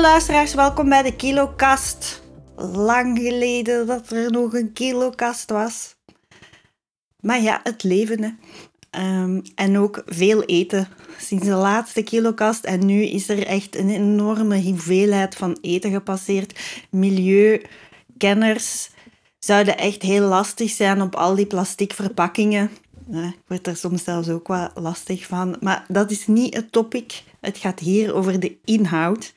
Luisteraars, welkom bij de Kilokast. Lang geleden dat er nog een Kilokast was. Maar ja, het leven. Ehm, en ook veel eten. Sinds de laatste Kilokast. En nu is er echt een enorme hoeveelheid van eten gepasseerd. Milieukenners zouden echt heel lastig zijn op al die plastic verpakkingen. Ja, ik word er soms zelfs ook wel lastig van. Maar dat is niet het topic. Het gaat hier over de inhoud.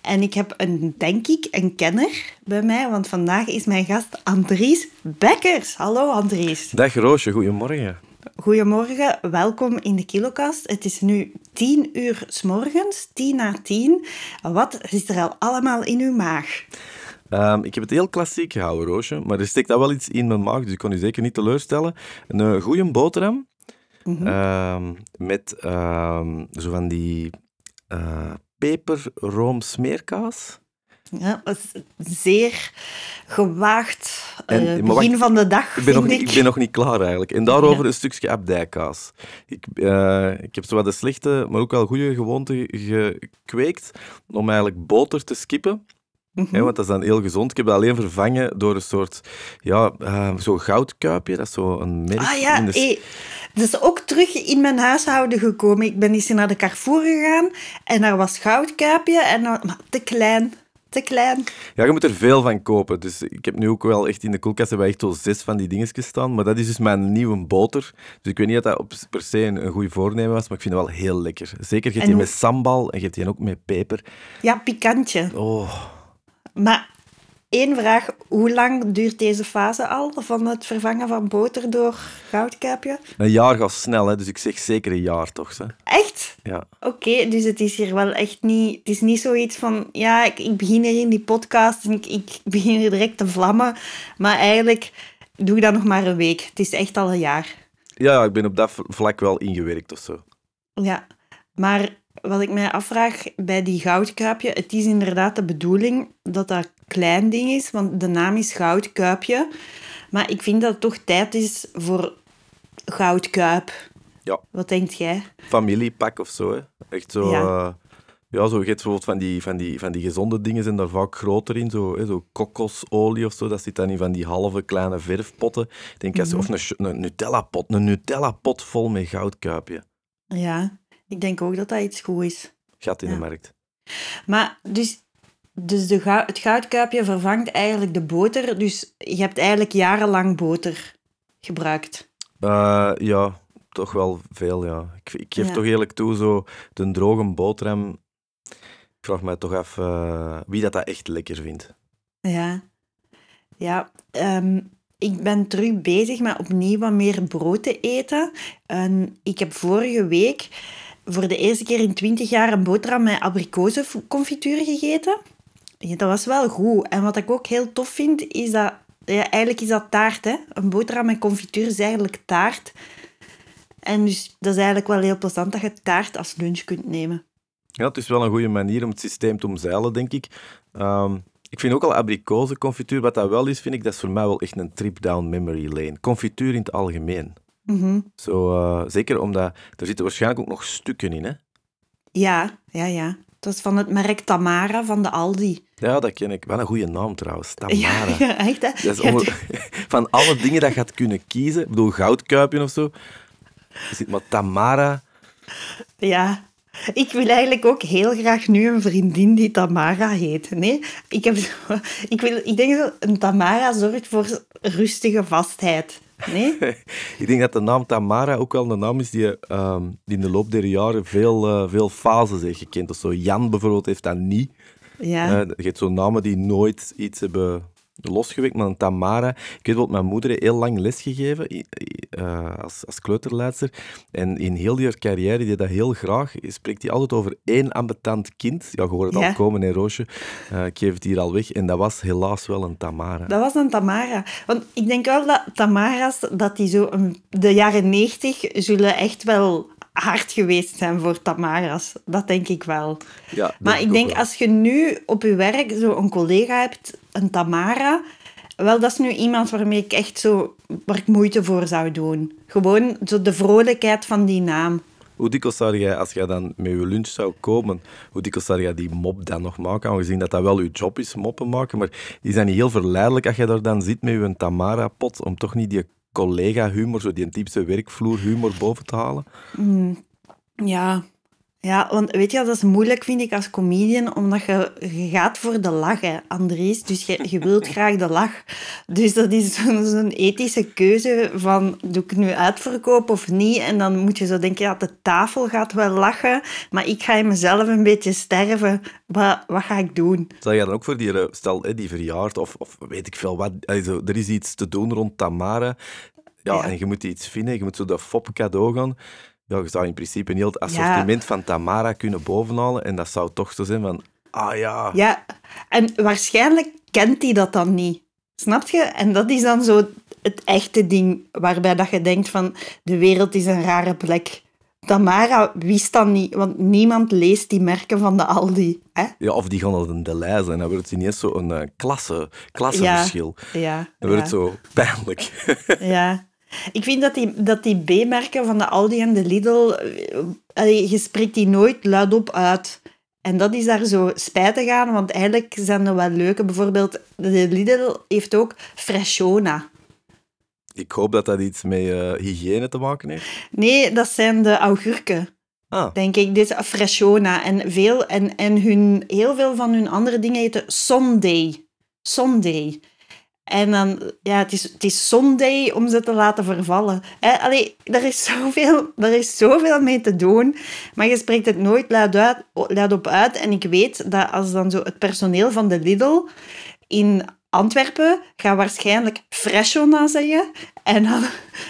En ik heb een, denk ik, een kenner bij mij, want vandaag is mijn gast Andries Bekkers. Hallo Andries. Dag Roosje, goedemorgen. Goedemorgen, welkom in de Kilokast. Het is nu tien uur s morgens, tien na tien. Wat zit er al allemaal in uw maag? Ehm, ik heb het heel klassiek gehouden, Roosje, maar er steekt al wel iets in mijn maag, dus ik kon u zeker niet teleurstellen. Een uh, goede boterham ehm, met ehm, zo van die uh, peperroom smeerkaas. Ja, dat is zeer gewaagd uh, begin van de dag, ik ben, nog, ik. ik ben nog niet klaar eigenlijk. En daarover een stukje abdijkaas. Ik, uh, ik heb zo wat de slechte, maar ook wel goede gewoonte gekweekt om eigenlijk boter te skippen. Mm -hmm. want dat is dan heel gezond. Ik heb dat alleen vervangen door een soort ja, uh, zo goudkuipje. Dat is zo een merk. Ah ja, in de... hey, dat is ook terug in mijn huishouden gekomen. Ik ben eens naar de Carrefour gegaan en daar was goudkuipje. En dan, maar te klein, te klein. Ja, je moet er veel van kopen. Dus ik heb nu ook wel echt in de koelkast hebben echt zo zes van die dingetjes staan. Maar dat is dus mijn nieuwe boter. Dus ik weet niet dat dat per se een, een goed voornemen was, maar ik vind het wel heel lekker. Zeker, je hebt die met sambal en je hebt die ook met peper. Ja, pikantje. Oh... Maar één vraag, hoe lang duurt deze fase al van het vervangen van boter door goudkuipje? Een jaar gaat snel, hè? dus ik zeg zeker een jaar toch. Hè? Echt? Ja. Oké, okay, dus het is hier wel echt niet... Het is niet zoiets van, ja, ik, ik begin hier in die podcast en ik, ik begin hier direct te vlammen. Maar eigenlijk doe ik dat nog maar een week. Het is echt al een jaar. Ja, ik ben op dat vlak wel ingewerkt of zo. Ja, maar wat ik mij afvraag bij die goudkuipje, het is inderdaad de bedoeling dat dat klein ding is, want de naam is goudkuipje. Maar ik vind dat het toch tijd is voor goudkuip. Ja. Wat denkt jij? Familiepak of zo, hè. Echt zo... Ja. Uh, ja, zo, je hebt bijvoorbeeld van die, van, die, van die gezonde dingen zijn daar vaak groter in. Zo, hè, zo kokosolie of zo, dat zit dan in van die halve kleine verfpotten. Ik denk, als, mm -hmm. Of een, een Nutella-pot. Een Nutella-pot vol met goudkuipje. Ja, ik denk ook dat dat iets goed is. Gat in ja. de markt. Maar dus, dus de goud, het goudkuipje vervangt eigenlijk de boter. Dus je hebt eigenlijk jarenlang boter gebruikt. Uh, ja, toch wel veel, ja. Ik, ik geef ja. toch eerlijk toe, zo de droge boterham... Ik vraag me toch af uh, wie dat, dat echt lekker vindt. Ja. Ja, um, ik ben terug bezig met opnieuw wat meer brood te eten. En ik heb vorige week voor de eerste keer in 20 jaar een boterham met abrikozenconfituur gegeten. Ja, dat was wel goed. En wat ik ook heel tof vind, is dat... Ja, eigenlijk is dat taart, hè. Een boterham met confituur is eigenlijk taart. En dus dat is eigenlijk wel heel plezant dat je taart als lunch kunt nemen. Ja, het is wel een goede manier om het systeem te omzeilen, denk ik. Um, ik vind ook al abrikozenconfituur, wat dat wel is, vind ik, dat is voor mij wel echt een trip down memory lane. Confituur in het algemeen. Mm -hmm. Zo, uh, zeker omdat er zitten waarschijnlijk ook nog stukken in, hè? Ja, ja, ja. Dat is van het merk Tamara van de Aldi. Ja, dat ken ik. Wel een goede naam trouwens, Tamara. Ja, ja echt hè? Dat is om, van alle dingen dat je had kunnen kiezen, ik bedoel goudkuipje of zo, zit maar Tamara. Ja, ik wil eigenlijk ook heel graag nu een vriendin die Tamara heet. Nee, ik, heb, ik, wil, ik denk dat een Tamara zorgt voor rustige vastheid. Nee? ik denk dat de naam Tamara ook wel een naam is die, um, die in de loop der jaren veel, uh, veel fases heeft gekend. Of zo. Jan bijvoorbeeld heeft dat niet. Ja. Uh, je hebt zo'n namen die nooit iets hebben losgewekt, maar een Tamara. Ik weet wat mijn moeder heeft heel lang lesgegeven uh, als, als kleuterleidster. En in heel die carrière, die dat heel graag, spreekt hij altijd over één ambetant kind. Ja, je hoort het Ja. al komen, hè, Roosje. Uh, ik geef het hier al weg. En dat was helaas wel een Tamara. Dat was een Tamara. Want ik denk wel dat Tamara's, dat die zo um, de jaren negentig zullen echt wel hard geweest zijn voor Tamara's. Dat denk ik wel. Ja, Maar ik denk, wel. als je nu op je werk zo een collega hebt, een Tamara, wel, dat is nu iemand waarmee ik echt zo, waar ik moeite voor zou doen. Gewoon zo de vrolijkheid van die naam. Hoe dikwijls zou jij, als jij dan met je lunch zou komen, hoe dikwijls zou jij die mop dan nog maken? Aangezien dat dat wel je job is, moppen maken. Maar is dat niet heel verleidelijk als je daar dan zit met je Tamara-pot, om toch niet die collega-humor, zo die typische werkvloer-humor boven te halen? Ja. Ja, want weet je, dat is moeilijk, vind ik, als comedian, omdat je, je gaat voor de lach, hè, Andries. Dus je, je wilt graag de lach. Dus dat is zo'n ethische keuze van, doe ik nu uitverkoop of niet? En dan moet je zo denken, ja, de tafel gaat wel lachen, maar ik ga in mezelf een beetje sterven. Wat, wat ga ik doen? Zou jij dan ook voor die, eh, stel, die verjaard of, of weet ik veel wat, also, er is iets te doen rond Tamara, ja, Ja. en je moet iets vinden, je moet zo dat fop cadeau gaan. Ja, je zou in principe een heel het assortiment van Tamara kunnen bovenhalen en dat zou toch zo zijn van, ah ja, Ja, en waarschijnlijk kent hij dat dan niet. Snap je? En dat is dan zo het echte ding waarbij dat je denkt van de wereld is een rare plek. Tamara wist dat niet, want niemand leest die merken van de Aldi. Hè? Ja, of die gaan naar de lijst en dan wordt het ineens zo een eh, klasse, klasseverschil. Ja, Dan wordt ja, het zo pijnlijk. ja. Ik vind dat die, dat die B-merken van de Aldi en de Lidl, eh, allee, je spreekt die nooit luidop uit. En dat is daar zo spijtig aan, want eigenlijk zijn er wel leuke. Bijvoorbeeld, de Lidl heeft ook Freshona. Ik hoop dat dat iets met eh, hygiëne te maken heeft. Nee, dat zijn de augurken, Ah, denk ik. Dit is Freshona. En, veel, en, en hun, heel veel van hun andere dingen heten Sunday. Sunday. En dan, ja, het is, het is Sunday om ze te laten vervallen. Hè? Allee, er is, zoveel, er is zoveel mee te doen, maar je spreekt het nooit luid, uit, luid op uit. En ik weet dat als dan zo het personeel van de Lidl in Antwerpen gaat waarschijnlijk Freshona zeggen. En dan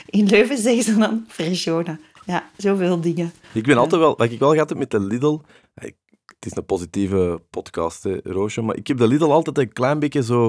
in Leuven zeggen ze dan Freshona. Ja, zoveel dingen. ik ben altijd wel, wat ik wel gehad heb met de Lidl, het is een positieve podcast, hè, Roosje, maar ik heb de Lidl altijd een klein beetje zo,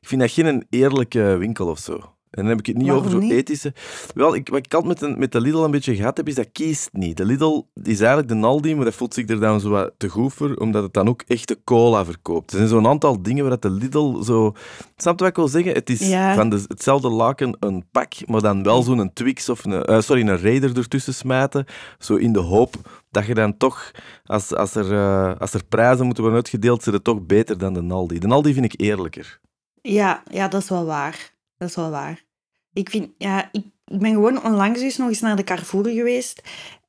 ik vind dat geen eerlijke winkel of zo. En dan heb ik het niet Waarom over zo niet? ethische. Wel, ik, wat ik altijd met de, met de Lidl een beetje gehad heb, is dat kiest niet. De Lidl is eigenlijk de Aldi, maar dat voelt zich er dan zo wat te goed voor, omdat het dan ook echte cola verkoopt. Er zijn zo'n aantal dingen waar de Lidl zo... Snap je wat ik wil zeggen? Het is Ja. van de, hetzelfde laken een pak, maar dan wel zo'n Twix of een, eh, sorry, een Raider ertussen smijten, zo in de hoop dat je dan toch, als, als, er, eh, als er prijzen moeten worden uitgedeeld, zit het toch beter dan de Aldi. De Aldi vind ik eerlijker. Ja, ja, dat is wel waar. Dat is wel waar. Ik vind, ja, ik, ik ben gewoon onlangs dus nog eens naar de Carrefour geweest.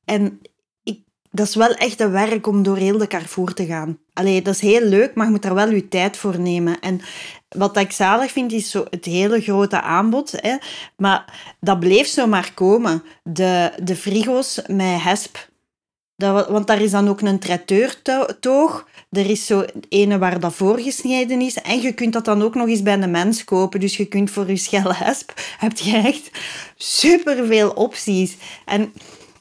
En ik, dat is wel echt een werk om door heel de Carrefour te gaan. Allee, dat is heel leuk, maar je moet daar wel je tijd voor nemen. En wat ik zalig vind, is zo het hele grote aanbod. Hè. Maar dat bleef zo maar komen. De, de frigo's met hesp. Dat, wa- want daar is dan ook een traiteur-toog. Er is zo ene waar dat voorgesneden is. En je kunt dat dan ook nog eens bij een mens kopen. Dus je kunt voor je schelle hesp... heb je echt superveel opties. En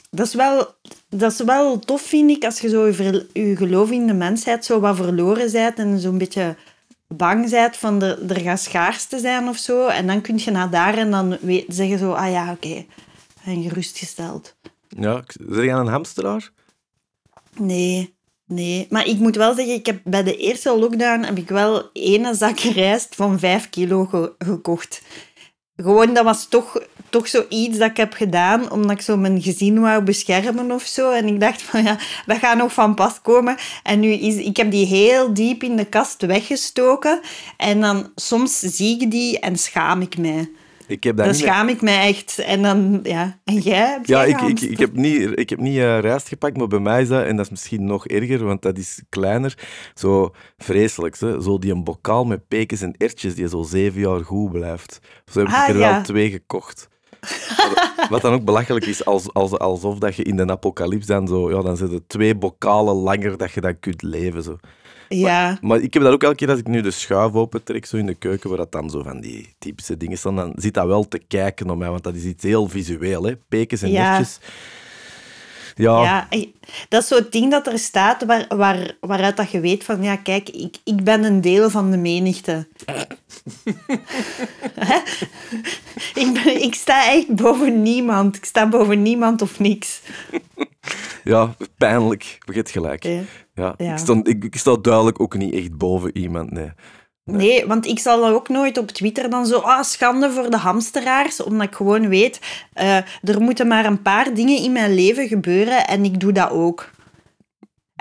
dat is wel... Dat is wel tof, vind ik, als je zo je, geloof in de mensheid zo wat verloren bent en zo'n beetje bang bent van de, er gaat schaarste zijn of zo. En dan kun je naar daar en dan weet, zeggen zo, ah ja, oké, en gerustgesteld. Ja, zeg je aan een hamsteraar? Nee, nee. Maar ik moet wel zeggen, ik heb bij de eerste lockdown heb ik wel ene zak rijst van vijf kilo ge- gekocht. Gewoon, dat was toch, toch zoiets dat ik heb gedaan, omdat ik zo mijn gezin wou beschermen of zo. En ik dacht van, ja, dat gaat nog van pas komen. En nu is, ik heb die heel diep in de kast weggestoken. En dan, soms zie ik die en schaam ik mij. Ik heb dat Dan niet meer- schaam ik mij echt. En dan, ja. En jij? Ja, jij ik, ik, ik heb niet, ik heb niet eh, rijst gepakt, maar bij mij is dat, en dat is misschien nog erger, want dat is kleiner, zo vreselijk. Hè? Zo die een bokaal met pekens en ertjes die zo zeven jaar goed blijft. Zo heb Ah, ik er ja. wel twee gekocht. Wat- Wat dan ook belachelijk is, als, als, alsof dat je in de apocalyps dan zo, ja, dan zitten twee bokalen langer dat je dan kunt leven. Zo. Ja. Maar ik heb dat ook elke keer als ik nu de schuif opentrek, zo in de keuken, waar dat dan zo van die typische dingen staan, dan zit dat wel te kijken naar mij, want dat is iets heel visueel, hè. Pekens en Ja. netjes. Ja, Ja, dat is zo'n ding dat er staat waar, waar, waaruit dat je weet van, ja, kijk, ik, ik ben een deel van de menigte. Ik, ben, ik sta echt boven niemand. Ik sta boven niemand of niks. ja, pijnlijk. Je hebt gelijk. Ja. Ja. Ja. Ik, sta, ik, ik sta duidelijk ook niet echt boven iemand, nee. Nee, want ik zal dan ook nooit op Twitter dan zo, ah, schande voor de hamsteraars, omdat ik gewoon weet, eh, er moeten maar een paar dingen in mijn leven gebeuren en ik doe dat ook.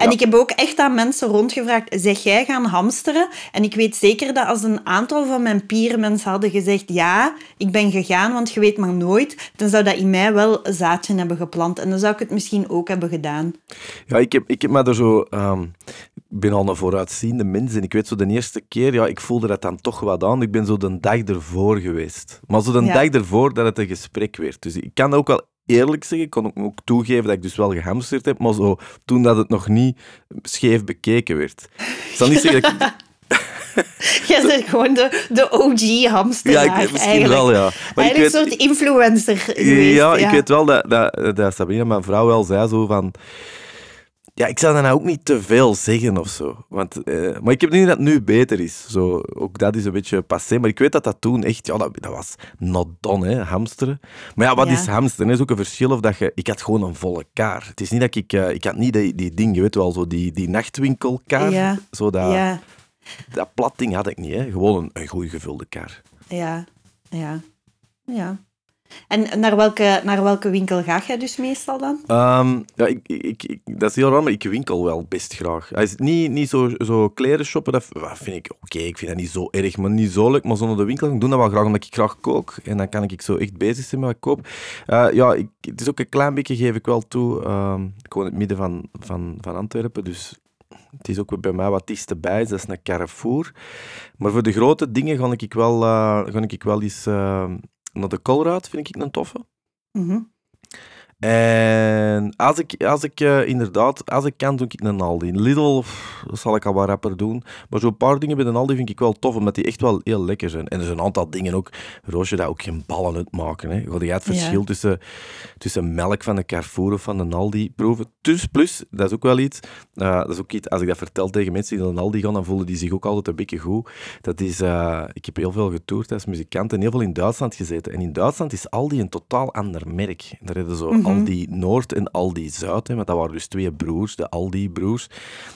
En Ja. ik heb ook echt aan mensen rondgevraagd, zeg jij gaan hamsteren? En ik weet zeker dat als een aantal van mijn peermensen hadden gezegd, ja, ik ben gegaan, want je weet maar nooit, dan zou dat in mij wel een zaadje hebben geplant. En dan zou ik het misschien ook hebben gedaan. Ja, ik heb, ik heb me er zo... ehm, ik ben al een vooruitziende mens en ik weet zo de eerste keer, ja, ik voelde dat dan toch wat aan. Ik ben zo de dag ervoor geweest. Maar zo de Ja. dag ervoor dat het een gesprek werd. Dus ik kan ook wel eerlijk zeggen, ik kan ook, toegeven dat ik dus wel gehamsterd heb, maar zo toen dat het nog niet scheef bekeken werd. Ik zal niet zeggen dat ik... Jij bent gewoon de, de OG Ja, ik, misschien eigenlijk. wel, ja. Maar Eigenlijk een soort influencer geweest. ja, ik weet wel dat, dat, dat Sabine, mijn vrouw, wel zei zo van... Ja, ik zou nou ook niet te veel zeggen of zo. Want, eh, maar ik heb niet dat het nu beter is. Zo, ook dat is een beetje passé. Maar ik weet dat dat toen echt... Ja, dat, dat was not done, hè, hamsteren. Maar ja, wat Ja. is hamsteren? Er is ook een verschil of dat je... Ik had gewoon een volle kaar. Het is niet dat ik... eh, ik had niet die, die ding, je weet wel, zo die, die nachtwinkelkaar. Ja. Zo dat, Ja, dat plat ding had ik niet, hè. Gewoon een, een goed gevulde kaar. ja, ja. ja. En naar welke, naar welke winkel ga jij dus meestal dan? Ehm, ja, ik, ik, ik- dat is heel raar, maar ik winkel wel best graag. Hij is niet, niet zo, zo kleren shoppen, dat vind ik oké. ik vind dat niet zo erg, maar niet zo leuk. Maar zonder de winkel, ik doe dat wel graag, omdat ik graag kook. En dan kan ik zo echt bezig zijn met wat ik koop. Eh, ja, ik, het is ook een klein beetje, geef ik wel toe. ehm, ik woon in het midden van, van, van Antwerpen, dus het is ook bij mij wat dichterbij, dat is een Carrefour. Maar voor de grote dingen ga ik wel, eh, ga ik wel eens eh, naar de Colruyt, vind ik een toffe. Mhm. En als ik, als ik eh, inderdaad, als ik kan, doe ik een Aldi. Lidl, pff, dat zal ik al wat rapper doen. Maar zo'n paar dingen bij een Aldi vind ik wel tof, omdat die echt wel heel lekker zijn. En er zijn een aantal dingen ook, Roosje, dat ook geen ballen uitmaken. Hè. Jij het Ja. verschil tussen, tussen melk van de Carrefour of van de Aldi proeven? Dus plus, dat is ook wel iets, eh, dat is ook iets, als ik dat vertel tegen mensen die naar een Aldi gaan, dan voelen die zich ook altijd een beetje goed. Dat is, eh, ik heb heel veel getoerd als muzikant en heel veel in Duitsland gezeten. En in Duitsland is Aldi een totaal ander merk. Daar hebben zo Aldi Noord en Aldi Zuid, hè, want dat waren dus twee broers, de Aldi-broers.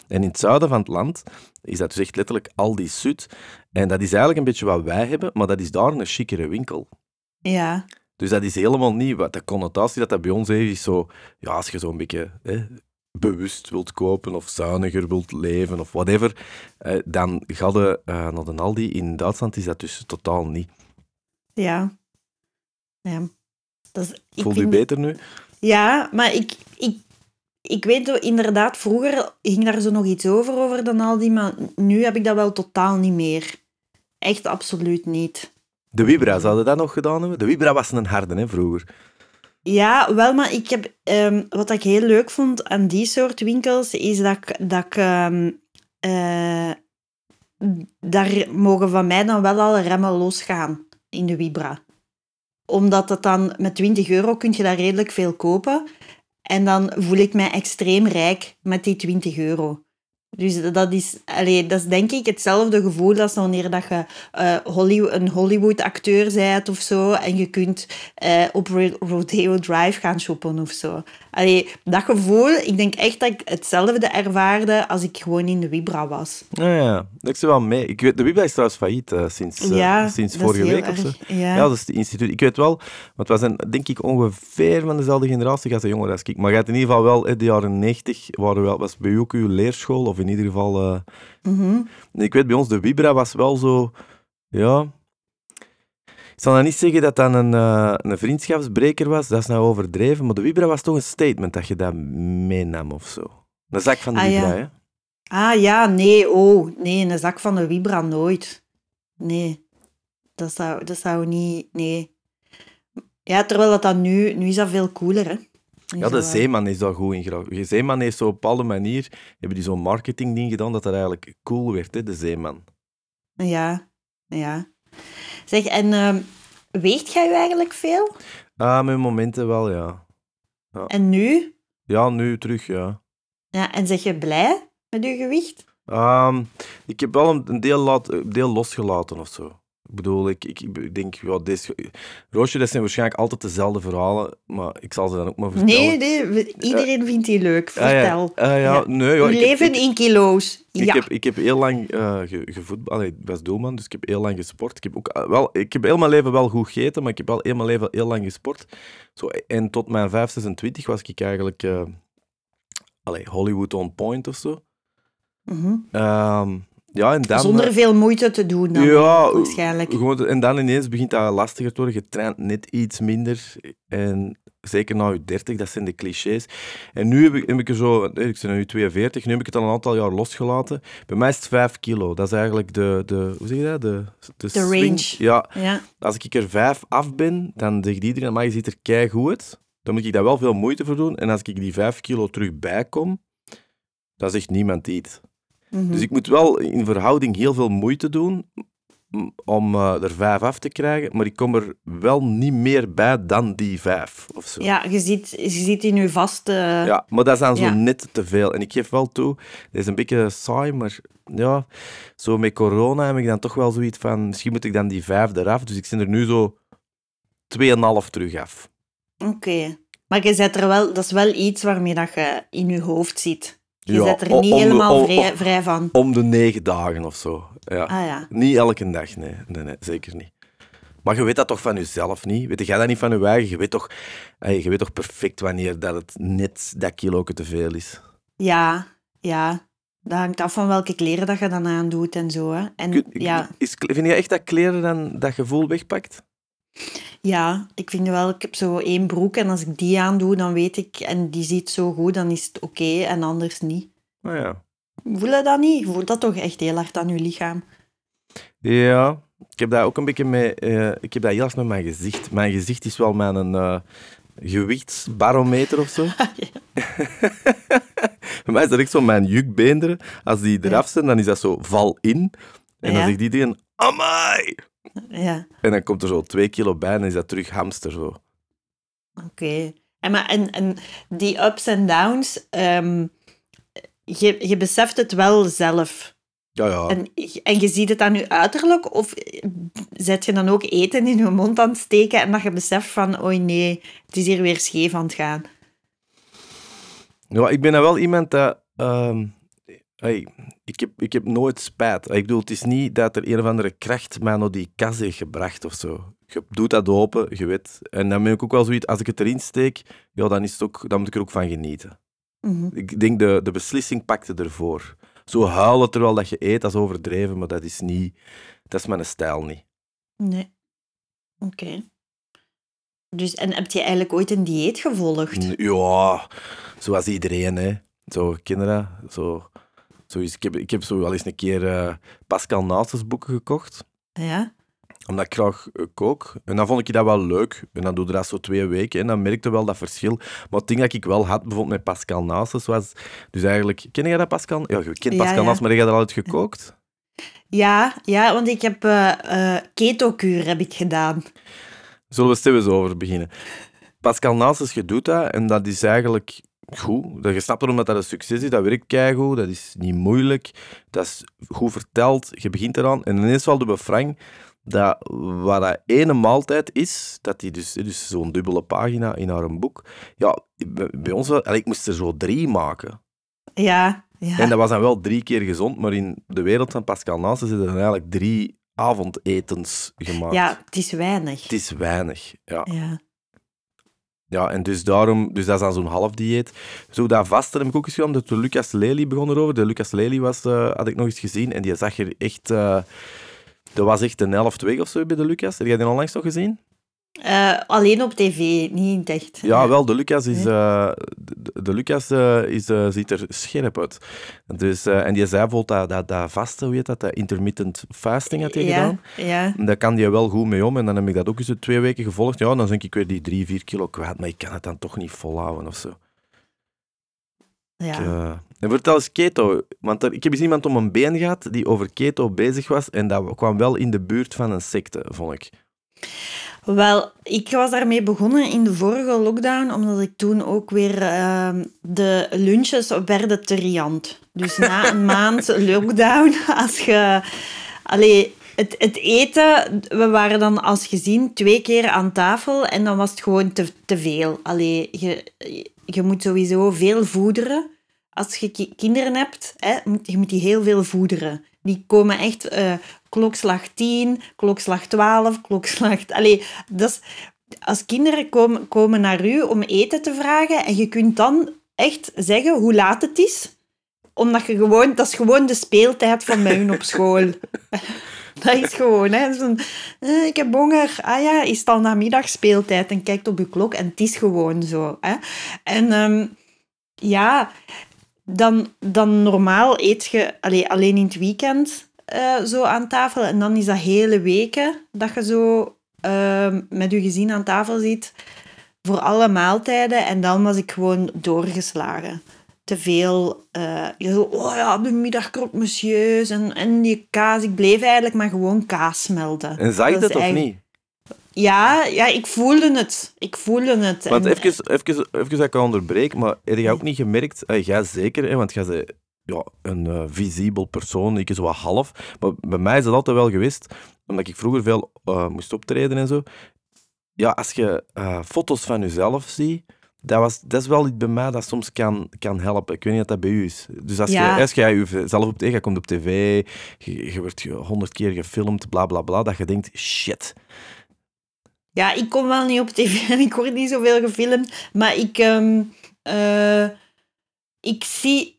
En in het zuiden van het land is dat dus echt letterlijk Aldi Zuid. En dat is eigenlijk een beetje wat wij hebben, maar dat is daar een chicere winkel. Ja, Dus dat is helemaal niet wat de connotatie dat dat bij ons heeft, is zo, ja, als je zo'n beetje hè, bewust wilt kopen of zuiniger wilt leven of whatever, eh, dan ga je eh, naar de Aldi. In Duitsland is dat dus totaal niet. ja. ja. Dat is, ik Voelt u beter nu? Ja, maar ik, ik, ik weet inderdaad, vroeger ging daar zo nog iets over, over de Aldi, maar nu heb ik dat wel totaal niet meer. Echt absoluut niet. De Vibra, zouden dat nog gedaan hebben? De Vibra was een harde, hè, vroeger. Ja, wel, maar ik heb, ehm, wat ik heel leuk vond aan die soort winkels, is dat ik, dat ik ehm, eh, daar mogen van mij dan wel alle remmen losgaan in de Vibra. Omdat het dan met 20 euro kun je daar redelijk veel kopen. En dan voel ik mij extreem rijk met die 20 euro. Dus dat is, allee, dat is denk ik hetzelfde gevoel als wanneer dat je eh, een Hollywood-acteur bent of zo en je kunt eh, op Ro- Rodeo Drive gaan shoppen of zo. Allee, dat gevoel, ik denk echt dat ik hetzelfde ervaarde als ik gewoon in de Vibra was. Ja, ja. Ik zit wel mee. Ik weet, de Vibra is trouwens failliet eh, sinds, eh, ja, sinds vorige week of zo. erg. Ja. Ja, dat is het instituut. Ik weet wel, want we zijn denk ik ongeveer van dezelfde generatie als de jongeren als ik. Maar je had in ieder geval wel, in de jaren 90 waren wel, was bij u ook uw leerschool, of in ieder geval... eh, Mhm. ik weet, bij ons, de Vibra was wel zo... Ja... Ik zal nou niet zeggen dat dat een, eh, een vriendschapsbreker was, dat is nou overdreven, maar de Vibra was toch een statement dat je dat meenam of zo. Een zak van de Ah, ja. Vibra, hè? Ah ja, nee, oh, nee, een zak van de Vibra nooit. Nee, dat zou, dat zou niet, nee. Ja, terwijl dat dan nu, nu is dat veel cooler, hè. Nu Ja, de wel- Zeeman is daar goed in geraakt. De Zeeman heeft zo op een bepaalde manier, hebben die zo'n marketingding gedaan dat dat eigenlijk cool werd, hè, de Zeeman. Ja, ja. Zeg, en ehm, weegt jij je eigenlijk veel? Ah, met momenten wel, ja. En nu? Ja, nu terug, ja. Ja, en zeg je blij met je gewicht? Ehm, ik heb wel een, deel, laat, een deel losgelaten of zo. Ik bedoel, ik, ik, ik denk, ja, deze, Roosje, dat zijn waarschijnlijk altijd dezelfde verhalen, maar ik zal ze dan ook maar vertellen. Nee, nee, we- iedereen vindt die leuk. Ah, ja. Vertel. Ah, ja. Ja. Nee, ja, ik leven ik- in kilo's. Ik, ja. heb, ik heb heel lang eh ge, gevoetbald. Allee, ik was doelman, dus ik heb heel lang gesport. Ik heb, ook, eh, wel, ik heb heel mijn leven wel goed gegeten, maar ik heb wel heel mijn leven heel lang gesport. Zo, en tot mijn 5, 26 was ik eigenlijk eh, allee, Hollywood on point of zo. Mhm. Ehm, ja, en dan... Zonder veel moeite te doen dan, ja, waarschijnlijk. Gewoon, en dan ineens begint dat lastiger te worden. Je traint net iets minder. En zeker na je 30, dat zijn de clichés. En nu heb ik, heb ik er zo, nee, ik ben nu 42, nu heb ik het al een aantal jaar losgelaten. Bij mij is het 5 kilo. Dat is eigenlijk de, de hoe zeg je dat? De, de, range. Ja, Ja. als ik er 5 af ben, dan zegt iedereen, maar je ziet er kei goed. Dan moet ik daar wel veel moeite voor doen. En als ik die 5 kilo terug bijkom, dan zegt niemand iets. Mhm. Dus ik moet wel in verhouding heel veel moeite doen om eh, er vijf af te krijgen, maar ik kom er wel niet meer bij dan die vijf of zo. ja, je zit, je zit in je vaste... Ja, maar dat is dan zo net te veel. En ik geef wel toe, dat is een beetje saai, maar ja, zo met corona heb ik dan toch wel zoiets van, misschien moet ik dan die vijf eraf. Dus ik zit er nu zo 2,5 terug af. Oké. Maar je zet er wel... Dat is wel iets waarmee dat je in je hoofd zit. Je Ja, zit er niet de- helemaal vrij, van. Om de negen dagen of zo. Ja. Ah ja. Niet elke dag, nee. nee, nee. Zeker niet. Maar je weet dat toch van jezelf niet? Weet jij dat niet van je eigen? Je weet toch, hey, je weet toch perfect wanneer dat het net dat kilo te veel is? Ja, ja. Dat hangt af van welke kleren dat je dan aandoet en zo. Hè. En Kun- ja, Is, vind je echt dat kleren dan dat gevoel wegpakt? Ja, ik vind wel, ik heb zo één broek en als ik die aandoe, dan weet ik, en die ziet zo goed, dan is het oké en anders niet. Nou ja. Voel je dat niet? Je voelt dat toch echt heel hard aan je lichaam? Ja, ik heb dat ook een beetje met... eh, ik heb dat heel erg met mijn gezicht. Mijn gezicht is wel mijn eh, gewichtsbarometer of zo. Bij mij is dat echt zo mijn jukbeenderen. Als die eraf zijn, dan is dat zo val in. En dan Ja. zegt iedereen, amai! Ja, En dan komt er zo twee kilo bij en dan is dat terug hamster zo. oké. En, maar, en, en die ups en downs, ehm, je, je beseft het wel zelf. Ja, ja. En, en je ziet het aan je uiterlijk? Of zet je dan ook eten in je mond aan het steken en dat je beseft van, oei nee, het is hier weer scheef aan het gaan? Ja, ik ben dan wel iemand dat... ehm, hey, ik, heb, ik heb nooit spijt. Ik bedoel, het is niet dat er een of andere kracht mij naar die kas heeft gebracht of zo. Je doet dat open, je weet. En dan ben ik ook wel zoiets, als ik het erin steek, ja, dan, is het ook, dan moet ik er ook van genieten. Mhm. Ik denk, de, de beslissing pakte ervoor. Zo huilen terwijl dat je eet, dat is overdreven, maar dat is niet... Dat is mijn stijl niet. Nee. Oké. Dus, en heb je eigenlijk ooit een dieet gevolgd? Ja, zoals iedereen, hè. Zo, kinderen, zo... zo is, ik, heb, ik heb zo wel eens een keer eh, Pascal Naasters boeken gekocht, Ja? omdat ik graag eh, kook. En dan vond ik dat wel leuk. En dan doe je dat zo twee weken en dan merkte wel dat verschil. Maar het ding dat ik wel had, bijvoorbeeld met Pascal Naasters, was... Dus eigenlijk... Ken jij dat, Pascal? Ja, je kent Pascal ja. Naasters, maar heb je dat altijd gekookt? Ja, ja, want ik heb eh keto-kuur heb ik gedaan. Zullen we stil eens over beginnen? Pascal Naasters, je doet dat en dat is eigenlijk goed. Dat- Je snapt erom dat dat een succes is, dat werkt keigoed, dat is niet moeilijk, dat is goed verteld, je begint eraan. En ineens valt de Frank dat wat dat ene maaltijd is, dat die dus, dus zo'n dubbele pagina in haar boek, ja, bij ons wel, ik moest er zo drie maken. Ja, ja. En dat was dan wel drie keer gezond, maar in de wereld van Pascal Naasters zitten er eigenlijk drie avondetens gemaakt. ja, het is weinig. Het is weinig, ja. Ja. Ja, en dus daarom, dus dat is dan zo'n half dieet. Zo dat vaste heb ik ook eens gedaan, de Lucas Lely begon erover. De Lucas Lely was, eh, had ik nog eens gezien en die zag er echt... eh dat was echt een helft weg of zo bij de Lucas. Heb jij die onlangs nog gezien? Eh, alleen op tv, niet in echt. Ja, wel, de Lucas, is, eh, de, de Lucas eh, is, ziet er scherp uit. Dus, en die zei bijvoorbeeld dat, dat, dat vaste, hoe heet dat, dat intermittent fasting had hij gedaan. ja, ja. En Daar kan die wel goed mee om. En dan heb ik dat ook eens twee weken gevolgd. Ja, dan denk ik weer die drie, vier kilo kwijt. Maar ik kan het dan toch niet volhouden of zo. ja. Ik, En vertel eens keto. Want er- ik heb eens iemand om een been gehad die over keto bezig was. En dat kwam wel in de buurt van een secte, vond ik. Wel, ik was daarmee begonnen in de vorige lockdown, omdat ik toen ook weer ehm, de lunches werden te riant. Dus na een maand lockdown, als je... Allee, het, het eten, we waren dan als gezin twee keer aan tafel en dan was het gewoon te, te veel. Allee, je, je moet sowieso veel voederen. Als je ki- kinderen hebt, hè, moet, je moet die heel veel voederen. Die komen echt eh, klokslag 10, klokslag 12, klokslag... Allee, dat is, als kinderen komen, komen naar u om eten te vragen en je kunt dan echt zeggen hoe laat het is, omdat je gewoon... Dat is gewoon de speeltijd van bij hun op school. Dat is gewoon, hè. Eh, ik heb honger. Ah ja, is het al namiddag speeltijd? En kijkt op je klok en het is gewoon zo. Hè. En ehm, ja, dan, dan normaal eet je allee, alleen in het weekend eh, zo aan tafel. En dan is dat hele weken dat je zo ehm, met je gezin aan tafel zit voor alle maaltijden. En dan was ik gewoon doorgeslagen. Te veel, eh, je zo, oh ja, de middag croque monsieurs en, en die kaas. Ik bleef eigenlijk maar gewoon kaas smelten. En zag je Dat of eigenlijk- niet? Ja, ja, ik voelde het. Ik voelde het. Want En- even, even, even dat ik onderbreek, maar heb je ook niet gemerkt, eh, jij zeker, hè, want jij bent ja, een eh, visibel persoon, ik is wat half, maar bij mij is dat altijd wel geweest, omdat ik vroeger veel eh, moest optreden en zo. Ja, als je foto's van jezelf ziet, dat, was, dat is wel iets bij mij dat soms kan, kan helpen. Ik weet niet of dat bij u is. Dus als, Ja. je, als jij jezelf op je komt op tv, je, je wordt honderd keer gefilmd, bla bla bla, dat je denkt, shit. Ja, ik kom wel niet op tv en ik word niet zoveel gefilmd. Maar ik, ehm, eh, ik zie...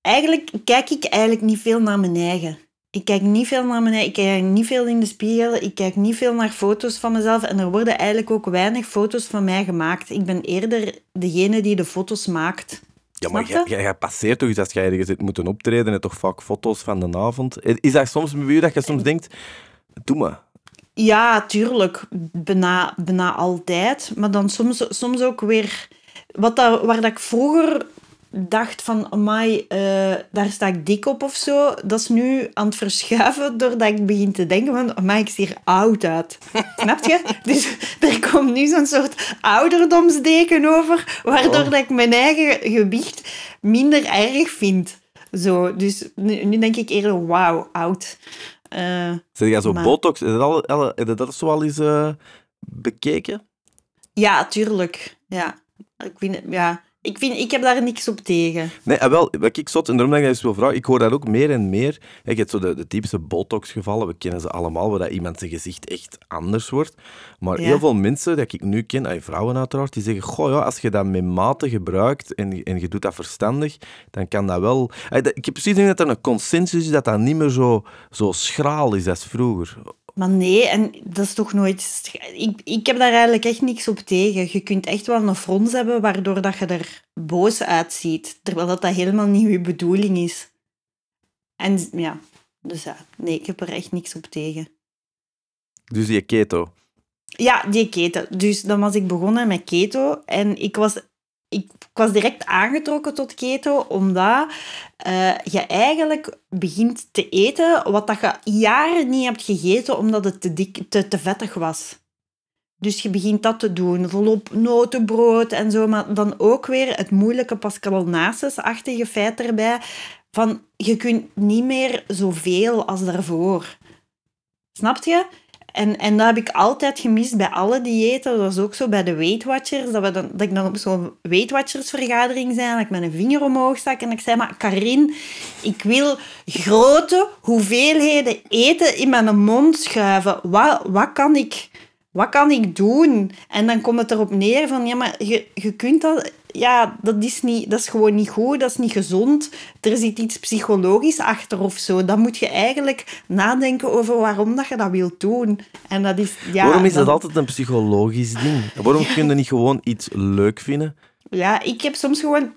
Eigenlijk kijk ik eigenlijk niet veel naar mijn eigen. Ik kijk niet veel naar mijn eigen. Ik kijk niet veel in de spiegel. Ik kijk niet veel naar foto's van mezelf. En er worden eigenlijk ook weinig foto's van mij gemaakt. Ik ben eerder degene die de foto's maakt. Ja, maar jij, passeert toch eens als jij ergens zit moeten optreden en toch vaak foto's van de avond. Is dat soms bij dat je soms denkt, doe maar. Ja, tuurlijk. Bijna, bijna altijd. Maar dan soms, soms ook weer... Wat dat, waar dat ik vroeger dacht van, amai, eh, daar sta ik dik op of zo, dat is nu aan het verschuiven doordat ik begin te denken van, amai, ik zie er oud uit. Snap je? Dus er komt nu zo'n soort ouderdomsdeken over, waardoor Oh. dat ik mijn eigen gewicht minder erg vind. Zo, dus nu, nu denk ik eerder, wauw, oud. Zeg jij zo Maar- botox? Heb je dat, al- al- heb je dat zo al eens eh, bekeken? Ja, tuurlijk. Ja. Ik, vind, ja. Ik, vind, ik heb daar niks op tegen. Nee, ah, wel, wat ik zot, en daarom dat ik dat eens wil vragen, ik hoor dat ook meer en meer. Je hebt zo de, de typische botox-gevallen, we kennen ze allemaal, waar dat iemand zijn gezicht echt anders wordt. Maar Ja. heel veel mensen dat ik nu ken, ah, vrouwen uiteraard, die zeggen, goh ja, als je dat met mate gebruikt en, en je doet dat verstandig, dan kan dat wel... Ik heb precies dat er een consensus is dat dat niet meer zo, zo schraal is als vroeger. Maar nee, en dat is toch nooit... Ik, ik heb daar eigenlijk echt niks op tegen. Je kunt echt wel een frons hebben waardoor dat je er boos uitziet. Terwijl dat, dat helemaal niet je bedoeling is. En ja, dus ja, nee, ik heb er echt niks op tegen. Dus die keto. Ja, die keto. Dus dan was ik begonnen met keto. En ik was, ik, was direct aangetrokken tot keto, omdat eh, je eigenlijk begint te eten wat dat je jaren niet hebt gegeten, omdat het te, dik, te, te vettig was. Dus je begint dat te doen, volop notenbrood en zo, maar dan ook weer het moeilijke Pascalonaces-achtige feit erbij, van je kunt niet meer zoveel als daarvoor. Snap je? En, en dat heb ik altijd gemist bij alle diëten. Dat was ook zo bij de Weight Watchers. Dat, we dan, dat ik dan op zo'n Weight Watchers vergadering zei. Dat ik mijn vinger omhoog stak. En ik zei, maar Karin, ik wil grote hoeveelheden eten in mijn mond schuiven. Wat, wat, kan, ik, wat kan ik doen? En dan komt het erop neer van, ja, maar je, je kunt dat... Ja, dat is, niet, dat is gewoon niet goed, dat is niet gezond. Er zit iets psychologisch achter of zo. Dan moet je eigenlijk nadenken over waarom dat je dat wilt doen. En dat is... Ja, Waarom is dat dan- altijd een psychologisch ding? Waarom kun je niet gewoon iets leuk vinden? Ja, ik heb soms gewoon...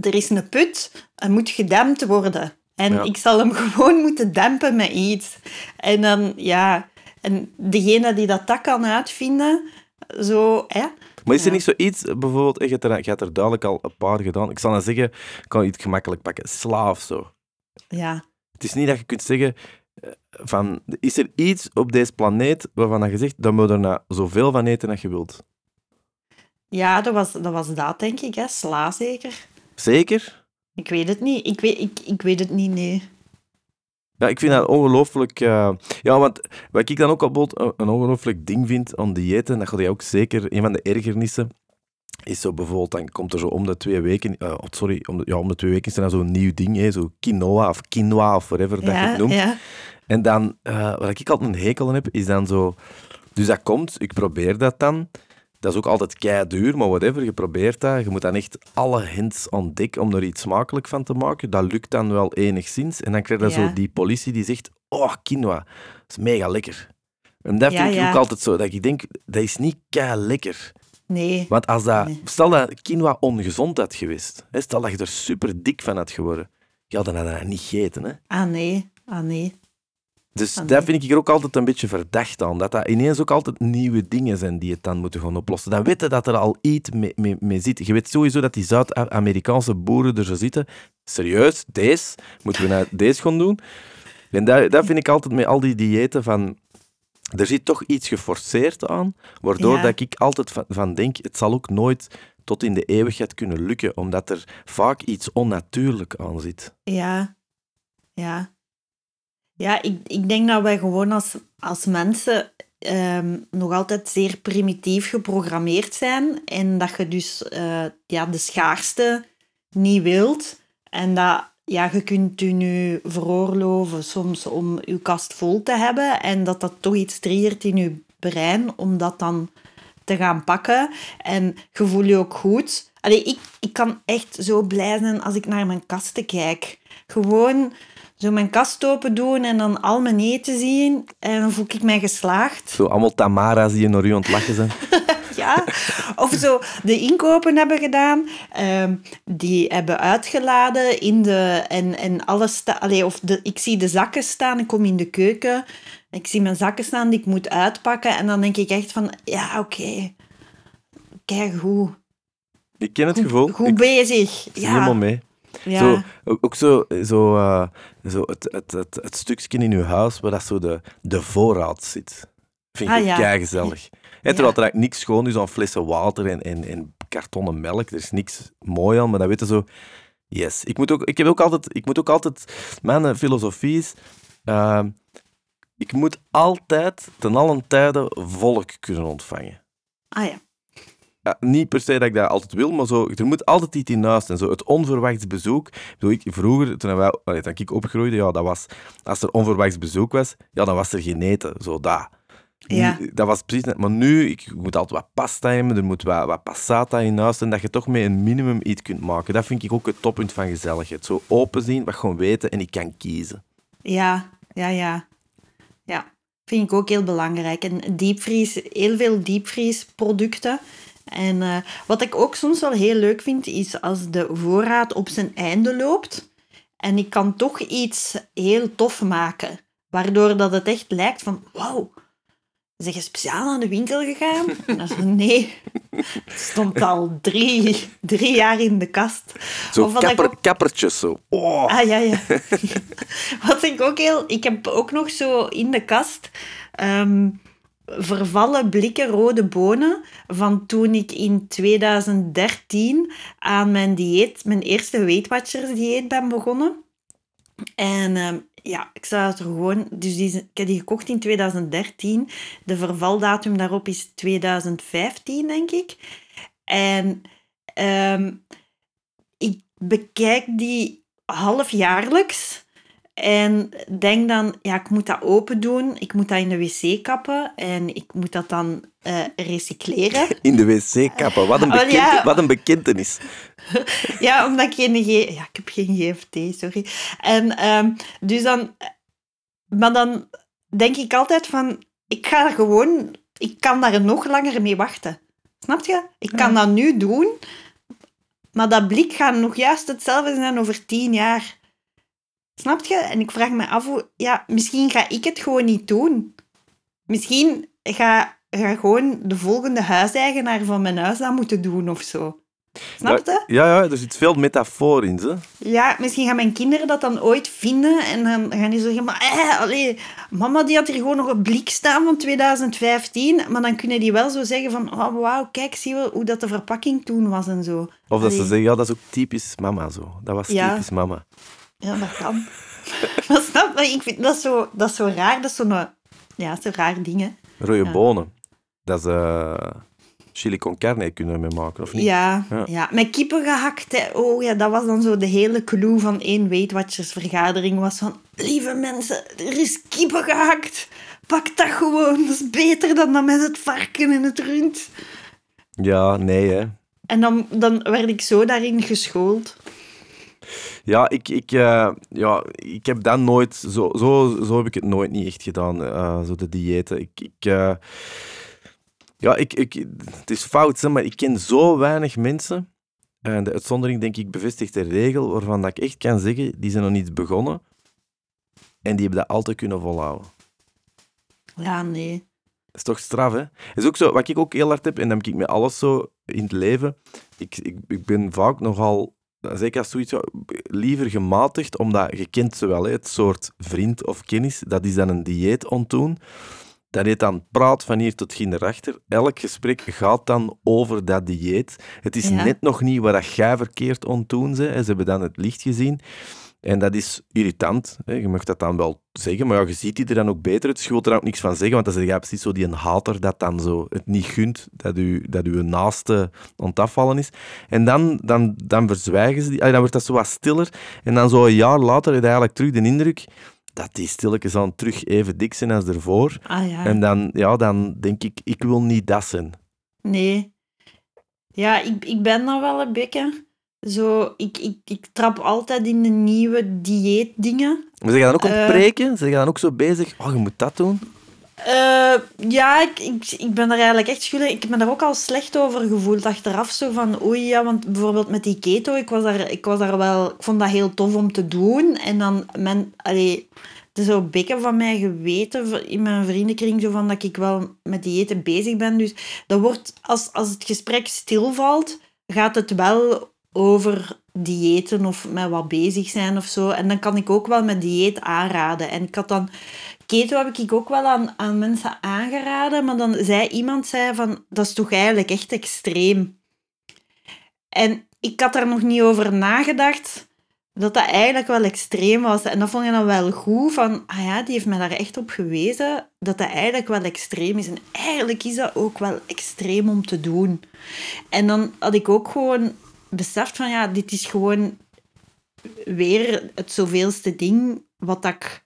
Er is een put, hij moet gedempt worden. En Ja. ik zal hem gewoon moeten dempen met iets. En dan, ja... En degene die dat, dat kan uitvinden, zo... Hè, Maar is er Ja. niet zoiets, bijvoorbeeld, je hebt, er, er duidelijk al een paar gedaan. Ik zal dan zeggen, ik kan iets gemakkelijk pakken. Sla of zo. ja. Het is niet dat je kunt zeggen, eh, van, is er iets op deze planeet waarvan dat je zegt, dan moet je er nou zoveel van eten als je wilt. ja, dat was, dat was dat, denk ik. Hè. Sla zeker. Zeker? Ik weet het niet. Ik weet, ik, ik weet het niet, nee. Ja, ik vind dat ongelooflijk... eh, ja, want wat ik dan ook al bot- een ongelooflijk ding vind aan diëten, dat gaat jij ook zeker... Een van de ergernissen is zo bijvoorbeeld, dan komt er zo om de twee weken... eh, oh, sorry, om de, ja, om de twee weken is er dan zo'n nieuw ding, hè, zo quinoa of quinoa of whatever dat je het noemt. ja. En dan, eh, wat ik altijd een hekel aan heb, is dan zo... Dus dat komt, ik probeer dat dan. Dat is ook altijd kei duur, maar whatever, je probeert dat. Je moet dan echt alle hints ontdekken om er iets smakelijk van te maken. Dat lukt dan wel enigszins. En dan krijg je Ja. zo die politie die zegt, oh, quinoa, dat is mega lekker. En dat vind ik ook altijd zo, dat ik denk, dat is niet kei lekker. Nee. Want als dat, Nee. stel dat quinoa ongezond had geweest, hè, stel dat je er super dik van had geworden, ja, dan had je dat niet gegeten, hè. Ah, nee. Ah, nee. Dus Ah, daar nee. vind ik er ook altijd een beetje verdacht aan. Dat dat ineens ook altijd nieuwe dingen zijn die het dan moeten gaan oplossen. Dan weten dat er al iets mee, mee, mee zit. Je weet sowieso dat die Zuid-Amerikaanse boeren er zo zitten. Serieus, deze? Moeten we nou deze gaan doen? En dat, dat vind ik altijd met al die diëten van... Er zit toch iets geforceerd aan, waardoor Ja. dat ik altijd van, van denk, het zal ook nooit tot in de eeuwigheid kunnen lukken, omdat er vaak iets onnatuurlijk aan zit. Ja. Ja. Ja, ik, ik denk dat wij gewoon als, als mensen ehm, nog altijd zeer primitief geprogrammeerd zijn. En dat je dus eh, ja, de schaarste niet wilt. En dat ja, je kunt je nu veroorloven soms om je kast vol te hebben. En dat dat toch iets triggert in je brein om dat dan te gaan pakken. En je voelt je ook goed. Allee, ik, ik kan echt zo blij zijn als ik naar mijn kasten kijk. Gewoon zo mijn kast open doen en dan al mijn eten zien. En dan voel ik mij geslaagd. Zo allemaal Tamara's die naar u aan het lachen zijn. Ja. Of zo de inkopen hebben gedaan. ehm, die hebben uitgeladen in de... En, en alles allee, of de, ik zie de zakken staan. Ik kom in de keuken. Ik zie mijn zakken staan die ik moet uitpakken. En dan denk ik echt van... Ja, oké. Kijk, goed. Ik ken het gevoel. Goed ik bezig. zie helemaal Ja. mee. Ja. Zo, ook, zo, zo, eh, zo het, het, het, het stukje in uw huis waar dat zo de, de voorraad zit. Vind ik Ah, ja. kei gezellig. En terwijl er eigenlijk niks schoon is aan flessen water en, en, en kartonnen melk. Er is niks mooi aan, maar dat weten zo... Yes. Ik moet ook, ik heb ook altijd... Ik moet ook altijd mijn eh, filosofie is... eh, ik moet altijd, ten allen tijde, volk kunnen ontvangen. Ah ja. Ja, niet per se dat ik dat altijd wil, maar zo, er moet altijd iets in huis zijn. Zo, het onverwachts bezoek. Bedoel, ik, vroeger, toen, wij, allee, toen ik opgroeide, ja, dat was, als er onverwachts bezoek was, ja, dan was er geen eten. Zo, dat. Ja. Dat was precies net. Maar nu, ik moet altijd wat pasta hebben, er moet wat, wat passata in huis zijn, dat je toch met een minimum iets kunt maken. Dat vind ik ook het toppunt van gezelligheid. Zo open zien, wat gewoon weten en ik kan kiezen. Ja, ja, ja. Ja, vind ik ook heel belangrijk. En diepvries, heel veel diepvriesproducten. En eh, wat ik ook soms wel heel leuk vind, is als de voorraad op zijn einde loopt. En ik kan toch iets heel tof maken. Waardoor dat het echt lijkt van, wauw, zeg je speciaal naar de winkel gegaan? En dan zo, nee, het stond al drie, drie jaar in de kast. Zo Of wat ik kapper, ook- kappertjes, zo. Oh. Ah, ja, ja. Wat ik ook heel... Ik heb ook nog zo in de kast ehm, vervallen blikken rode bonen van toen ik in 2013 aan mijn dieet, mijn eerste Weight Watchers dieet ben begonnen. En ehm, ja, ik zou het er gewoon... Dus die, ik heb die gekocht in 2013. De vervaldatum daarop is 2015, denk ik. En ehm, ik bekijk die halfjaarlijks. En denk dan, ja, ik moet dat open doen. Ik moet dat in de wc kappen. En ik moet dat dan eh, recycleren. In de wc kappen. Wat een, Oh, bekend, ja. wat een bekentenis. Ja, omdat ik geen... G ja, ik heb geen GFT, sorry. En ehm, dus dan... Maar dan denk ik altijd van... Ik ga gewoon... Ik kan daar nog langer mee wachten. Snap je? Ik kan dat nu doen. Maar dat blik gaat nog juist hetzelfde zijn over tien jaar. Snap je? En ik vraag me af hoe... Ja, misschien ga ik het gewoon niet doen. Misschien ga, ga gewoon de volgende huiseigenaar van mijn huis dat moeten doen of zo. Snap je? Ja, ja, er zit veel metafoor in. Ze. Ja, misschien gaan mijn kinderen dat dan ooit vinden en dan gaan die zeggen, maar eh, allee, mama die had hier gewoon nog een blik staan van 2015, maar dan kunnen die wel zo zeggen van, oh wauw, kijk, zie je hoe dat de verpakking toen was en zo. Of dat ze zeggen, ja, dat is ook typisch mama zo. Dat was Ja. typisch mama. Ja, dat kan. maar snap je? Ik vind dat zo, dat is zo raar. Dat is zo'n... Ja, zo raar dingen. Rode Ja. bonen. Dat is eh, chili con carne kunnen we maken, of niet? Ja, Ja. ja. met kippen gehakt. Hè. Oh ja, dat was dan zo de hele clue van één Weight Watchers vergadering. Was van, lieve mensen, er is kippen gehakt. Pak dat gewoon. Dat is beter dan dat met het varken en het rund. Ja, nee, hè. En dan, dan werd ik zo daarin geschoold. Ja, ik, ik, eh, ja, ik heb dat nooit... Zo, zo, zo heb ik het nooit niet echt gedaan, eh, zo de diëten. Ik... ik eh, ja, ik, ik, het is fout, hè, maar ik ken zo weinig mensen. En de uitzondering, denk ik, bevestigt de regel waarvan dat ik echt kan zeggen, die zijn nog niet begonnen. En die hebben dat altijd kunnen volhouden. Ja, nee. Dat is toch straf, hè? Is ook zo, wat ik ook heel hard heb, en dan heb ik met alles zo in het leven. Ik, ik, ik ben vaak nogal, zeker als zoiets, liever gematigd, omdat je kent ze wel, het soort vriend of kennis, dat is dan een dieet ontdoen. Dat heet dan praat van hier tot achter. Elk gesprek gaat dan over dat dieet. Het is Ja. net nog niet dat jij verkeerd ontdoen ze. Ze hebben dan het licht gezien. En dat is irritant. Hè. Je mag dat dan wel zeggen, maar ja, je ziet die er dan ook beter uit. Dus je wilt er ook niks van zeggen, want dan zeg je precies zo die een hater dat dan zo het niet gunt dat u, dat uw naaste aan het afvallen is. En dan, dan, dan verzwijgen ze die. Dan wordt dat zo wat stiller. En dan zo een jaar later heb je eigenlijk terug de indruk dat die stilletjes aan terug even dik zijn als ervoor. Ah ja. En dan, ja, dan denk ik, ik wil niet dat zijn. Nee. Ja, ik, ik ben dan wel een beetje... Zo, ik, ik, ik trap altijd in de nieuwe dieetdingen. Maar je dan ook Eh. ontbreken? Zeg je dan ook zo bezig? Oh, je moet dat doen? Eh, ja, ik, ik, ik ben er eigenlijk echt schuldig. Ik heb me daar ook al slecht over gevoeld achteraf. Zo van, oei, ja, want bijvoorbeeld met die keto, ik was daar, ik was daar wel... Ik vond dat heel tof om te doen. En dan, men, allee, het is zo bekken van mij geweten in mijn vriendenkring, zo van dat ik wel met diëten bezig ben. Dus dat wordt, als, als het gesprek stilvalt, gaat het wel over diëten of met wat bezig zijn of zo. En dan kan ik ook wel met dieet aanraden. En ik had dan... Keto heb ik ook wel aan, aan mensen aangeraden, maar dan zei iemand zei van, dat is toch eigenlijk echt extreem. En ik had daar nog niet over nagedacht dat dat eigenlijk wel extreem was. En dat vond ik dan wel goed, van, ah ja, die heeft mij daar echt op gewezen dat dat eigenlijk wel extreem is. En eigenlijk is dat ook wel extreem om te doen. En dan had ik ook gewoon beseft van, ja, dit is gewoon weer het zoveelste ding wat ik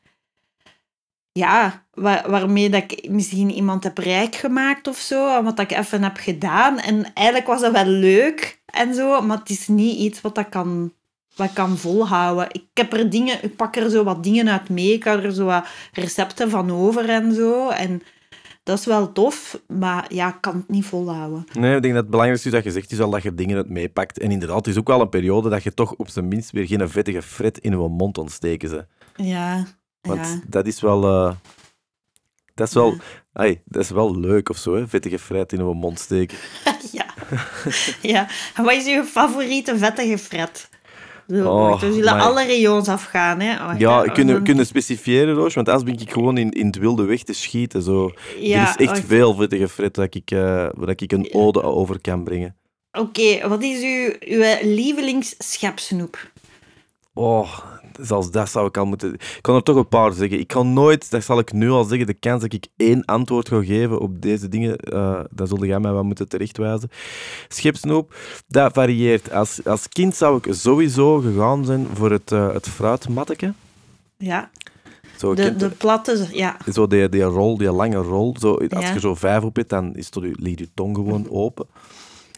ja, waar, waarmee dat ik misschien iemand heb rijk gemaakt of zo, en wat ik even heb gedaan. En eigenlijk was dat wel leuk en zo, maar het is niet iets wat ik kan, wat kan volhouden. Ik, heb er dingen, ik pak er zo wat dingen uit mee, ik had er zo wat recepten van over en zo. En dat is wel tof, maar ja, ik kan het niet volhouden. Nee, ik denk dat het belangrijkste is dat je zegt, is wel dat je dingen uit meepakt. En inderdaad, het is ook wel een periode dat je toch op zijn minst weer geen vettige fret in je mond ontsteken ze. Ja, Want ja. dat is wel... eh, dat is wel... Ja. ai, dat is wel leuk of zo, hè? vettige fret in je mond steken. ja. ja. En wat is uw favoriete vettige fret? Oh, zullen alle rayons afgaan. Hè. Wacht, Ja, kunnen, kunnen specifieren, Roos? Want anders ben ik gewoon in, in het wilde weg te schieten. Zo. Ja, er is echt veel vettige fret dat ik, eh, waar ik een ode over kan brengen. Oké, wat is uw, uw lievelingsschepsnoep? Oh, zelfs dat zou ik al moeten... Ik kan er toch een paar zeggen. Ik kan nooit, dat zal ik nu al zeggen, de kans dat ik één antwoord ga geven op deze dingen, eh dan zul jij mij wel moeten terechtwijzen. Schepsnoep, dat varieert. Als, als kind zou ik sowieso gegaan zijn voor het, eh het fruitmatteke. Ja, Zo, de, de platte... Ja, Zo die, die rol, die lange rol. Zo, als Ja. je zo vijf op hebt, dan is tot ligt je tong gewoon open.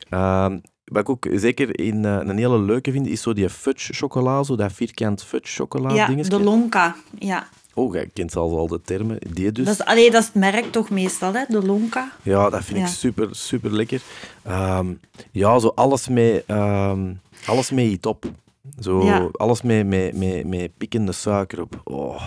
Ehm, wat ik ook zeker in, eh, een hele leuke vind, is zo die fudge chocola, zo dat vierkant fudge chocola ja dingetje. de lonka. Ja. Oh, jij kent zelfs al de termen. Die dus. Dat, is, allee, dat is het merk toch meestal, hè? de lonka. Ja, dat vind Ja. ik super, super lekker. Ehm, ja, zo alles mee, ehm, alles mee iets op. Zo, Ja. alles mee, mee, mee, mee pikkende suiker op. Oh,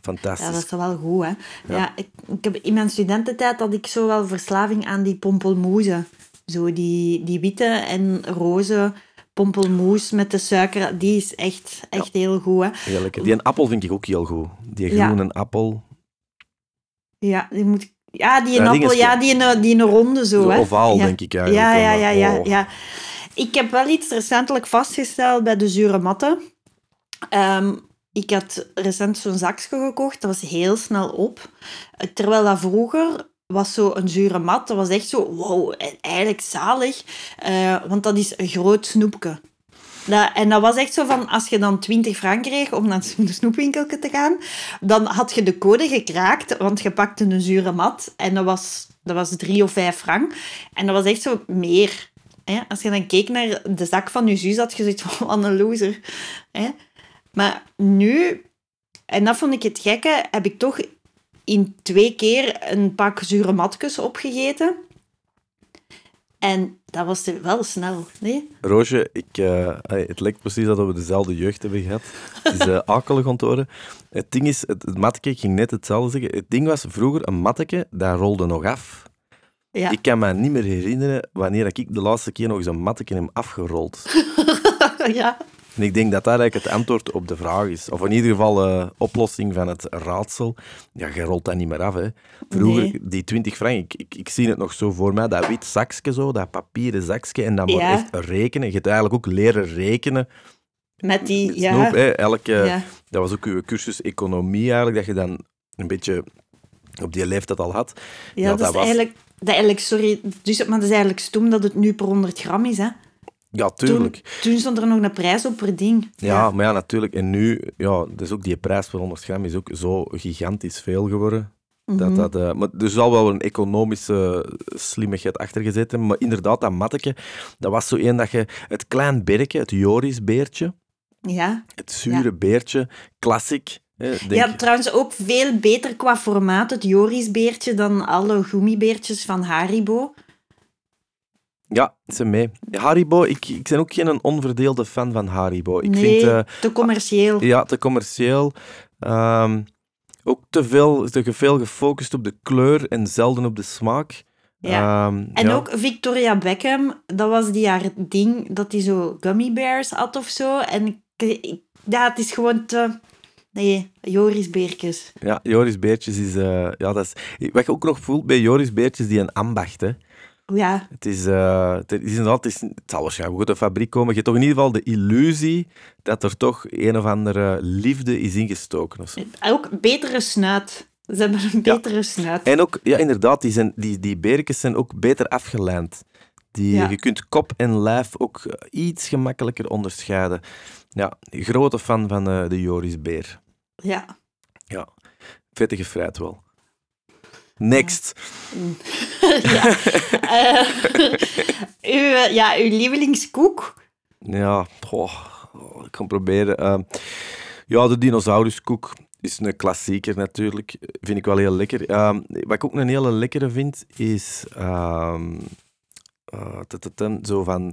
fantastisch. Ja, dat is wel goed, hè. Ja. ik, ik heb in mijn studententijd had ik zo wel verslaving aan die pompelmoezen. Zo die, die witte en roze pompelmoes met de suiker. Die is echt, echt heel goed, hè. Heel lekker. Die een appel vind ik ook heel goed. Die Ja. groene appel. Ja, die moet... Ja, die een appel, ja, die een, die een ronde zo, Zo hè. ovaal, denk ik eigenlijk. Ja, ja, ja, Oh. ja. Ik heb wel iets recentelijk vastgesteld bij de zure matten. Ehm, ik had recent zo'n zakje gekocht, dat was heel snel op. Terwijl dat vroeger was zo een zure mat, dat was echt zo, wow, eigenlijk zalig. Uh, want dat is een groot snoepje. Dat, en dat was echt zo van, als je dan 20 frank kreeg om naar de snoepwinkel te gaan, dan had je de code gekraakt, want je pakte een zure mat en dat was, dat was drie of vijf frank. En dat was echt zo meer. Hè? Als je dan keek naar de zak van je zus, had je zoiets van, een loser. Hè? Maar nu, en dat vond ik het gekke, heb ik toch in twee keer een pak zure matjes opgegeten. En dat was wel snel, nee? Roosje, ik, uh, het lijkt precies dat we dezelfde jeugd hebben gehad. Het is uh, akelig onthoren. Het ding is, het, het matteke, ik ging net hetzelfde zeggen. Het ding was vroeger een matteke, dat rolde nog af. Ja. Ik kan me niet meer herinneren wanneer ik de laatste keer nog zo'n matteke heb afgerold. ja. En ik denk dat dat eigenlijk het antwoord op de vraag is. Of in ieder geval de uh, oplossing van het raadsel. Ja, je rolt dat niet meer af. Hè. Vroeger, die 20 frank, ik, ik, ik, zie het nog zo voor mij, dat wit zakje zo, dat papieren zakje, en dan ja. echt rekenen. Je hebt eigenlijk ook leren rekenen. Met die, Met ja. Hè. Elke, ja. Dat was ook uw cursus economie eigenlijk, dat je dan een beetje op die leeftijd al had. Ja, dat, dat, is was... eigenlijk, dat eigenlijk, sorry, dus, maar dat is eigenlijk stom dat het nu per 100 gram is, hè. Ja, tuurlijk. Toen, toen, stond er nog een prijs op per ding. Ja, ja, maar ja, natuurlijk. En nu, ja, dus ook die prijs per 100 gram is ook zo gigantisch veel geworden. Mm -hmm. dat, dat, uh, maar er zal wel een economische slimmigheid achter gezeten. Maar inderdaad, dat matteke, dat was zo één dat je... Het klein berkje, het Jorisbeertje. Ja. Het zure ja. beertje, klassiek. Ja, trouwens ook veel beter qua formaat, het Jorisbeertje, dan alle gummibeertjes van Haribo. Ja, ze mee. Haribo, ik, ik ben ook geen onverdeelde fan van Haribo. Ik nee, vind, uh, te commercieel. Ja, te commercieel. Um, ook te veel, te veel gefocust op de kleur en zelden op de smaak. Ja. Um, en ja. ook Victoria Beckham, dat was die haar ding, dat hij zo gummy bears had of zo. En ja, het is gewoon te... Nee, Joris Beertjes. Ja, Joris Beertjes is... Uh, ja, dat is... Wat je ook nog voelt bij Joris Beertjes, die een ambacht, hè. Ja. Het is, uh, het, is inderdaad, het, is, het zal waarschijnlijk goed de fabriek komen. Je hebt toch in ieder geval de illusie dat er toch een of andere liefde is ingestoken. Of zo. Ook betere snuit. Ze hebben een betere ja. snuit. En ook, ja, inderdaad, die, zijn, die, die berkens zijn ook beter afgelijnd. Die, ja. Je kunt kop en lijf ook iets gemakkelijker onderscheiden. Ja, grote fan van uh, de Joris Beer. Ja. Ja, vettige fruit wel. Next. ja. uh, uw, ja, uw lievelingskoek? Ja, goh, ik kan proberen. Uh, ja, de dinosauruskoek is een klassieker natuurlijk. Vind ik wel heel lekker. Uh, wat ik ook een hele lekkere vind, is... Uh, zo van,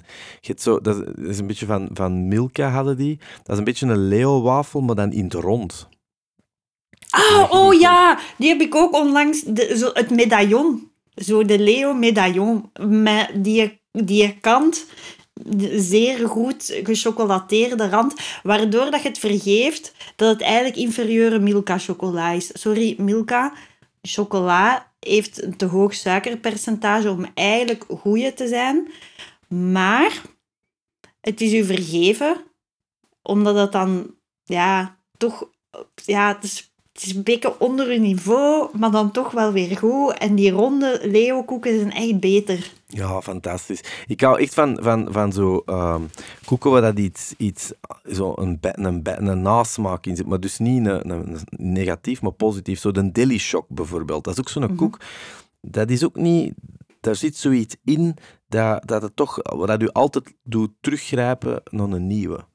zo, dat is een beetje van, van Milka hadden die. Dat is een beetje een Leo-wafel, maar dan in het rond. Ah, oh ja, die heb ik ook onlangs, de, zo, het medaillon. Zo de Leo medaillon. Met die, die kant, zeer goed gechocolateerde rand, waardoor dat je het vergeeft dat het eigenlijk inferieure Milka chocola is. Sorry, Milka chocola heeft een te hoog suikerpercentage om eigenlijk goeie te zijn. Maar het is u vergeven, omdat het dan, ja, toch, ja, het is het is een beetje onder hun niveau, maar dan toch wel weer goed. En die ronde Leo-koeken zijn echt beter. Ja, fantastisch. Ik hou echt van, van, van zo um, koeken waar dat iets, iets zo een, een, een, een nasmaak in zit, maar dus niet een, een, negatief, maar positief. Zo de Deli Shock bijvoorbeeld, dat is ook zo'n mm -hmm. koek. Dat is ook niet... Daar zit zoiets in dat, dat het toch... Dat u altijd doet teruggrijpen naar een nieuwe.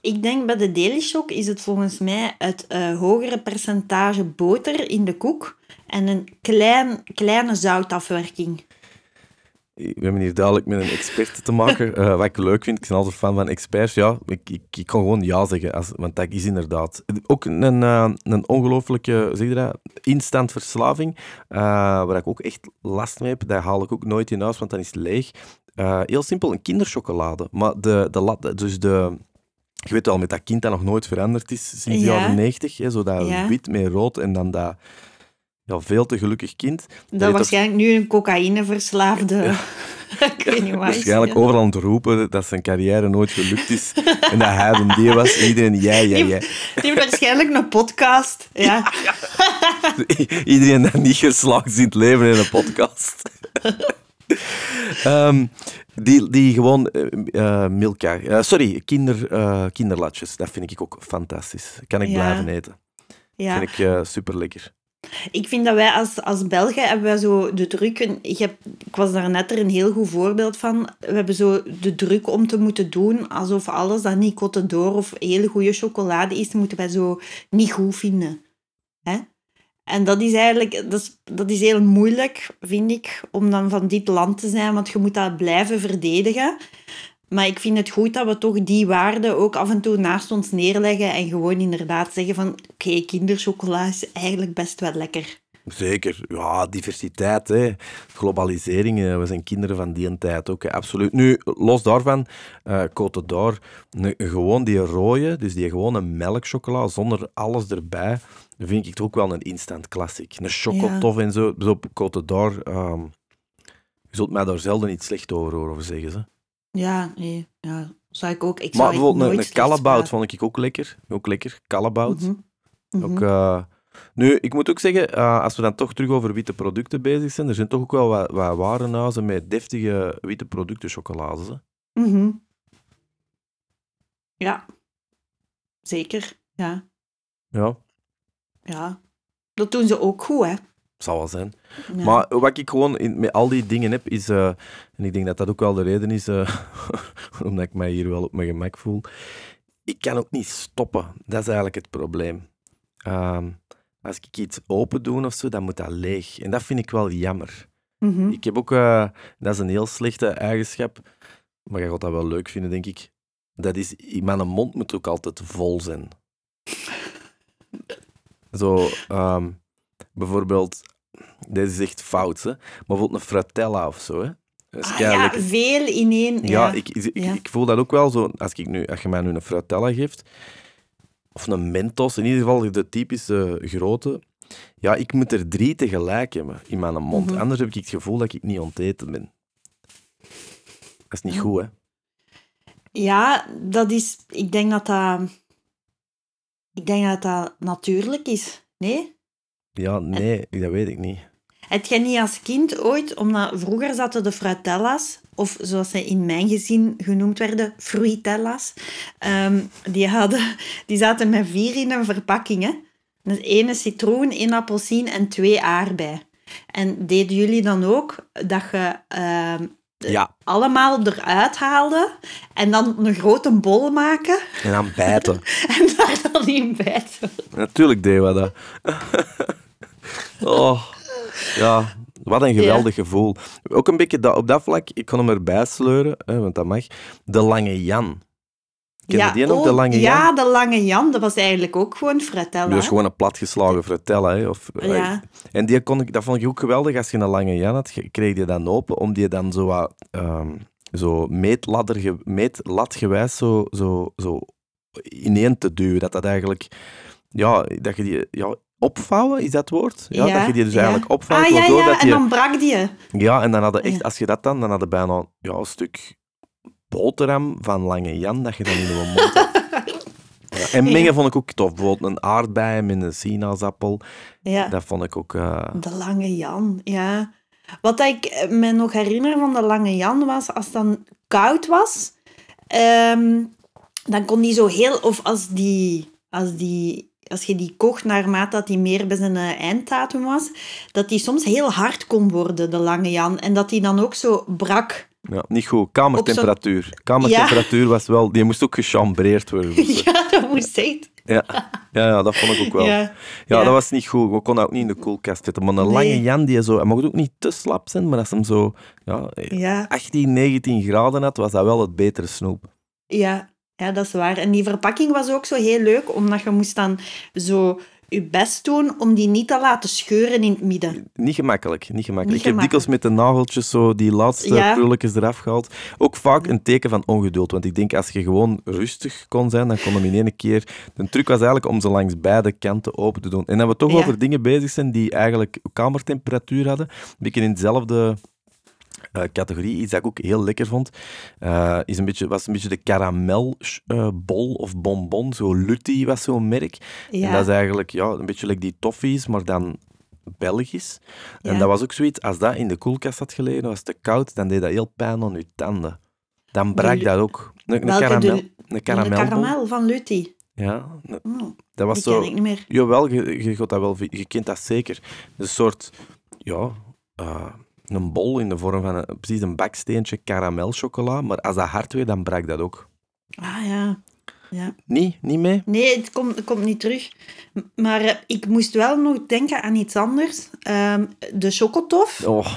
Ik denk bij de Daily Shock is het volgens mij het uh, hogere percentage boter in de koek en een klein, kleine zoutafwerking. We hebben hier duidelijk met een expert te maken. Uh, wat ik leuk vind, ik ben altijd fan van experts. Ja, ik, ik, ik kan gewoon ja zeggen, als, want dat is inderdaad ook een, uh, een ongelooflijke zeg je dat, instant verslaving, uh, waar ik ook echt last mee heb. Dat haal ik ook nooit in huis, want dan is het leeg. heel simpel, een kinderchocolade. Maar de, de, dus de, je weet wel, met dat kind dat nog nooit veranderd is sinds de ja. jaren 90. Hè, zo dat ja. wit met rood en dan dat ja, veel te gelukkig kind. Dat, dat waarschijnlijk nu een cocaïneverslaafde... Ja. ik weet niet waar. Waarschijnlijk overal aan het roepen dat zijn carrière nooit gelukt is. en dat hij een die was. Iedereen, jij, jij, jij. Die heeft waarschijnlijk een podcast. Ja. Iedereen dat niet geslaagd het leven in een podcast. Ehm, die, die gewoon uh, Milka, uh, sorry, kinder, uh, kinderlatjes, dat vind ik ook fantastisch. Kan ik Ja. blijven eten. ja. Vind ik super lekker. Ik vind dat wij als, als Belgen hebben wij zo de druk... Ik, heb, ik was daar net er een heel goed voorbeeld van. We hebben zo de druk om te moeten doen alsof alles dat niet d'Or of hele goede chocolade is, moeten wij zo niet goed vinden. Hè? En dat is eigenlijk dat is, dat is heel moeilijk, vind ik, om dan van dit land te zijn, want je moet dat blijven verdedigen. Maar ik vind het goed dat we toch die waarden ook af en toe naast ons neerleggen en gewoon inderdaad zeggen van oké, kinderchocola is eigenlijk best wel lekker. Zeker. Ja, diversiteit, hè. globalisering. hè. We zijn kinderen van die tijd ook, absoluut. Nu, los daarvan, eh Côte d'Or, gewoon die rode, dus die gewone melkchocola, zonder alles erbij, vind ik toch ook wel een instant classic. Een chocotof en zo, zo op Côte d'Or. ehm, je zult mij daar zelden iets slecht over horen zeggen. Ze. Ja, nee, ja, zou ik ook. Ik Maar zou bijvoorbeeld een, nooit een praten. vond ik ook lekker. Ook lekker, kalabout. Mhm, mhm. Ook, eh, nu, ik moet ook zeggen, eh, als we dan toch terug over witte producten bezig zijn, er zijn toch ook wel wat, wat warenhuizen met deftige witte producten chocolades. Hè? Mhm. Ja, zeker. Ja. Ja, ja, dat doen ze ook goed, hè. zal wel zijn. Ja. Maar wat ik gewoon in, met al die dingen heb, is, eh, en ik denk dat dat ook wel de reden is, eh, omdat ik mij hier wel op mijn gemak voel, ik kan ook niet stoppen. Dat is eigenlijk het probleem. Ehm, als ik iets open doe of zo, dan moet dat leeg. En dat vind ik wel jammer. Mhm. Ik heb ook, eh, dat is een heel slechte eigenschap, maar je gaat dat wel leuk vinden, denk ik. Dat is, mijn mond moet ook altijd vol zijn. Zo, ehm, bijvoorbeeld, deze is echt fout, hè? maar bijvoorbeeld een fratella of zo. Hè? Dat is Ah, ja, veel in één. Ja, Ja, ik, ik, Ja. ik voel dat ook wel zo. Als, ik nu, als je mij nu een fratella geeft, of een mentos, in ieder geval de typische grote, ja, ik moet er drie tegelijk hebben in mijn mond. Mhm. Anders heb ik het gevoel dat ik niet onteten ben. Dat is niet goed, hè? Ja, dat is... Ik denk dat dat... Ik denk dat dat natuurlijk is. Nee? Ja, nee, dat weet ik niet. Heb jij niet als kind ooit, omdat vroeger zaten de fratella's, of zoals ze in mijn gezin genoemd werden, fruitella's, ehm, die, hadden, die zaten met vier in een verpakking. Hè? Dus ene citroen, één appelsien en twee aardbei. En deden jullie dan ook dat je ehm, Ja, allemaal eruit haalde en dan een grote bol maken en dan bijten. en daar dan in bijten? Natuurlijk deden we dat. oh, ja, wat een geweldig gevoel. Ook een beetje dat, op dat vlak, ik kon hem erbij sleuren, hè, want dat mag. De Lange Jan. Ken je die nog, oh, de Lange Jan? Ja, de Lange Jan. Dat was eigenlijk ook gewoon fratella. Dat is gewoon een platgeslagen fratella. Hè, of, Ja. En die kon ik, dat vond ik ook geweldig. Als je een lange Jan had, kreeg je dan open om die dan zo, wat, ehm, zo meetladder, meetlatgewijs zo, zo, zo ineen te duwen. Dat dat eigenlijk... Ja, dat je die... Ja, opvouwen, is dat woord? Ja, dat je die dus ja. eigenlijk opvouwt. Ah, ja, ja, dat en je, dan brak die. ja, en dan hadden echt, Ja. als je dat dan, dan hadden bijna ja, een stuk boterham van Lange Jan dat je dan in je mond. Ja, en mengen vond ik ook tof. Bijvoorbeeld een aardbei met een sinaasappel. Ja, Dat vond ik ook... eh, de Lange Jan, ja. Wat ik me nog herinner van de Lange Jan was, als het dan koud was, ehm, dan kon die zo heel... Of als die... Als die als je die kocht naarmate dat die meer bij zijn eh, einddatum was, dat die soms heel hard kon worden, de Lange Jan. En dat die dan ook zo brak. Ja, niet goed. Kamertemperatuur. Kamertemperatuur was wel... Die moest ook gechambreerd worden. Ja, dat moest echt. ja. Ja, ja, dat vond ik ook wel. Ja, Ja, dat was niet goed. We konden ook niet in de koelkast zetten. Maar een Nee. lange Jan, die zo... Hij mocht ook niet te slap zijn, maar als hem zo... Ja, ja. 18, 19 graden had, was dat wel het betere snoep. Ja, ja, dat is waar. En die verpakking was ook zo heel leuk, omdat je moest dan zo je best doen om die niet te laten scheuren in het midden. Niet gemakkelijk, niet gemakkelijk. Niet ik heb dikwijls met de nageltjes zo die laatste Ja. prulletjes eraf gehaald. Ook vaak een teken van ongeduld. Want ik denk, als je gewoon rustig kon zijn, dan kon hem in één keer... De truc was eigenlijk om ze langs beide kanten open te doen. En dat we toch Ja. over dingen bezig zijn die eigenlijk kamertemperatuur hadden. Een beetje in hetzelfde eh, categorie. Iets dat ik ook heel lekker vond, eh, is een beetje, was een beetje de karamelbol of bonbon. Zo Lutti was zo'n merk. Ja. En dat is eigenlijk ja, een beetje like die toffees, maar dan Belgisch. En dat was ook zoiets, als dat in de koelkast had gelegen, was te koud, dan deed dat heel pijn aan je tanden. Dan brak dat ook. Een, karamel, de- een karamel van Lutti. Ja, een- Oh, dat was zo... ik niet meer. Jawel, je, dat wel, je kent dat zeker. Een soort, ja, eh, een bol in de vorm van een, precies een baksteentje karamelchocola. Maar als dat hard werd, dan brak dat ook. Ah ja. ja. Niet? Niet mee? Nee, het komt, het komt niet terug. Maar eh, ik moest wel nog denken aan iets anders. Ehm, de chocotof. Oh,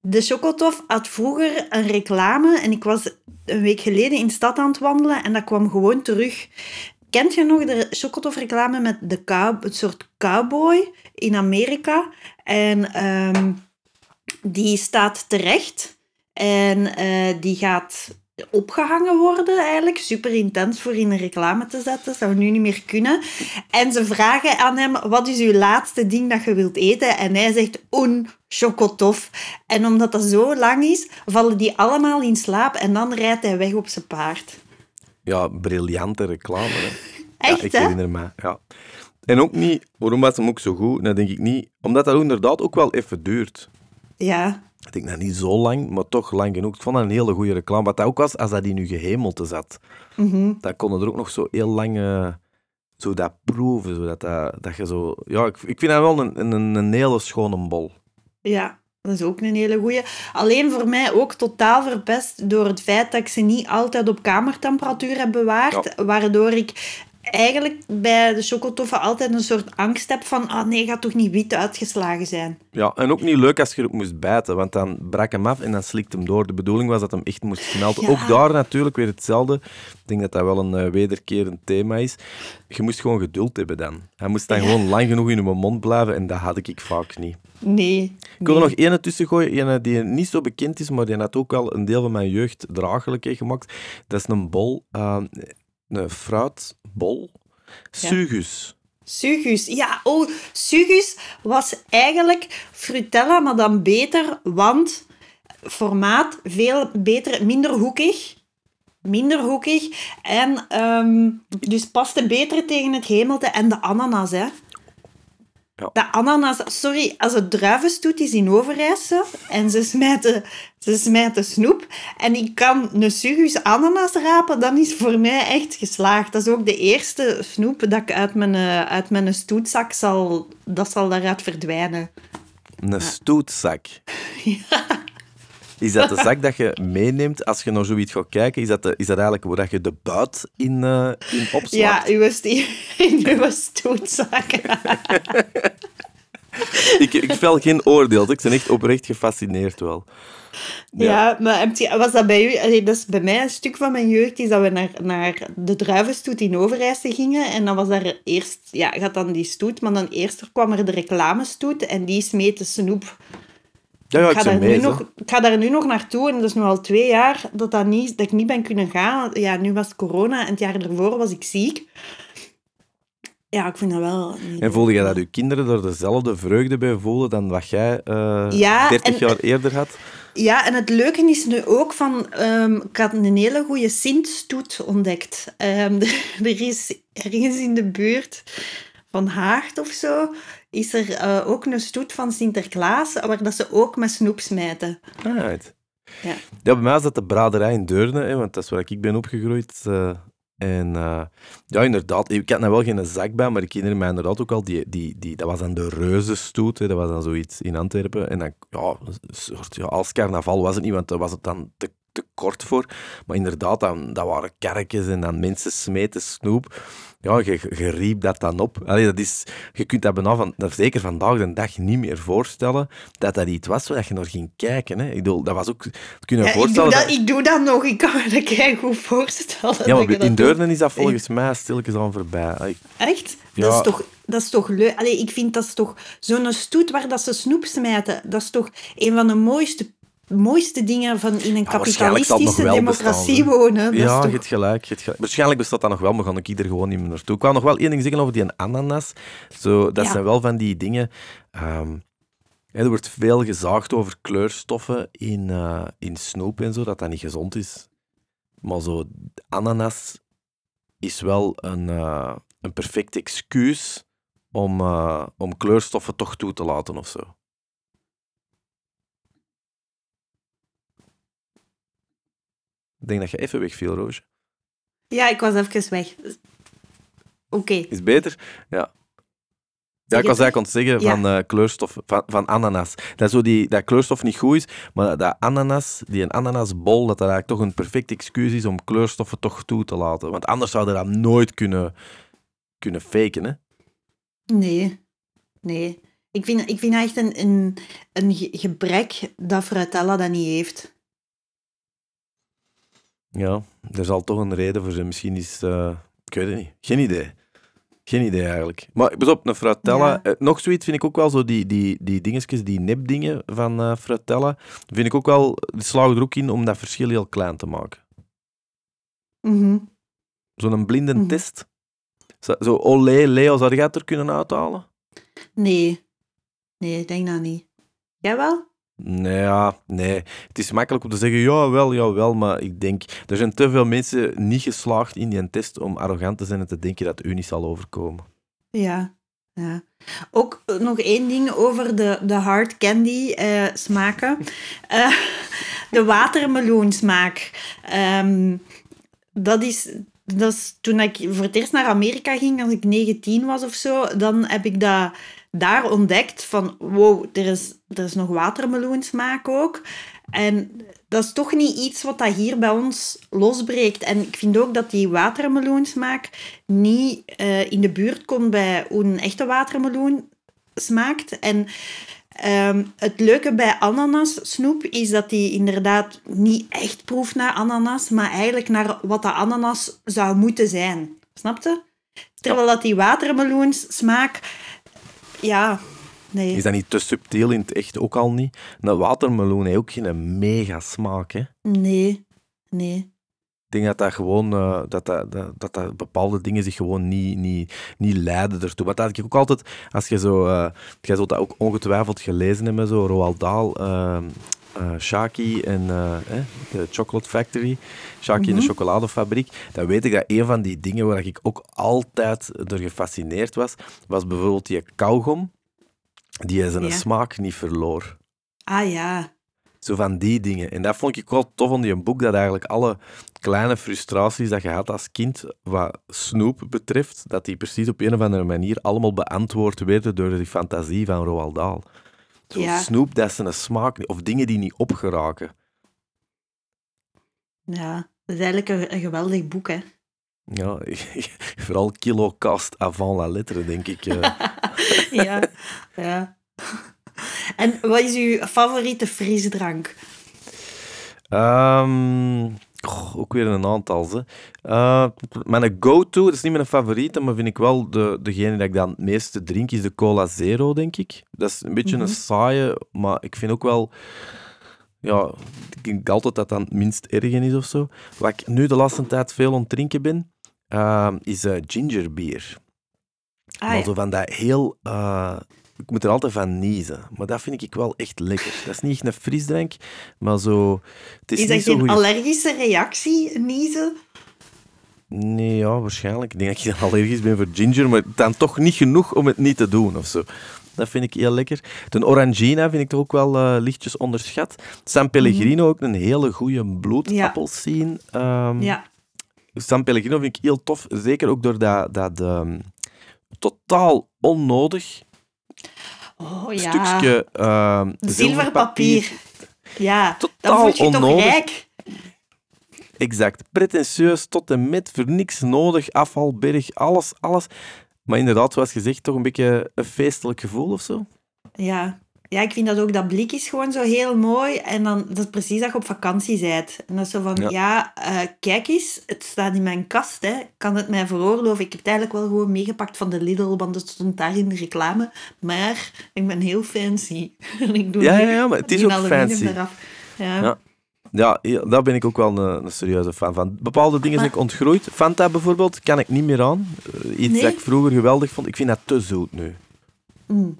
De chocotof had vroeger een reclame en ik was een week geleden in de stad aan het wandelen en dat kwam gewoon terug. Kent je nog de chocotof-reclame met de cow, het soort cowboy in Amerika? En ehm, die staat terecht en eh, die gaat opgehangen worden eigenlijk. Super intens voor in een reclame te zetten. Zou nu niet meer kunnen. En ze vragen aan hem, wat is uw laatste ding dat je wilt eten? En hij zegt, un chocotof. En omdat dat zo lang is, vallen die allemaal in slaap en dan rijdt hij weg op zijn paard. ja, briljante reclame. Hè. Echt, ja, ik hè? herinner me. Ja. En ook niet, waarom was hem ook zo goed? Dat denk ik niet. Omdat dat inderdaad ook wel even duurt. Ja, Ik denk dat niet zo lang, maar toch lang genoeg. Ik vond dat een hele goede reclame. Wat dat ook was, als dat in je gehemelte zat, mhm. dan konden er ook nog zo heel lang eh, zo dat proeven. Zodat dat, dat je zo... Ja, ik, ik vind dat wel een, een, een hele schone bol. ja. Dat is ook een hele goeie. Alleen voor mij ook totaal verpest door het feit dat ik ze niet altijd op kamertemperatuur heb bewaard. Waardoor ik eigenlijk bij de chocotoffen altijd een soort angst heb van ah nee, gaat toch niet wit uitgeslagen zijn. Ja, en ook niet leuk als je erop moest bijten, want dan brak hem af en dan slikt hem door. De bedoeling was dat hem echt moest smelten. Ja. Ook daar natuurlijk weer hetzelfde. Ik denk dat dat wel een eh, wederkerend thema is. Je moest gewoon geduld hebben dan. Hij moest dan Ja. gewoon lang genoeg in je mond blijven en dat had ik vaak niet. Nee. Ik wil er nog één tussen gooien, een die niet zo bekend is, maar die had ook wel een deel van mijn jeugd draaglijk heeft gemaakt. Dat is een bol, eh, een fruitbol. Sugus. Sugus. Ja, oh, Sugus was eigenlijk Frutella, maar dan beter, want formaat veel beter, minder hoekig. Minder hoekig. En ehm, dus paste beter tegen het hemelte en de ananas, hè. Ja. De ananas, sorry, als het druivenstoet is in Overijssel en ze smijten, ze smijten snoep en ik kan een sugus ananas rapen, dan is voor mij echt geslaagd. Dat is ook de eerste snoep dat ik uit mijn, eh, uit mijn stoetzak zal, dat zal daaruit verdwijnen. Een stoetzak. Is dat de zak dat je meeneemt als je naar zoiets gaat kijken? Is dat, de, is dat eigenlijk waar dat je de buit in, eh in opslaat? Ja, uw, st- in uw stoetzak. Ik, ik vel geen oordeel. Ik ben echt oprecht gefascineerd wel. Ja, maar was dat bij u? Allee, dat is bij mij een stuk van mijn jeugd, is dat we naar, naar de druivenstoet in Overijssel gingen. En dan was daar eerst, ja, gaat dan die stoet, maar dan eerst kwam er de reclamestoet en die smeet de snoep. Ja, ja, ik, ga daar nu nog, ik ga daar nu nog naartoe en dat is nu al twee jaar dat, dat, niet, dat ik niet ben kunnen gaan. Ja, nu was het corona en het jaar ervoor was ik ziek. Ja, ik vind dat wel... niet En voelde je dat je kinderen er dezelfde vreugde bij voelen dan wat jij eh Ja, 30 en- jaar eerder had? Ja, en het leuke is nu ook van... ehm, ik had een hele goede Sint-stoet ontdekt. Ehm, er is ergens in de buurt van Haagt of zo... is er eh, ook een stoet van Sinterklaas, waar dat ze ook met snoep smijten. Right. Ja. Ja, bij mij was dat de braderij in Deurne, hè, want dat is waar ik ben opgegroeid. eh, en eh, ja, inderdaad, ik had nou wel geen zak bij, maar ik herinner me inderdaad ook al, die, die, die, dat was dan de reuzenstoet, hè, dat was dan zoiets in Antwerpen. En dan, ja, een soort, ja, als carnaval was het niet, want daar was het dan te, te kort voor. Maar inderdaad, dan, dat waren kerkjes en dan mensen smeten snoep. Ja, je, je riep dat dan op. Allee, dat is, je kunt dat bijna van, dat zeker vandaag de dag niet meer voorstellen dat dat iets was waar je naar ging kijken. Hè. Ik bedoel, dat was ook... Kun je je Ja, ik, doe voorstellen... dat, ik doe dat nog. Ik kan me dat goed voorstellen. Ja, dat maar dat in. Deurne is dat volgens mij stilletjes aan voorbij. Echt? Ja. Dat is toch, dat is toch leuk? Allee, ik vind dat is toch zo'n stoet waar dat ze snoep smijten. Dat is toch een van de mooiste, mooiste dingen van in een Ja, nog kapitalistische democratie bestaan, wonen. Dat is ja, je toch... hebt gelijk, je hebt gelijk. Waarschijnlijk bestaat dat nog wel, maar ga ik er gewoon niet meer naartoe. Ik wou nog wel één ding zeggen over die ananas. Zo, dat Ja. zijn wel van die dingen... ehm, er wordt veel gezaagd over kleurstoffen in, eh, in snoep en zo, dat dat niet gezond is. Maar zo, ananas is wel een, uh, een perfect excuus om, uh, om kleurstoffen toch toe te laten of zo. Ik denk dat je even wegviel, Roosje. Ja, ik was even weg. Oké. Is beter? Ja. Ja, ik was eigenlijk aan het zeggen van uh, kleurstof, van, van ananas. Dat, zo die, dat kleurstof niet goed is, maar dat ananas, die een ananasbol, dat dat eigenlijk toch een perfect excuus is om kleurstoffen toch toe te laten. Want anders zouden dat nooit kunnen, kunnen faken, hè? Nee. Nee. Ik vind, ik vind echt een, een, een gebrek dat Fruitella dat niet heeft. Ja, er zal toch een reden voor zijn. Misschien is... Uh, ik weet het niet. Geen idee. Geen idee eigenlijk. Maar pas op, een Fratella. Eh, nog zoiets vind ik ook wel zo, die, die, die dingetjes, die nepdingen van uh, Fratella, vind ik ook wel, die slagen er ook in om dat verschil heel klein te maken. Mm Zo'n blinde mhm. test. Zo, zo olé, Leo, zou jij het er kunnen uithalen? Nee. Nee, ik denk dat niet. Jij wel? Nee, ja, nee. Het is makkelijk om te zeggen, ja, wel, ja, wel, maar ik denk, er zijn te veel mensen niet geslaagd in die test om arrogant te zijn en te denken dat u niet zal overkomen. Ja, ja. Ook nog één ding over de, de hard candy eh, smaken. Uh, de watermeloensmaak. Um, dat is, dat is toen ik voor het eerst naar Amerika ging, als ik 19 was of zo, dan heb ik dat daar ontdekt van, wow, er is, er is nog watermeloensmaak ook. En dat is toch niet iets wat dat hier bij ons losbreekt. En ik vind ook dat die watermeloensmaak niet uh, in de buurt komt bij hoe een echte watermeloen smaakt. En um, het leuke bij ananas snoep is dat die inderdaad niet echt proeft naar ananas, maar eigenlijk naar wat de ananas zou moeten zijn. Snapte? Terwijl dat die watermeloenssmaak ja, nee. Is dat niet te subtiel in het echt ook al niet? Een watermeloen heeft ook geen mega smaak, hè? Nee, nee. Ik denk dat dat gewoon, uh, dat, dat, dat, dat, bepaalde dingen zich gewoon niet, niet, niet leiden ertoe. Wat dat ik ook altijd, als je zo, uh, jij zult dat ook ongetwijfeld gelezen hebben, zo Roald Dahl, uh, Shaki en de Chocolate Factory, Shaki mm -hmm. en de mhm. chocoladefabriek, dan weet ik dat een van die dingen waar ik ook altijd door gefascineerd was, was bijvoorbeeld die kauwgom, die zijn smaak niet verloor. Ah ja. Zo van die dingen. En dat vond ik wel tof aan die boek, dat eigenlijk alle kleine frustraties dat je had als kind, wat snoep betreft, dat die precies op een of andere manier allemaal beantwoord werden door die fantasie van Roald Dahl. Zo ja. snoep, dat een smaak, of dingen die niet opgeraken. Ja, dat is eigenlijk een, een geweldig boek, hè. Ja, vooral kilocast avant la lettre, denk ik. Eh. ja, ja. En wat is uw favoriete frisdrank? Um, ook weer een aantal. Hè. Uh, mijn go-to, dat is niet mijn favoriete, maar vind ik wel de, degene die ik dan het meeste drink, is de Cola Zero, denk ik. Dat is een beetje een mhm. saaie, maar ik vind ook wel... Ja, ik denk altijd dat dat het minst erg is of zo. Wat ik nu de laatste tijd veel aan het drinken ben, uh, is uh, gingerbeer. Ah, maar zo van dat heel ik moet er altijd van niezen. Maar dat vind ik wel echt lekker. Dat is niet een frisdrank, maar zo... Het is, is dat geen allergische reactie, niezen? Nee, ja, waarschijnlijk. Ik denk dat ik allergisch ben voor ginger, maar dan toch niet genoeg om het niet te doen of zo. Dat vind ik heel lekker. De Orangina vind ik toch ook wel uh, lichtjes onderschat. San Pellegrino ook een hele goede bloedappelsien. Ja. Um, ja. San Pellegrino vind ik heel tof. Zeker ook door dat, dat um, totaal onnodig Oh ja. Stukje uh, zilverpapier. Ja, Totaal dat je onnodig. toch rijk. Exact. Pretentieus tot en met, voor niks nodig, afvalberg, alles, alles. Maar inderdaad, zoals gezegd, toch een beetje een feestelijk gevoel of zo. Ja, ja, ik vind dat ook, dat blik is gewoon zo heel mooi. En dan, dat is precies dat je op vakantie bent. En dat is zo van, ja, uh, kijk eens, het staat in mijn kast, hè. kan het mij veroorloven. Ik heb het eigenlijk wel gewoon meegepakt van de Lidl, want het stond daar in de reclame. Maar ik ben heel fancy. en ik doe ja, ja, ja, maar het is ook fancy. Ja. ja. Ja, daar ben ik ook wel een, een serieuze fan van. Bepaalde dingen zijn ik ontgroeid. Fanta bijvoorbeeld, kan ik niet meer aan. Uh, iets dat ik vroeger geweldig vond. Ik vind dat te zoet nu. Mm.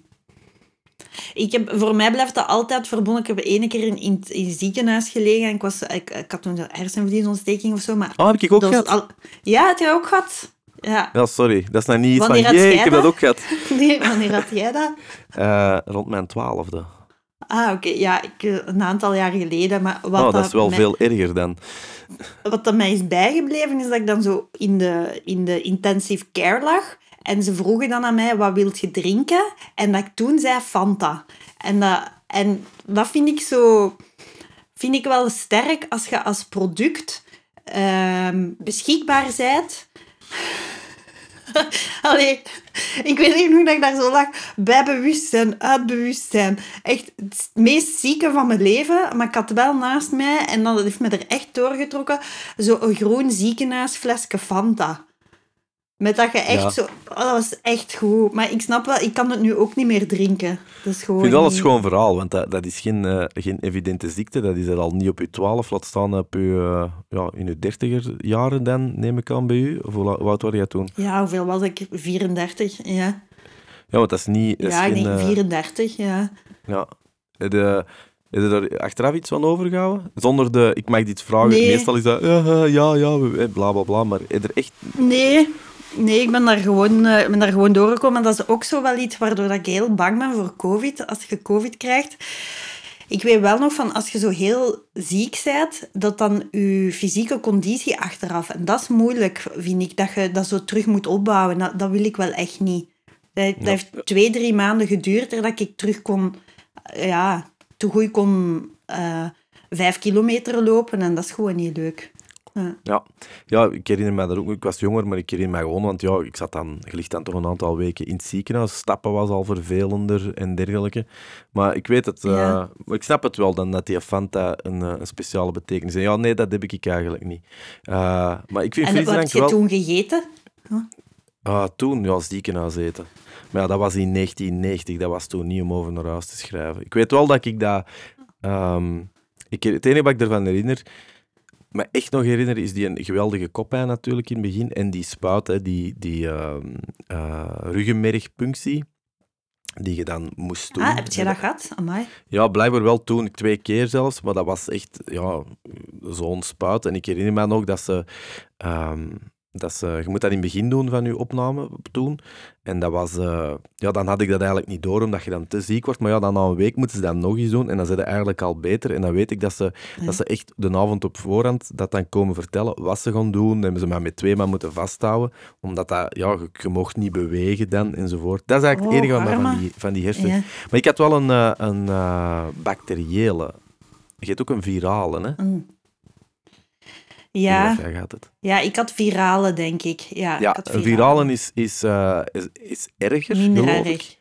Ik heb, voor mij blijft dat altijd verbonden. Ik heb één keer in, in, in het ziekenhuis gelegen en ik, was, ik, ik had toen een hersenvliesontsteking of zo. Maar Oh, heb ik ook gehad? al- Ja, had jij ook gehad? Ja. Ja, sorry. Dat is nou niet iets van, Wanneer had jee, jij ik heb dat? ook gehad. Nee, wanneer had jij dat? Eh, rond mijn twaalfde. Ah, oké. Ja, ik, eh, een aantal jaar geleden. Maar wat, Oh, dat is wel mij, veel erger dan. wat dat mij is bijgebleven, is dat ik dan zo in de, in de intensive care lag. En ze vroegen dan aan mij, wat wilt je drinken? En dat ik toen zei Fanta. En dat, en dat vind ik zo... Vind ik wel sterk als je als product ehm, beschikbaar bent. Allee, ik weet niet hoe dat ik daar zo lag. Bij bewustzijn, uit bewustzijn. Echt het meest zieke van mijn leven. Maar ik had wel naast mij, en dat heeft me er echt doorgetrokken, zo'n groen ziekenhuisflesje Fanta. Met dat je echt Ja. zo... Oh, dat was echt goed. Maar ik snap wel, ik kan het nu ook niet meer drinken. Dat is gewoon Ik vind dat een niet- schoon verhaal, want dat, dat is geen, eh, geen evidente ziekte. Dat is er al niet op je 12, laat staan op je, eh, ja, in je dertiger jaren dan, neem ik aan bij u. Of hoe, oud was jij toen? Ja, hoeveel was ik? 34, ja. Ja, want dat is niet... Dat is Ja, geen, eh, 34, ja. ja. Je, heb je er achteraf iets van overgehouden? Zonder de, ik mag dit vragen, Nee. meestal is dat, ja, ja, ja, ja, eh, bla, bla, bla, maar je er echt... Nee, nee ik ben daar, gewoon, eh, ben daar gewoon doorgekomen. En dat is ook zo wel iets waardoor dat ik heel bang ben voor COVID. Als je COVID krijgt. Ik weet wel nog van als je zo heel ziek bent, dat dan je fysieke conditie achteraf. En dat is moeilijk, vind ik, dat je dat zo terug moet opbouwen. Dat, dat wil ik wel echt niet. Dat, dat heeft twee, drie maanden geduurd voordat ik terug kon, eh, ja, te goed kon eh, vijf kilometer lopen. En dat is gewoon niet leuk. Ja. Ja. ja, ik herinner me dat ook. Ik was jonger, maar ik herinner me gewoon, want ja, ik zat dan, je ligt dan toch een aantal weken in het ziekenhuis. Stappen was al vervelender en dergelijke. Maar ik weet het, eh, Ja. maar ik snap het wel dan dat die Fanta een, eh, een speciale betekenis heeft. Ja, nee, dat heb ik eigenlijk niet. Eh, maar ik vind En wat heb je wel... toen gegeten? Ah, toen, ja, ziekenhuis eten. Maar ja, dat was in 1990. Dat was toen niet om over naar huis te schrijven. Ik weet wel dat ik dat... ehm, ik, het enige wat ik ervan herinner... Me echt nog herinner is die een geweldige koppijn natuurlijk in het begin. En die spuit, hè, die, die eh, ruggenmergpunctie. Die je dan moest doen. Ah, heb je dat gehad? Amai. Ja, blijkbaar wel toen, twee keer zelfs, maar dat was echt ja, zo'n spuit. En ik herinner me nog dat ze, ehm, dat ze... Je moet dat in het begin doen van je opname toen. En dat was... eh, ja, dan had ik dat eigenlijk niet door, omdat je dan te ziek wordt. Maar ja, dan na een week moeten ze dat nog eens doen. En dan zijn ze eigenlijk al beter. En dan weet ik dat ze, dat ze echt de avond op voorhand dat dan komen vertellen wat ze gaan doen. Dan hebben ze maar met twee man moeten vasthouden. Omdat dat... Ja, je, je mocht niet bewegen dan, enzovoort. Dat is eigenlijk het Oh, enige wat van die, van die hersenen... Ja. Maar ik had wel een, eh, een eh, bacteriële. Je hebt ook een virale, hè? Ja, Jij gaat het. ja, ik had virale, denk ik. Ja, Ja, virale is, is, eh, is, is erger, Minder ik. erg.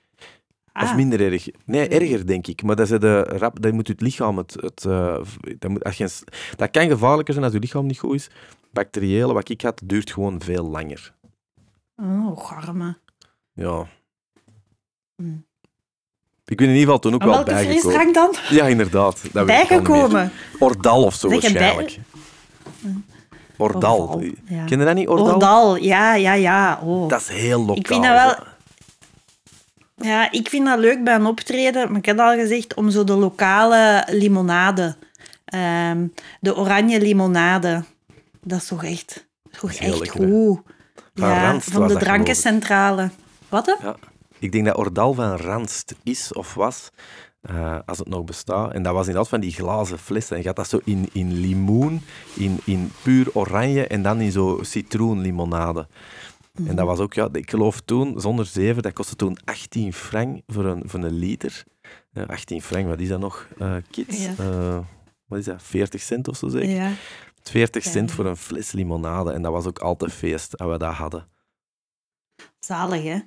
Of Ah. minder erg. Nee, erger, denk ik. Maar dat, is de rap, dat moet het lichaam... Het, het, eh, dat, moet, als je, dat kan gevaarlijker zijn als je lichaam niet goed is. Bacteriële, wat ik had, duurt gewoon veel langer. Oh, garme. Ja. Hmm. Ik ben in ieder geval toen ook wel welke bijgekomen. frisdrank dan? Ja, inderdaad. Dat. Bijgekomen. Ordal of zo Zeg je bij- waarschijnlijk. Ordal. Ordal, ja. Ken je dat niet, Ordal? Ordal, ja, ja, ja. Oh. Dat is heel lokaal. Ik vind dat wel- Ja, ik vind dat leuk bij een optreden, maar ik heb al gezegd, om zo de lokale limonade, ehm, de oranje limonade, dat is toch echt, toch echt lekker, goed. Van Ja, Randst van de drankencentrale. Wat? hè? Ja. Ik denk dat Ordal van Randst is of was, eh, als het nog bestaat. En dat was inderdaad van die glazen flessen. En je had dat zo in, in limoen, in, in puur oranje en dan in zo citroenlimonade. En dat was ook, ja, ik geloof toen, zonder zeven, dat kostte toen 18 frank voor een, voor een liter. Ja, 18 frank, wat is dat nog, eh, kids? Ja. Eh, wat is dat, 40 cent of zo zeker? Ja. 40 cent Ja. voor een fles limonade. En dat was ook altijd feest, als we dat hadden. Zalig, hè?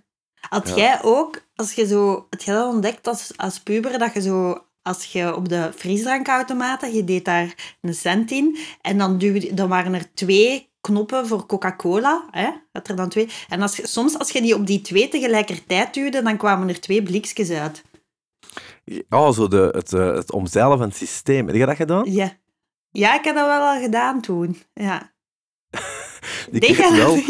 Had Ja. jij ook, als je zo, had jij dat ontdekt als, als puber, dat je zo, als je op de frisdrankautomaten, je deed daar een cent in, en dan, duwde, dan waren er twee knoppen voor Coca-Cola, hè? Dat er dan twee. En als soms, als je die op die twee tegelijkertijd duwde, dan kwamen er twee blikjes uit. Oh, zo de, het, eh, het omzeilen van het systeem. Heb je dat gedaan? Ja. Ja, ik heb dat wel al gedaan toen. Ja. Ik jij dat wel.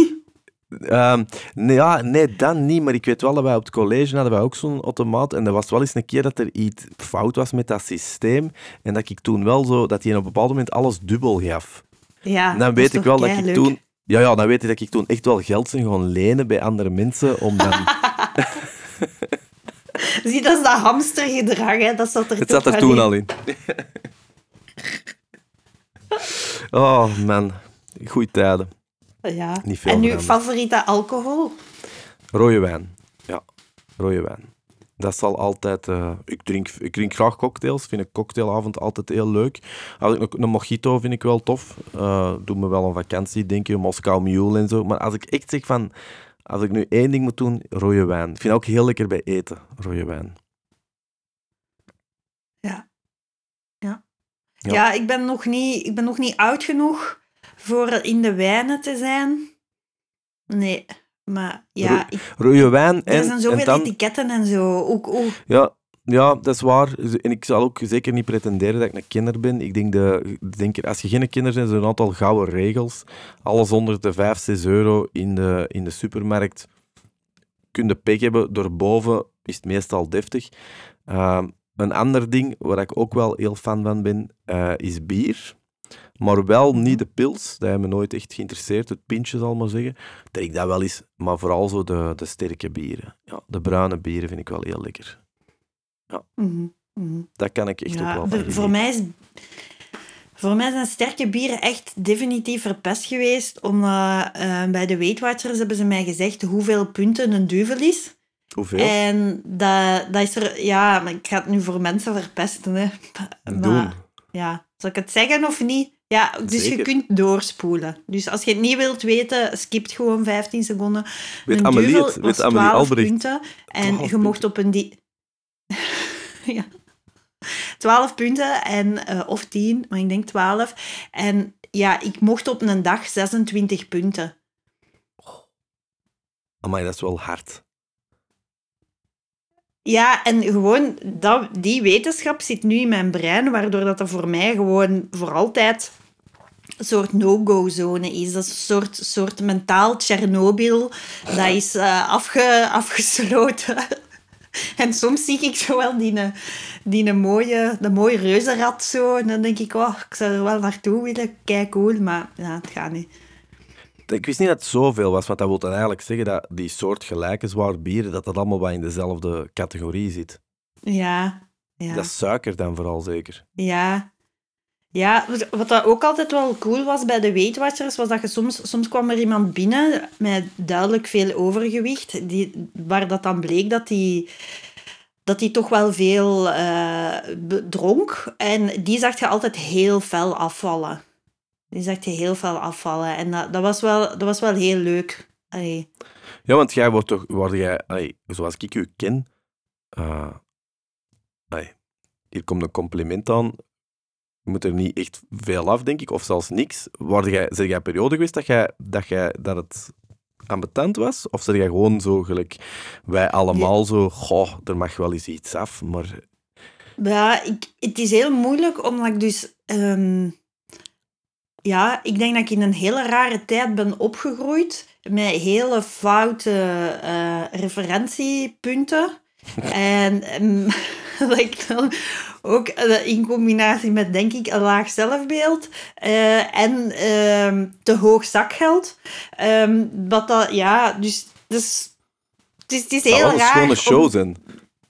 Ehm, nee, ja, nee, dan niet. Maar ik weet wel dat wij op het college hadden wij ook zo'n automaat. En er was wel eens een keer dat er iets fout was met dat systeem. En dat ik toen wel zo... Dat hij op een bepaald moment alles dubbel gaf. Ja, En dan weet ik wel dat ik toen... Ja, ja, dan weet ik dat ik toen echt wel geld zijn gewoon lenen bij andere mensen om dan... Zie, dat is dat hamstergedrag, hè. Dat zat er Het zat er toen in. al in. oh, man. Goeie tijden. Ja. Niet veel en nu veranderd. favoriete alcohol? Rode wijn. Ja, rode wijn. Dat zal altijd... eh, ik, drink, ik drink graag cocktails. Vind een cocktailavond altijd heel leuk. Als ik nog, een mojito vind ik wel tof. Eh doe me wel een vakantie, denk je. Moskou Mule en zo. Maar als ik echt zeg van... Als ik nu één ding moet doen, rode wijn. Ik vind het ook heel lekker bij eten, rode wijn. Ja. Ja. Ja. Ja, ik, ben nog niet, ik ben nog niet oud genoeg voor in de wijnen te zijn. Nee, maar ja, Ro- ik, Rode wijn en... er zijn zoveel en dan, etiketten en zo. Ook, ook, Ja, ja, dat is waar. En ik zal ook zeker niet pretenderen dat ik een kenner ben. Ik denk, de, denk als je geen kenner bent, zijn er een aantal gouden regels. Alles onder de 5, 6 euro in de, in de supermarkt kun je pech hebben. Doorboven is het meestal deftig. Ehm, een ander ding waar ik ook wel heel fan van ben, eh, is bier. Maar wel niet de pils. Dat heeft me nooit echt geïnteresseerd. Het pintje, zal ik maar zeggen. Ik drink dat wel eens. Maar vooral zo de, de sterke bieren. Ja, de bruine bieren vind ik wel heel lekker. Mhm, mhm. Daar kan ik echt ook Ja, wel van voor, mij is, voor mij zijn sterke bieren echt definitief verpest geweest. Omdat eh, bij de Weight Watchers hebben ze mij gezegd hoeveel punten een duvel is. Hoeveel? En dat, dat is er... Ja, maar ik ga het nu voor mensen verpesten. Hè. Doen. Maar, ja, zal ik het zeggen of niet? Ja, dus je kunt doorspoelen. Dus als je het niet wilt weten, skipt gewoon 15 seconden. Weet een Amelie duvel het? was Weet Amelie 12 Albrecht? punten. En 12 je mocht op een... Die... ja. 12 punten en, eh, of 10, maar ik denk 12. En ja, ik mocht op een dag 26 punten. Amai, dat is wel hard. Ja, en gewoon dat, die wetenschap zit nu in mijn brein, waardoor dat er voor mij gewoon voor altijd soort no-go-zone is. Dat is een soort, soort mentaal Tsjernobyl. Dat is eh, afge, afgesloten. En soms zie ik zo wel die, die mooie, de mooie reuzenrad zo. En dan denk ik, oh, ik zou er wel naartoe willen. Kijk, cool. Maar ja, het gaat niet. Ik wist niet dat het zoveel was, want dat wil dan eigenlijk zeggen dat die soort gelijke zwaar bieren, dat dat allemaal wat in dezelfde categorie zit. Ja, ja. Dat is suiker dan vooral zeker. Ja. Ja, wat- dat ook altijd wel cool was bij de Weight was dat je soms, soms kwam er iemand binnen met duidelijk veel overgewicht, die, waar dat dan bleek dat die, dat die toch wel veel be- dronk. En die zag je altijd heel fel afvallen. Die zag je heel fel afvallen. En dat, dat, was, wel, dat was wel heel leuk. Allee. Ja, want jij wordt toch, word jij, allee, zoals ik u ken, allee, hier komt een compliment aan. Je moet er niet echt veel af, denk ik, of zelfs niks. Word jij, zeg jij een periode geweest dat, jij, dat, jij, dat het ambetant was? Of zeg jij gewoon zo gelijk wij allemaal zo, goh, er mag wel eens iets af, maar Ja, ik, het is heel moeilijk omdat ik dus... ehm, ja, ik denk dat ik in een hele rare tijd ben opgegroeid met hele foute eh, referentiepunten. en ehm, dat ik dan ook eh, in combinatie met, denk ik, een laag zelfbeeld eh, en ehm, te hoog zakgeld. ehm, wat dat, ja, dus... dus het is, het is het zou heel wel een raar. schone om- show zijn.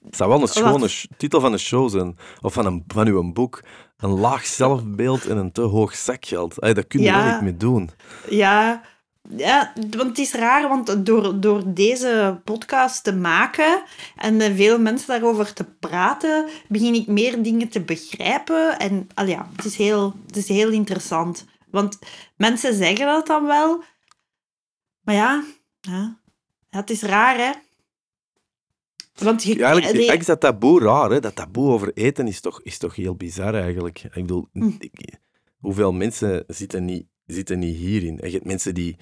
Het zou wel een schone titel van een show zijn. Of van, een, van uw boek. Een laag zelfbeeld en een te hoog zakgeld. Allee, daar kun je Ja. wel iets mee doen. Ja, ja, want het is raar, want door, door deze podcast te maken en met veel mensen daarover te praten, begin ik meer dingen te begrijpen. En al ja, het is, heel, het is heel interessant. Want mensen zeggen dat dan wel, maar ja, ja, het is raar, hè. Want je, Ja, eigenlijk, is dat taboe raar. Hè? Dat taboe over eten is toch, is toch heel bizar eigenlijk. Ik bedoel, Hm. hoeveel mensen zitten niet, zitten niet hierin? En je hebt mensen die...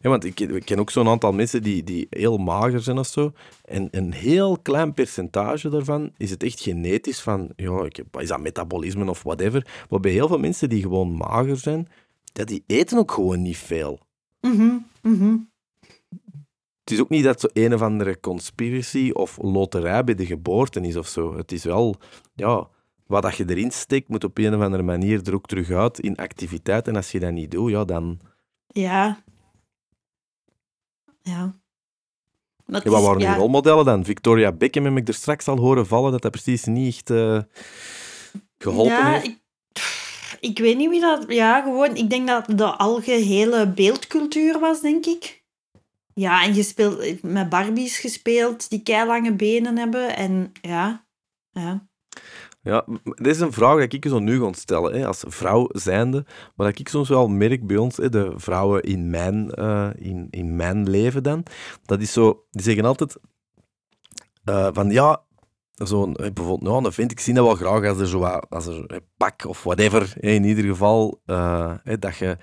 Ja, want ik, ken- ik ken ook zo'n aantal mensen die, die heel mager zijn of zo. En een heel klein percentage daarvan is het echt genetisch van... Ja, ik heb, is dat metabolisme of whatever? Maar bij heel veel mensen die gewoon mager zijn, ja, die eten ook gewoon niet veel. mhm, mhm. het is ook niet dat zo een of andere conspiracy of loterij bij de geboorte is of zo. Het is wel, ja, wat dat je erin steekt, moet op een of andere manier er ook terug uit in activiteit. En als je dat niet doet, ja, dan... Ja. Ja. Maar Ja, wat waren ja, die rolmodellen dan? Victoria Beckham heb ik er straks al horen vallen, dat dat precies niet echt eh, geholpen ja, heeft. ik, ik weet niet wie dat... Ja, gewoon... Ik denk dat de algehele beeldcultuur was, denk ik. Ja, en je speelt met Barbies gespeeld die keilange benen hebben. En ja... Ja. Ja, dit is een vraag die ik zo nu ga stellen, hè, als vrouw zijnde. Maar dat ik soms wel merk bij ons, hè, de vrouwen in mijn, eh, in, in mijn leven dan, dat is zo, die zeggen altijd eh, van ja, zo'n, eh, bijvoorbeeld, nou, dan vind ik zie dat wel graag als er zo als er een pak of whatever, hè, in ieder geval, hè, dat je,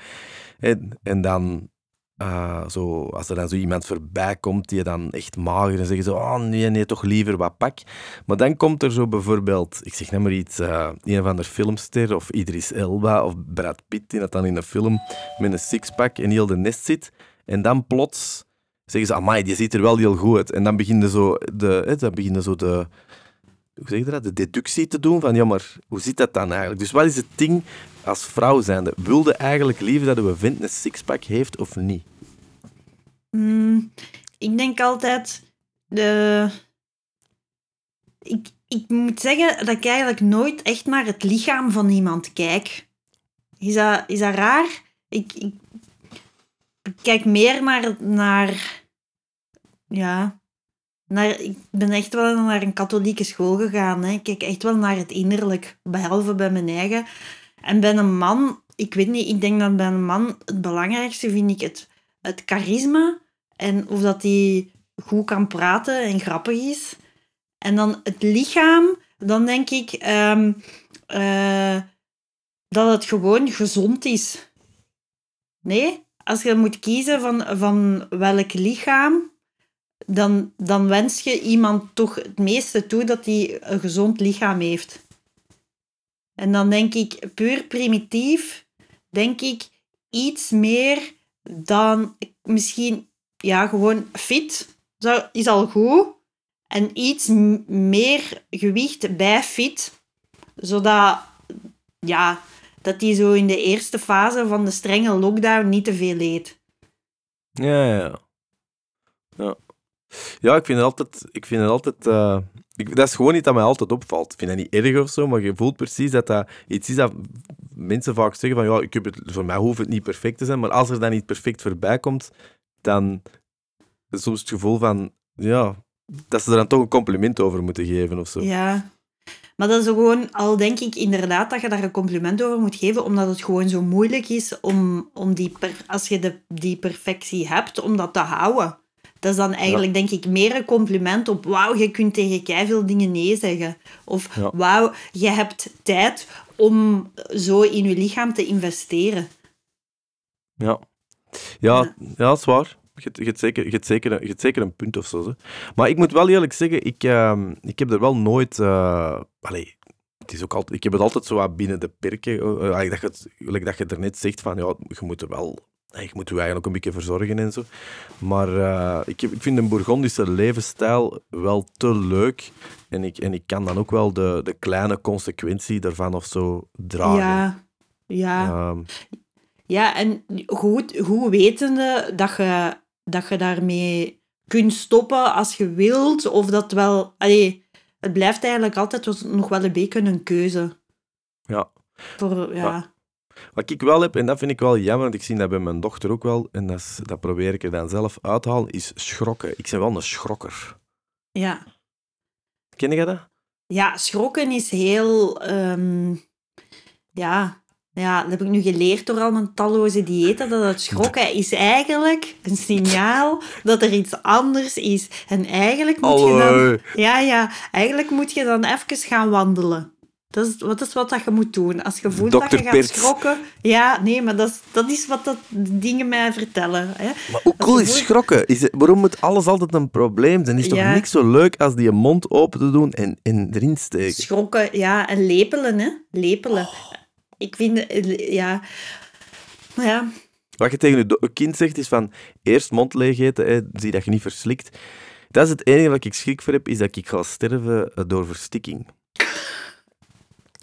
en dan eh, zo, als er dan zo iemand voorbij komt die dan echt mager en zeggen zo, oh nee, nee, toch liever wat pak. Maar dan komt er zo bijvoorbeeld, ik zeg net maar iets, eh, een of ander filmster of Idris Elba of Brad Pitt die dat dan in een film met een sixpack en heel de nest zit. En dan plots zeggen ze, amai, die ziet er wel heel goed uit. En dan beginnen zo de, hè, dan beginnen zo de, hoe zeg je dat, de deductie te doen van, ja, maar hoe zit dat dan eigenlijk? Dus wat is het ding als vrouw zijnde? Wilde eigenlijk liever dat we vent een sixpack heeft of niet? Mm, ik denk altijd... De... Ik, ik moet zeggen dat ik eigenlijk nooit echt naar het lichaam van iemand kijk. Is dat, is dat raar? Ik, ik, ik kijk meer naar, naar... Ja... Naar, ik ben echt wel naar een katholieke school gegaan. Hè. Ik kijk echt wel naar het innerlijk, behalve bij mijn eigen. En bij een man, ik weet niet, ik denk dat bij een man het belangrijkste vind ik het, het charisma en of dat hij goed kan praten en grappig is. En dan het lichaam, dan denk ik ehm, eh, dat het gewoon gezond is. Nee? Als je moet kiezen van, van welk lichaam, dan, dan wens je iemand toch het meeste toe dat hij een gezond lichaam heeft. En dan denk ik, puur primitief, denk ik iets meer dan misschien, ja, gewoon fit is al goed. En iets meer gewicht bij fit, zodat, ja, dat die zo in de eerste fase van de strenge lockdown niet te veel eet. Ja, ja, ja. Ja, ik vind het altijd... Ik vind het altijd eh, dat is gewoon niet dat mij altijd opvalt. Ik vind dat niet erg of zo, maar je voelt precies dat dat iets is dat mensen vaak zeggen van ja, ik heb het, voor mij hoeft het niet perfect te zijn, maar als er dan niet perfect voorbij komt, dan is soms het gevoel van ja, dat ze er dan toch een compliment over moeten geven of zo. Ja. Maar dat is gewoon, al denk ik inderdaad dat je daar een compliment over moet geven, omdat het gewoon zo moeilijk is om, om die, als je de, die perfectie hebt, om dat te houden. Dat is dan eigenlijk, denk ik, meer een compliment op wauw, je kunt tegen keiveel dingen nee zeggen. Of Ja. wauw, je hebt tijd om zo in je lichaam te investeren. Ja, ja, Ja. dat is waar. Je hebt, zeker, je, zeker, je zeker een punt of zo. Hè. Maar ik moet wel eerlijk zeggen, ik, ehm, ik heb er wel nooit... eh, allee, het is ook altijd, ik heb het altijd zo wat binnen de perken. eh, dat, je dat je er net zegt van, ja, je moet er wel... Je moet je eigenlijk een beetje verzorgen en zo. Maar eh, ik, ik vind een Bourgondische levensstijl wel te leuk. En ik, en ik kan dan ook wel de, de kleine consequentie daarvan of zo dragen. Ja, ja. Ehm, Ja, en goed, goed wetende dat je, dat je daarmee kunt stoppen als je wilt, of dat wel... Allee, het blijft eigenlijk altijd nog wel een beetje een keuze. ja. Voor, ja. Ja. Wat ik wel heb, en dat vind ik wel jammer, want ik zie dat bij mijn dochter ook wel, en dat, is- dat probeer ik er dan zelf uit te halen, is schrokken. Ik ben wel een schrokker. Ja. Ken je dat? Ja, schrokken is heel... ehm, ja, ja, dat heb ik nu geleerd door al mijn talloze diëten, dat het schrokken is eigenlijk een signaal dat er iets anders is. En eigenlijk moet je dan... Ja, ja. Eigenlijk moet je dan even gaan wandelen. Dat is, wat is wat dat je moet doen. Als je voelt dat je gaat schrokken... Ja, nee, maar dat is, dat is wat dat dingen mij vertellen. Hè. Maar hoe cool je is schrokken? Is het, waarom moet alles altijd een probleem zijn? Is toch Ja. niks zo leuk als die mond open te doen en, en erin steken? Schrokken, ja. En lepelen, hè. Lepelen. Oh. Ik vind... eh, Ja... Maar ja... Wat je tegen je kind zegt, is van eerst mond leeg eten, hè, zie dat je niet verslikt. Dat is het enige wat ik schrik voor heb, is dat ik ga sterven door verstikking.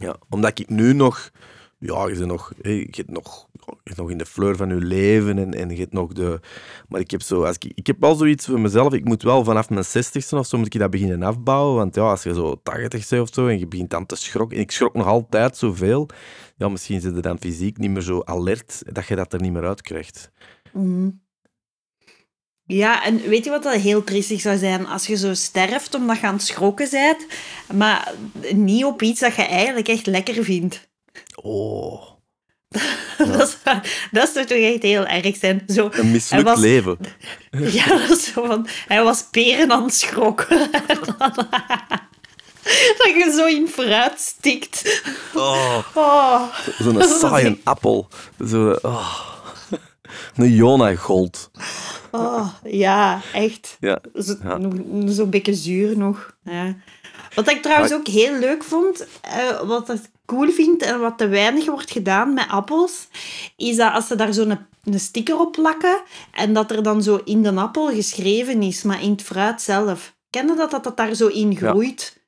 Ja, omdat ik nu nog... Ja, je, bent nog, je, hebt nog, je nog in de fleur van je leven en, en je hebt nog de... Maar ik heb, zo, als ik, ik heb wel zoiets voor mezelf, ik moet wel vanaf mijn zestigste of zo moet ik dat beginnen afbouwen. Want ja, als je zo 80 bent of zo en je begint dan te schrokken, en ik schrok nog altijd zoveel, ja, misschien zit je dan fysiek niet meer zo alert dat je dat er niet meer uit krijgt. Mhm. Ja, en weet je wat dat heel triestig zou zijn? Als je zo sterft omdat je aan het schrokken bent, maar niet op iets dat je eigenlijk echt lekker vindt. Oh, Dat, is, dat zou toch echt heel erg zijn. Zo, een mislukt was, leven. Ja, dat is zo van... Hij was peren aan het schrokken. dat je zo in fruit stikt. Oh, Oh. zo'n saaie appel. Zo, oh. Een Jona Gold. Oh, ja, echt. Ja, Zo'n beetje zuur nog. Ja. Wat ik trouwens ook heel leuk vond, eh, wat ik cool vind en wat te weinig wordt gedaan met appels, is dat als ze daar zo'n een sticker op plakken en dat er dan zo in de appel geschreven is, maar in het fruit zelf. Ken je dat, dat dat daar zo in Ja. groeit?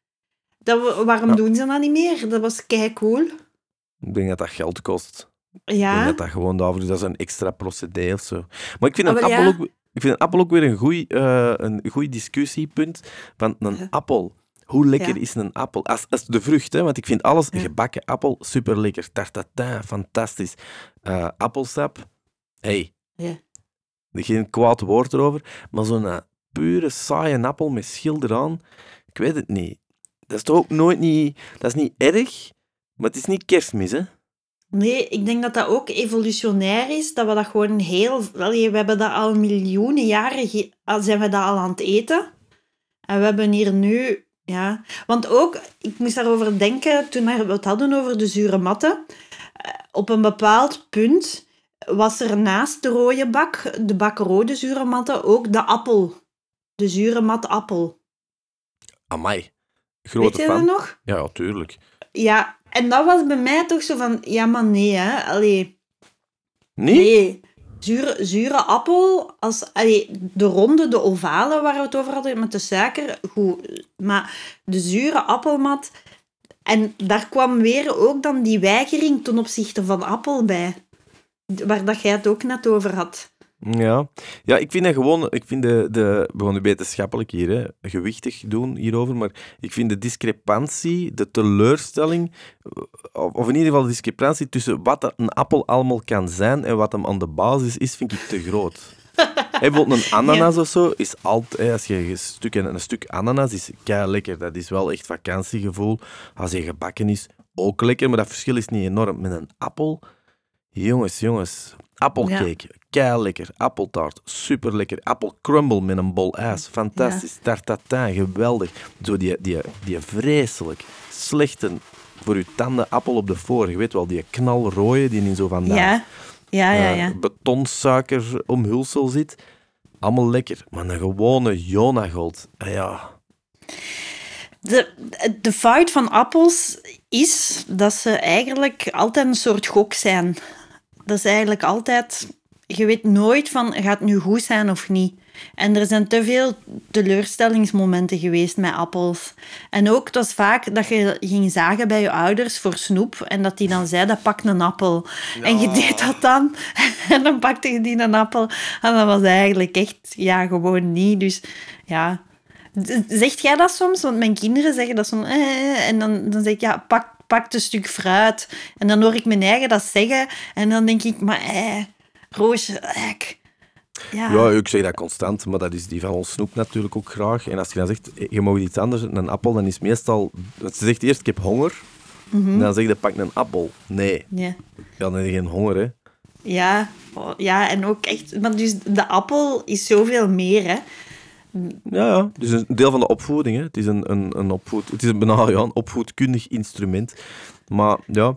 Dat, waarom Ja. doen ze dat niet meer? Dat was kei cool. ik denk dat dat geld kost. Ik denk Ja, dat dat gewoon daarvoor is. Dat is een extra procedé of zo. Maar ik vind Ah, een, wel, appel, ja. ook, ik vind een appel ook weer een goed een goeie discussiepunt. Want een Ja. appel, hoe lekker Ja. is een appel? Als, als de vrucht, hè? want ik vind alles, Ja. gebakken appel, super lekker. Tartatin, fantastisch. Eh, appelsap, hey, Ja. geen kwaad woord erover. Maar zo'n eh, pure, saaie appel met schil eraan, ik weet het niet. Dat is toch ook nooit niet... Dat is niet erg, maar het is niet kerstmis, hè? Nee, ik denk dat dat ook evolutionair is. Dat we dat gewoon heel... Allee, we hebben dat al miljoenen jaren... zijn we dat al aan het eten. En we hebben hier nu... Ja... Want ook, ik moest daarover denken toen we het hadden over de zure matten. Eh, Op een bepaald punt was er naast de rode bak, de bak rode zure matten, ook de appel. De zure mat appel. Amai. Grote Weet je dat fan. nog? Ja, ja, tuurlijk. Ja, en dat was bij mij toch zo van... Ja, maar nee, hè. Allee... Nee? Nee. Zure, zure appel, als, allee, de ronde, de ovale waar we het over hadden met de suiker, goed. Maar de zure appelmat, en daar kwam weer ook dan die weigering ten opzichte van appel bij. Waar dat jij het ook net over had. Ja. ja, ik vind dat gewoon... Ik vind de... de we gaan nu wetenschappelijk hier, hè, gewichtig doen hierover, maar ik vind de discrepantie, de teleurstelling, of in ieder geval de discrepantie tussen wat een appel allemaal kan zijn en wat hem aan de basis is, vind ik te groot. Hey, bijvoorbeeld een ananas of zo is altijd, als je een stuk, een stuk ananas is kei lekker. Dat is wel echt vakantiegevoel. Als hij gebakken is, ook lekker, maar dat verschil is niet enorm. Met een appel, jongens, jongens, appelcake, kei lekker. Appeltaart, super lekker. Appelcrumble met een bol ijs, fantastisch. Tartatin, geweldig. Zo die, die, die vreselijk slechte voor je tanden appel op de voor. Je weet wel, die knalrooie die in zo van dat, Ja, ja, ja. eh, ja. betonsuiker omhulsel zit. Allemaal lekker. Maar een gewone Jonagold, eh, ja... De, de fout van appels is dat ze eigenlijk altijd een soort gok zijn. Dat is eigenlijk altijd... Je weet nooit van, gaat het nu goed zijn of niet? En er zijn te veel teleurstellingsmomenten geweest met appels. En ook, het was vaak dat je ging zagen bij je ouders voor snoep en dat die dan zeiden, pak een appel. En je deed dat dan en dan pakte je die een appel. En dat was eigenlijk echt, ja, gewoon niet. Dus ja... Zegt jij dat soms? Want mijn kinderen zeggen dat soms. Eh, en dan, dan zeg ik, ja, pak, pak een stuk fruit. En dan hoor ik mijn eigen dat zeggen. En dan denk ik, maar eh, Roosje, ek. Ja. Ja, ik zeg dat constant, maar dat is die van ons snoep natuurlijk ook graag. En als je dan zegt, eh, je mag iets anders, een appel, dan is meestal... Ze zegt eerst, ik heb honger. En dan zeg je, pak een appel. Nee, Ja. ja, dan heb je geen honger, hè. Ja. Oh, ja, en ook echt... Maar dus de appel is zoveel meer, hè. Ja, ja. Is een deel van de opvoeding, hè. Het is een, een, een, opvoed, het is een, bijna, ja, een opvoedkundig instrument. Maar ja,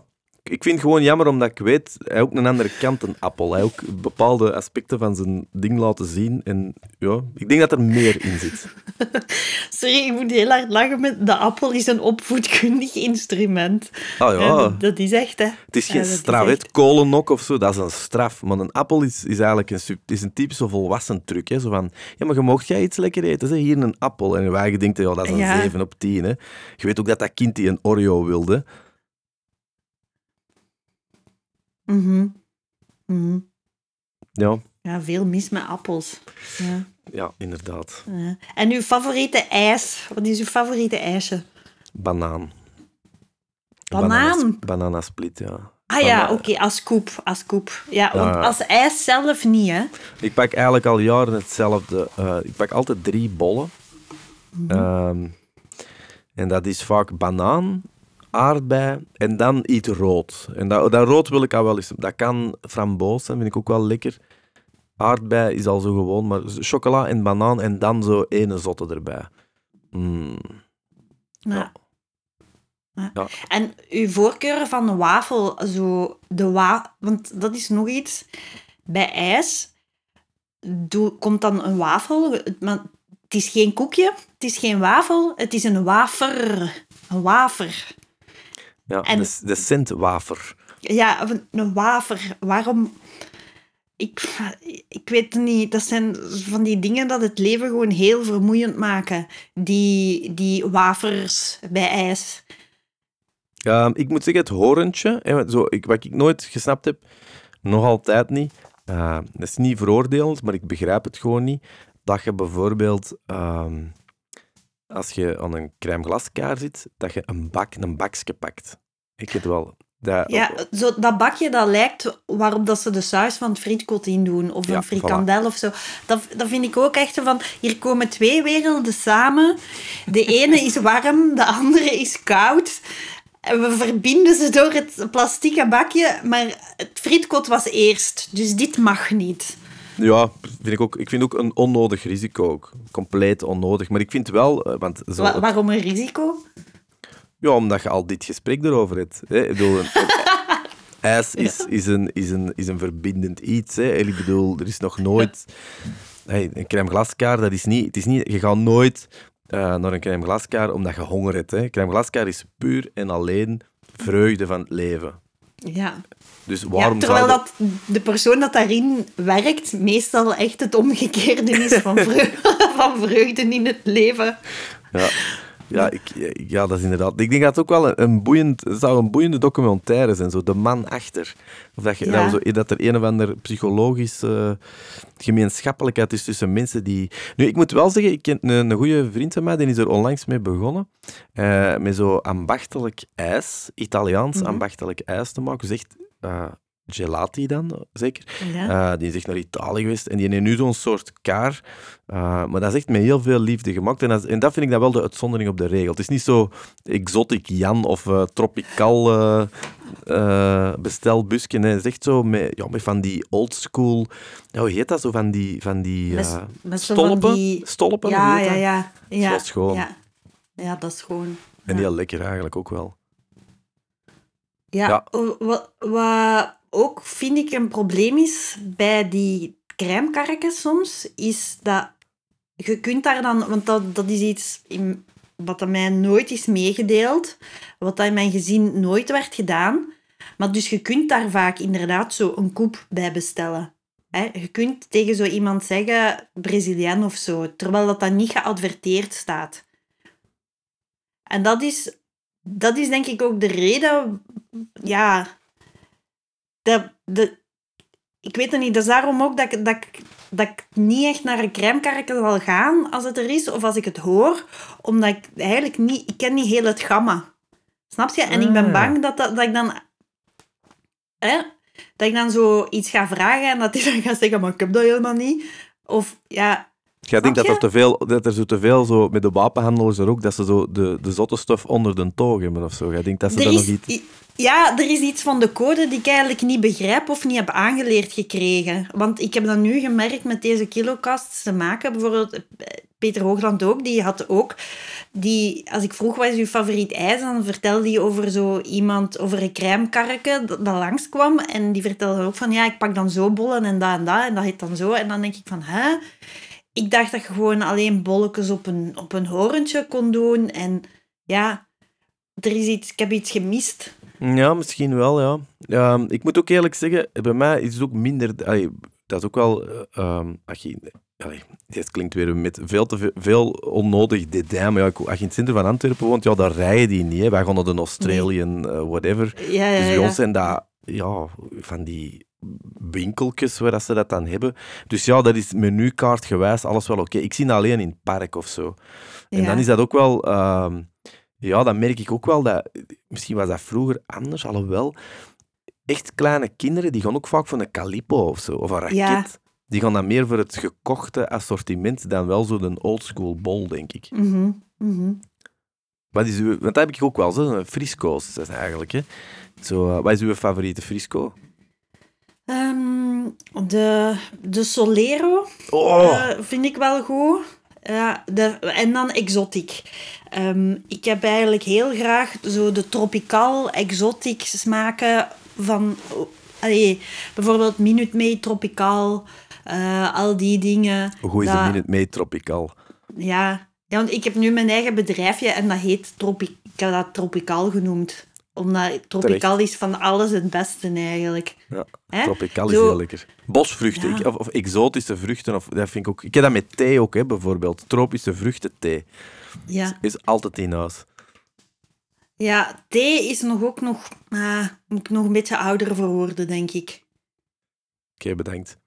ik vind het gewoon jammer, omdat ik weet, hij ook een andere kant, een appel. Hij ook bepaalde aspecten van zijn ding laten zien. En ja, ik denk dat er meer in zit. Sorry, ik moet heel hard lachen met de appel is een opvoedkundig instrument. Ah ja. Ja, dat, dat is echt, hè. Het is geen straf, echt- kolennok of zo, dat is een straf. Maar een appel is, is eigenlijk een, is een typische volwassen truc. Hè? Zo van, ja, maar je mocht jij iets lekker eten, zeg, hier een appel. En wij denken, ja, dat is een Ja. 7 op 10. Hè? Je weet ook dat dat kind die een Oreo wilde. Mhm. Mhm. Ja, Ja, veel mis met appels. Ja. ja inderdaad. Ja. En uw favoriete ijs? Wat is uw favoriete ijsje? Banaan. Banaan? Bananas- Bananasplit, ja. Ah ja, oké, als koep. Als koep. Ja, want Ja. als ijs zelf niet, hè. Ik pak eigenlijk al jaren hetzelfde. Eh, ik pak altijd drie bollen. Ehm, en dat is vaak banaan, aardbei en dan iets rood. En dat, dat rood wil ik al wel eens. Dat kan framboos zijn, vind ik ook wel lekker. Aardbei is al zo gewoon, maar chocola en banaan en dan zo ene zotte erbij. Mm, Ja. Ja. Ja. En uw voorkeur van de wafel, zo de wa want dat is nog iets. Bij ijs doe, komt dan een wafel, maar het is geen koekje, het is geen wafel, het is een wafer. Een wafer. Ja, En- de, de centwafer. Ja, een- een wafer. Waarom? Ik, ik weet het niet. Dat zijn van die dingen dat het leven gewoon heel vermoeiend maken. Die, die wafers bij ijs. Ehm, ik moet zeggen, het horentje, hè, zo, ik, wat ik nooit gesnapt heb, nog altijd niet, eh, dat is niet veroordelend, maar ik begrijp het gewoon niet, dat je bijvoorbeeld, ehm, als je aan een crème glaskaar zit, dat je een bak, een bakje pakt. Ik weet wel. Dat, Ja, zo, dat bakje dat lijkt waarop dat ze de saus van het frietkot in doen. Of Ja, een frikandel of zo. Dat, dat vind ik ook echt van... Hier komen twee werelden samen. De ene is warm, de andere is koud. En we verbinden ze door het plastieke bakje. Maar het frietkot was eerst. Dus dit mag niet. Ja, vind ik, ook, ik vind ook een onnodig risico. Ook. Compleet onnodig. Maar ik vind wel, eh, want zo, Wa- waarom een risico? Ja, omdat je al dit gesprek erover hebt. Hè. Ik bedoel, ijs is, is, een, is, een, is een verbindend iets. Hè. Ik bedoel, er is nog nooit... Hey, een crème glaskaar, dat is niet... Het is niet je gaat nooit eh, naar een crème glaskaar omdat je honger hebt. Hè. Crème glaskaar is puur en alleen vreugde van het leven. Ja. Dus ja waarom terwijl dat de persoon dat daarin werkt meestal echt het omgekeerde is van vreugde, van vreugde in het leven. Ja, ja, ik, ja, dat is inderdaad... Ik denk dat het ook wel een, een boeiend... Zou een boeiende documentaire zijn, zo. De man achter. Of dat, je, Ja. zo, dat er een of ander psychologische gemeenschappelijkheid is tussen mensen die... Nu, ik moet wel zeggen, ik ken een, een goede vriend van mij, die is er onlangs mee begonnen. eh, met zo ambachtelijk ijs, Italiaans Mhm. ambachtelijk ijs te maken. Dus echt... eh, gelati dan, zeker. Ja. Eh, die is echt naar Italië geweest en die heeft nu zo'n soort kaar. Eh, maar dat is echt met heel veel liefde gemaakt. En dat, is- en dat vind ik dan wel de uitzondering op de regel. Het is niet zo exotic Jan of eh tropical bestelbusje. Nee. Het is echt zo met, ja, met van die oldschool... Ja, hoe heet dat? Zo van die, van die Met- met zo van stolpen. die- Stolpen, Ja, ja, dat? ja. ja. Dat is schoon. Ja. ja, dat is gewoon. En heel lekker eigenlijk ook wel. Ja, Ja. Wat, wat ook vind ik een probleem is bij die crèmekarken soms, is dat je kunt daar dan, want dat, dat is iets in, wat aan mij nooit is meegedeeld, wat in mijn gezin nooit werd gedaan. Maar dus je kunt daar vaak inderdaad zo een koep bij bestellen. Hè? Je kunt tegen zo iemand zeggen, Braziliaan of zo, terwijl dat dan niet geadverteerd staat. En dat is, dat is denk ik ook de reden, ja, de, de, ik weet het niet, dat is daarom ook dat ik, dat, ik, dat ik niet echt naar een crèmekarken zal gaan als het er is, of als ik het hoor, omdat ik eigenlijk niet, ik ken niet heel het gamma. Snap je? En ik ben Ah. bang dat, dat, dat ik dan, hè, dat ik dan zo iets ga vragen en dat hij dan gaat zeggen, maar ik heb dat helemaal niet. Of ja, Jij denkt dat er, te veel, dat er zo te veel, zo, met de wapenhandelaars er ook, dat ze zo de, de zotte stof onder de toog hebben of zo. Jij denkt dat ze dan nog iets... ja, er is iets van de code die ik eigenlijk niet begrijp of niet heb aangeleerd gekregen. Want ik heb dat nu gemerkt met deze kilocasts te maken. Bijvoorbeeld eh, Peter Hoogland ook, die had ook die, als ik vroeg wat is uw favoriet ijs, dan vertelde hij over zo iemand, over een crèmekarretje dat, dat langskwam. En die vertelde ook van, ja, ik pak dan zo bollen en dat en dat. En dat heet dan zo. En dan denk ik van, hè? Ik dacht dat je gewoon alleen bolletjes op een, op een horentje kon doen. En ja, er is iets, ik heb iets gemist. Ja, misschien wel, ja. ja. Ik moet ook eerlijk zeggen, bij mij is het ook minder... Allee, dat is ook wel... Uh, als je, allee, dit klinkt weer met veel te veel, veel onnodig dédain, maar ja, als je in het centrum van Antwerpen woont, ja, daar rijden die niet. Hè. Wij gaan naar de Australian, uh, whatever. Ja, ja, dus bij ja. ons zijn dat ja, van die winkeltjes waar dat ze dat dan hebben. Dus ja, dat is menukaartgewijs alles wel oké. Ik zie dat alleen in het park of zo. En dan is dat ook wel... Uh, ja, dan merk ik ook wel dat... Misschien was dat vroeger anders, alhoewel... Echt kleine kinderen, die gaan ook vaak voor een calipo of zo, of een raket. Ja. Die gaan dan meer voor het gekochte assortiment dan wel zo'n oldschool bol, denk ik. Mhm, mhm. Wat is uw... Want dat heb ik ook wel, zo, frisco's eigenlijk. Hè. Zo, uh, wat is uw favoriete frisco? Um, de, de Solero Oh, uh, vind ik wel goed. Ja, de, en dan exotic. Um, ik heb eigenlijk heel graag zo de tropical, exotic smaken van... Allee, bijvoorbeeld Minute Maid tropical, uh, al die dingen. Hoe is dat, de Minute Maid tropical? Ja, ja, want ik heb nu mijn eigen bedrijfje en dat heet tropi ik heb dat tropical genoemd. Omdat tropical is van alles het beste eigenlijk. Ja, Hè? tropical is Zo- heel lekker. Bosvruchten, Ja. ik- of, of exotische vruchten, of, dat vind ik ook... Ik heb dat met thee ook, hè, bijvoorbeeld. Tropische vruchtenthee. Ja. Is altijd in huis. ja, thee is nog ook nog... ah, moet ik nog een beetje ouder voor worden, denk ik. Oké, bedankt.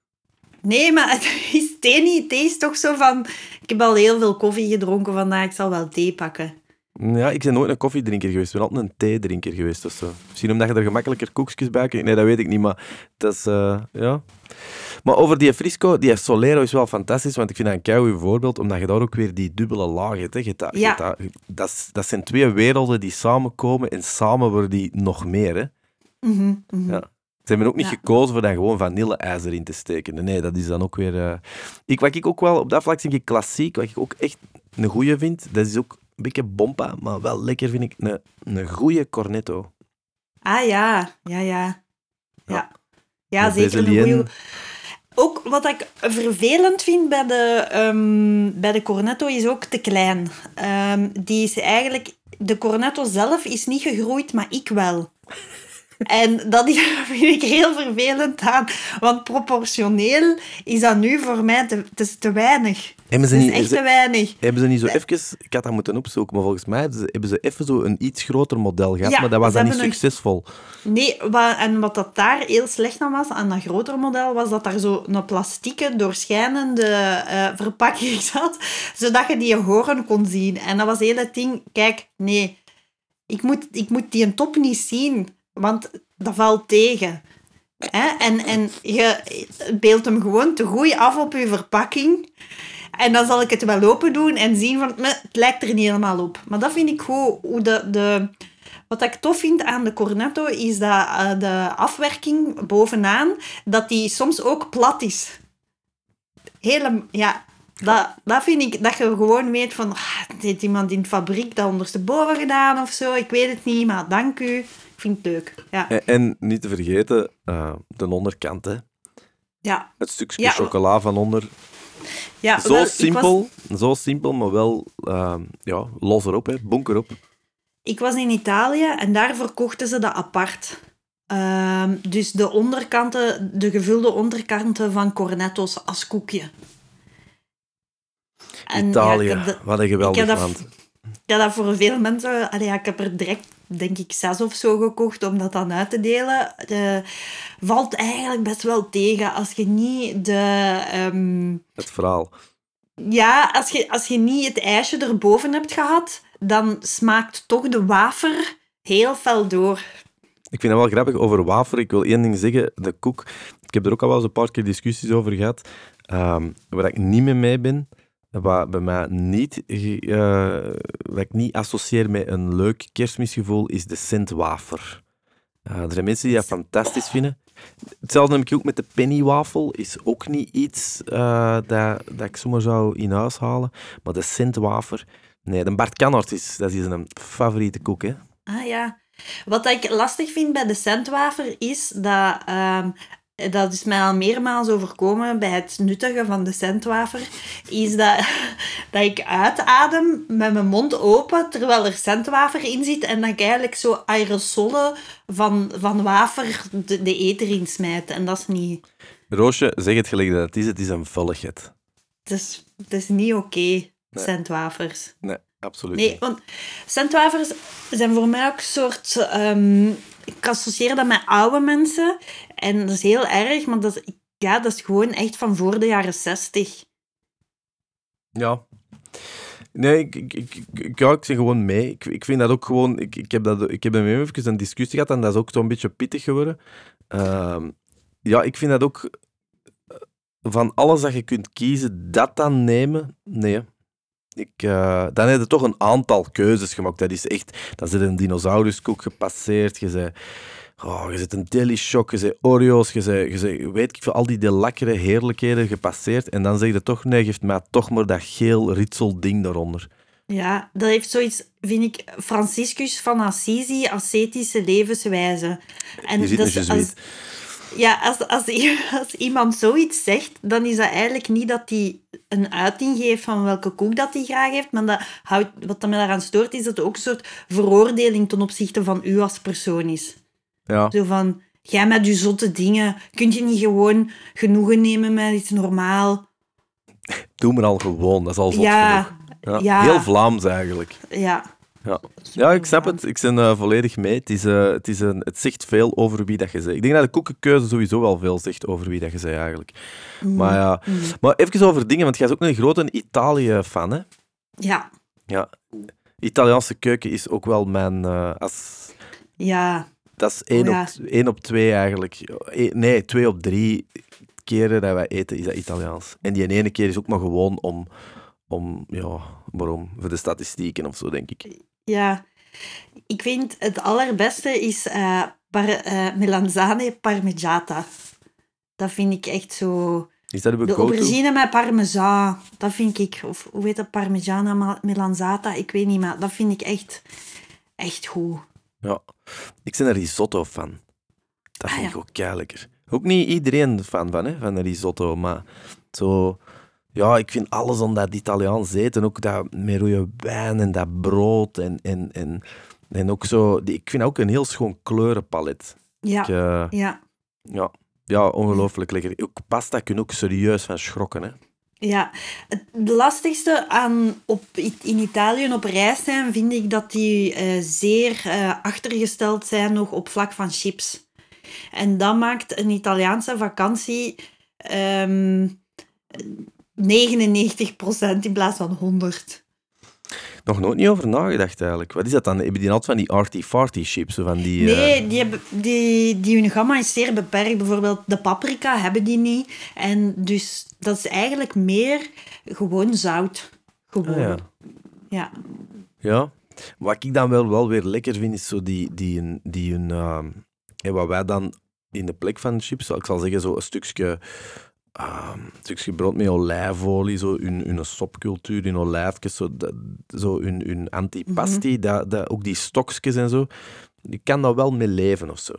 Nee, maar het is thee niet. Thee is toch zo van... Ik heb al heel veel koffie gedronken vandaag, ik zal wel thee pakken. Ja, ik ben nooit een koffiedrinker geweest. Ik ben altijd een theedrinker geweest of zo. Misschien omdat je er gemakkelijker koekjes bij krijgt. Nee, dat weet ik niet, maar dat is... eh, ja. Maar over die frisco, die Solero is wel fantastisch, want ik vind dat een keigoed voorbeeld, omdat je daar ook weer die dubbele laag hebt. Hè. Je dat, Ja. dat, dat, dat zijn twee werelden die samenkomen en samen worden die nog meer. Hè. Mhm, mhm. Ja. Ze hebben ook niet Ja. gekozen voor dan gewoon vanille-ijs erin te steken. Nee, dat is dan ook weer... eh, Ik, wat ik ook wel, op dat vlak denk ik klassiek, wat ik ook echt een goeie vind, dat is ook beetje bompa, maar wel lekker vind ik, een, een goeie cornetto. Ah ja, ja, ja. Ja, ja zeker een goeie... Ook wat ik vervelend vind bij de, ehm, bij de cornetto is ook te klein. Ehm, die is eigenlijk... De cornetto zelf is niet gegroeid, maar ik wel. En dat vind ik heel vervelend aan. Want proportioneel is dat nu voor mij te, te weinig. Hebben ze niet, echt te weinig. hebben ze niet zo even... Ik had dat moeten opzoeken, maar volgens mij hebben ze, even zo een iets groter model gehad, Ja, maar dat was dan niet een- succesvol. Nee, wa- en wat dat daar heel slecht aan was, aan dat grotere model, was dat daar zo een plastieke, doorschijnende eh, verpakking zat, zodat je die horen kon zien. En dat was het ding, kijk, nee, ik moet, ik moet die top niet zien, want dat valt tegen. Hè? En, en je beeldt hem gewoon te goed af op je verpakking. En dan zal ik het wel open doen en zien van, "Meh, het lijkt er niet helemaal op. Maar dat vind ik goed, hoe de... de wat ik tof vind aan de cornetto is dat eh, de afwerking bovenaan, dat die soms ook plat is. Hele, ja, dat, dat vind ik, dat je gewoon weet van, ah, iemand in de fabriek dat ondersteboven gedaan of zo, ik weet het niet, maar dank u. Vind het leuk. Ja, En, en niet te vergeten, eh, de onderkant, hè. ja. Het stukje Ja. chocola van onder. ja Zo wel, ik was- simpel, zo simpel, maar wel eh, ja, los erop, hè. bonk erop. Ik was in Italië en daar verkochten ze dat apart. Ehm, dus de onderkanten, de gevulde onderkanten van cornetto's als koekje. En Italië, dat- wat een geweldig land. ja, dat voor veel mensen... Allee, ja, ik heb er direct, denk ik, zes of zo gekocht om dat dan uit te delen. De, valt eigenlijk best wel tegen als je niet de... ehm, Het verhaal. ja, als je, als je niet het ijsje erboven hebt gehad, dan smaakt toch de wafer heel fel door. Ik vind het wel grappig over wafer. Ik wil één ding zeggen. De koek. Ik heb er ook al wel eens een paar keer discussies over gehad. Ehm, waar ik niet mee mee ben. Wat bij mij niet, eh, wat ik niet associeer met een leuk kerstmisgevoel, is de Sint-wafer. Uh, er zijn mensen die dat fantastisch vinden. Hetzelfde heb ik ook met de pennywafel. Is ook niet iets uh, dat, dat ik zomaar zou in huis halen. Maar de centwafer... Nee, de Bart Kannert is, dat is een favoriete koek, hè. Ah, ja. Wat ik lastig vind bij de centwafer is dat... Um, dat is mij al meermaals overkomen bij het nuttigen van de centwafer, is dat, dat ik uitadem met mijn mond open terwijl er centwafer in zit en dat ik eigenlijk zo aerosolen van, van wafer de, de eter insmijt. En dat is niet... Roosje, zeg het gelijk dat het is. Het is een vulligheid. Het is, het is niet oké, okay, centwafers. Nee, absoluut Nee, want centwafers zijn voor mij ook een soort... Um, ik associeer dat met oude mensen. En dat is heel erg, maar dat is, ja, dat is gewoon echt van voor de jaren zestig. Ja. Nee, ik, ik, ik, ik, zeg gewoon mee. Ik, ik vind dat ook gewoon... Ik, ik heb, dat, ik heb hem even een discussie gehad en dat is ook zo'n beetje pittig geworden. Uh, ja, ik vind dat ook... Eh, van alles dat je kunt kiezen, dat dan nemen? Nee. Ik, uh, dan heb je toch een aantal keuzes gemaakt. Dat is echt... Dan zit een dinosauruskoek gepasseerd. Je zei... Oh, je zit een Daily Shock, je zit Oreo's, je zit, je weet ik veel, al die de lekkere heerlijkheden gepasseerd. En dan zeg je toch, nee, geeft mij toch maar dat geel ritsel ding daaronder. Ja, dat heeft zoiets, vind ik, Franciscus van Assisi, ascetische levenswijze. En je als, ja, als, als, als iemand zoiets zegt, dan is dat eigenlijk niet dat hij een uiting geeft van welke koek dat hij graag heeft, maar dat houdt, wat mij daaraan stoort, is dat het ook een soort veroordeling ten opzichte van u als persoon is. Ja. Zo van, jij met je zotte dingen, kun je niet gewoon genoegen nemen met iets normaal? Doe maar al gewoon, dat is al zot ja, genoeg. Ja. Heel Vlaams eigenlijk. Ja. Ja. ja, ik snap het. Ik ben uh, volledig mee. Het, is, uh, het, is een, het zegt veel over wie dat je bent. Ik denk dat de koekenkeuze sowieso wel veel zegt over wie dat je bent, eigenlijk. Mm. Maar ja, mm. maar even over dingen, want jij is ook een grote Italië-fan, hè? Ja. Ja. Italiaanse keuken is ook wel mijn... Uh, als... Ja. Dat is één, oh, op, één op twee eigenlijk. E, nee, twee op drie keren dat wij eten is dat Italiaans. En die ene keer is ook maar gewoon om, om ja, waarom? Voor de statistieken of zo, denk ik. Ja, ik vind het allerbeste is uh, par, uh, melanzane parmigiata. Dat vind ik echt zo... Is dat de aubergine met parmesan, dat vind ik... Of hoe heet dat? Parmigiana melanzata? Ik weet niet, maar dat vind ik echt, echt goed. Ja. Ik ben een risotto fan. Dat ah, vind ik ook lekker. Ook niet iedereen fan van, hè, van een risotto, maar zo... Ja, ik vind alles om dat Italiaans eten. Ook dat met rode wijn en dat brood. En, en, en, en ook zo... Ik vind ook een heel schoon kleurenpalet. Ja, uh, ja. Ja, ja ongelooflijk lekker. Ook pasta kun je ook serieus van schrokken, hè. Ja, het lastigste aan op, in Italië op reis zijn, vind ik dat die uh, zeer uh, achtergesteld zijn nog op vlak van chips. En dat maakt een Italiaanse vakantie um, 99% in plaats van 100. Nog nooit niet over nagedacht eigenlijk. Wat is dat dan? Hebben die altijd van die arty-farty chips? Van die, nee, uh... die, hebben, die, die hun gamma is zeer beperkt. Bijvoorbeeld de paprika hebben die niet. En dus dat is eigenlijk meer gewoon zout. Gewoon. Ah, ja. ja. Ja. Wat ik dan wel, wel weer lekker vind, is zo die, die, die een... Uh, wat wij dan in de plek van chips, ik zal zeggen, zo een stukje uh, stukje brood met olijfolie, zo hun, hun sopcultuur in olijfjes, zo, dat, zo hun, hun antipasti, mm dat, dat, ook die stokjes en zo. Je kan daar wel mee leven of zo.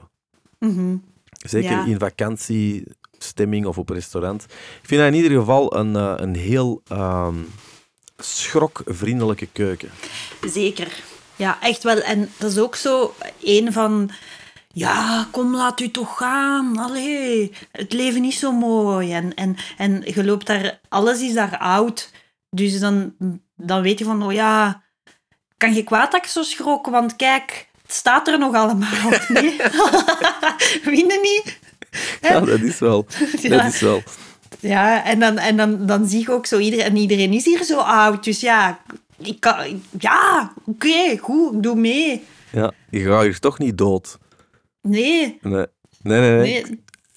Mm Zeker in vakantiestemming of op restaurant. Ik vind dat in ieder geval een, uh, een heel um, schrokvriendelijke keuken. Zeker. Ja, echt wel. En dat is ook zo een van ja, kom, laat u toch gaan. Allee, het leven is zo mooi. En, en, en je loopt daar, alles is daar oud. Dus dan, dan weet je van, oh ja, kan je kwaad dat ik zo schrok? Want kijk, het staat er nog allemaal. Nee? Winnen niet? Ja, dat is wel. Dat is wel. Ja, en dan, en dan, dan zie je ook zo, iedereen, en iedereen is hier zo oud. Dus ja, ik kan, ja, oké, goed, ik doe mee. Ja, je gaat hier toch niet dood. Nee. Nee, nee, nee. nee.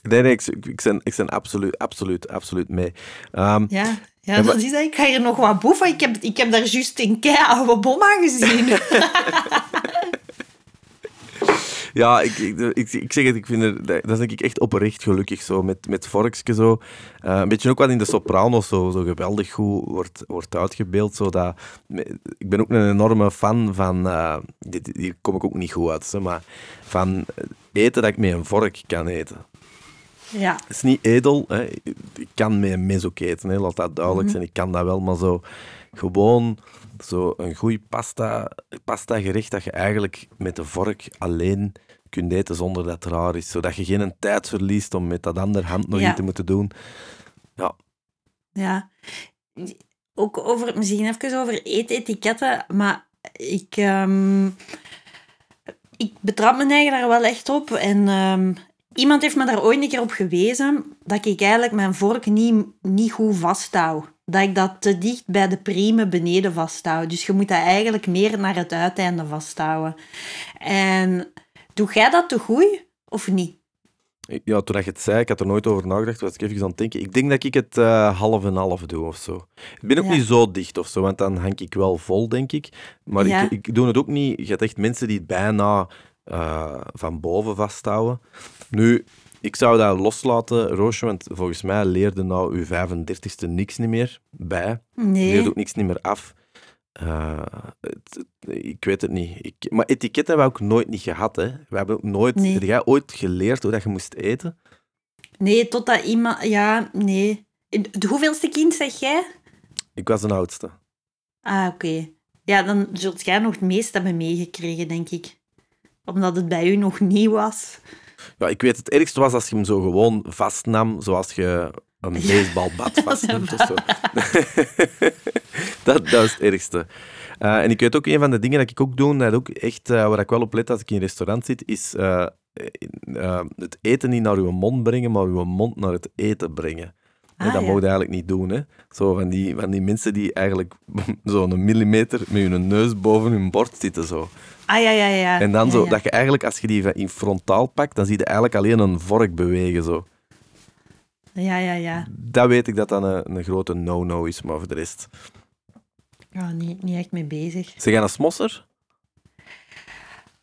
nee. nee, ik, ik, ben, ik ben absoluut, absoluut, absoluut mee. Um, ja, ja dat is Ik ga hier nog wat boeven. Ik heb, ik heb daar juist een kei oude bom aan gezien. Ja, ik, ik, ik, ik zeg het, ik vind er, dat is denk ik echt oprecht gelukkig zo, met, met vorkje zo. Eh, een beetje ook wat in de sopranos zo, zo geweldig goed wordt, wordt uitgebeeld. Zo dat, ik ben ook een enorme fan van, uh, dit, hier kom ik ook niet goed uit, zo, maar van eten dat ik met een vork kan eten. Ja. Het is niet edel. Hè. Ik kan met een mes ook eten, hè. laat dat duidelijk zijn. Ik kan dat wel, maar zo gewoon zo een goed pasta, pasta gerecht dat je eigenlijk met de vork alleen kunt eten zonder dat het raar is. Zodat je geen tijd verliest om met dat andere hand nog Ja. iets te moeten doen. Ja, Ja. Ook over, misschien even over eetetiketten, maar ik, ehm, ik betrap me eigen daar wel echt op. En ehm, iemand heeft me daar ooit een keer op gewezen dat ik eigenlijk mijn vork niet, niet goed vasthoud. Dat ik dat te dicht bij de priemen beneden vasthoud. Dus je moet dat eigenlijk meer naar het uiteinde vasthouden. En doe jij dat te goed of niet? Ik- ja, toen je het zei, ik had er nooit over nagedacht, was ik even aan het denken. Ik denk dat ik het eh, half en half doe of zo. Ik ben ook Ja. niet zo dicht of zo, want dan hang ik wel vol, denk ik. Maar Ja. ik, ik doe het ook niet. Je hebt echt mensen die het bijna eh, van boven vasthouden. Nu, ik zou dat loslaten, Roosje, want volgens mij leerde nou uw 35ste niks niet meer bij. Je Nee. leert ook niks niet meer af. Eh, het- ik weet het niet. Ik, maar etiketten hebben we ook nooit niet gehad. Hè. We hebben ook nooit... Nee. Heb jij ooit geleerd hoe dat je moest eten? Nee, totdat iemand... Ja, nee. De hoeveelste kind zeg jij? Ik was de oudste. Ah, oké. Ja, dan zult jij nog het meest hebben meegekregen, denk ik. Omdat het bij u nog nieuw was. Ja, ik weet het ergste was als je hem zo gewoon vastnam, zoals je een baseballbat vastneemt of zo. dat, dat is het ergste. Eh, en ik weet ook, een van de dingen dat ik ook doe, dat ook echt, eh, waar ik wel op let als ik in een restaurant zit, is eh, het eten niet naar uw mond brengen, maar uw mond naar het eten brengen. Ah, dat ja. mogen eigenlijk niet doen. Hè. Zo van die, van die mensen die eigenlijk zo'n millimeter met hun neus boven hun bord zitten. Zo. Ah, ja, ja, ja. En dan zo, dat je eigenlijk, als je die van in frontaal pakt, dan zie je eigenlijk alleen een vork bewegen. Zo. Ja, ja, ja. Dat weet ik dat dat een, een grote no-no is, maar voor de rest... Ja, niet, niet echt mee bezig. Zeg jij een smosser?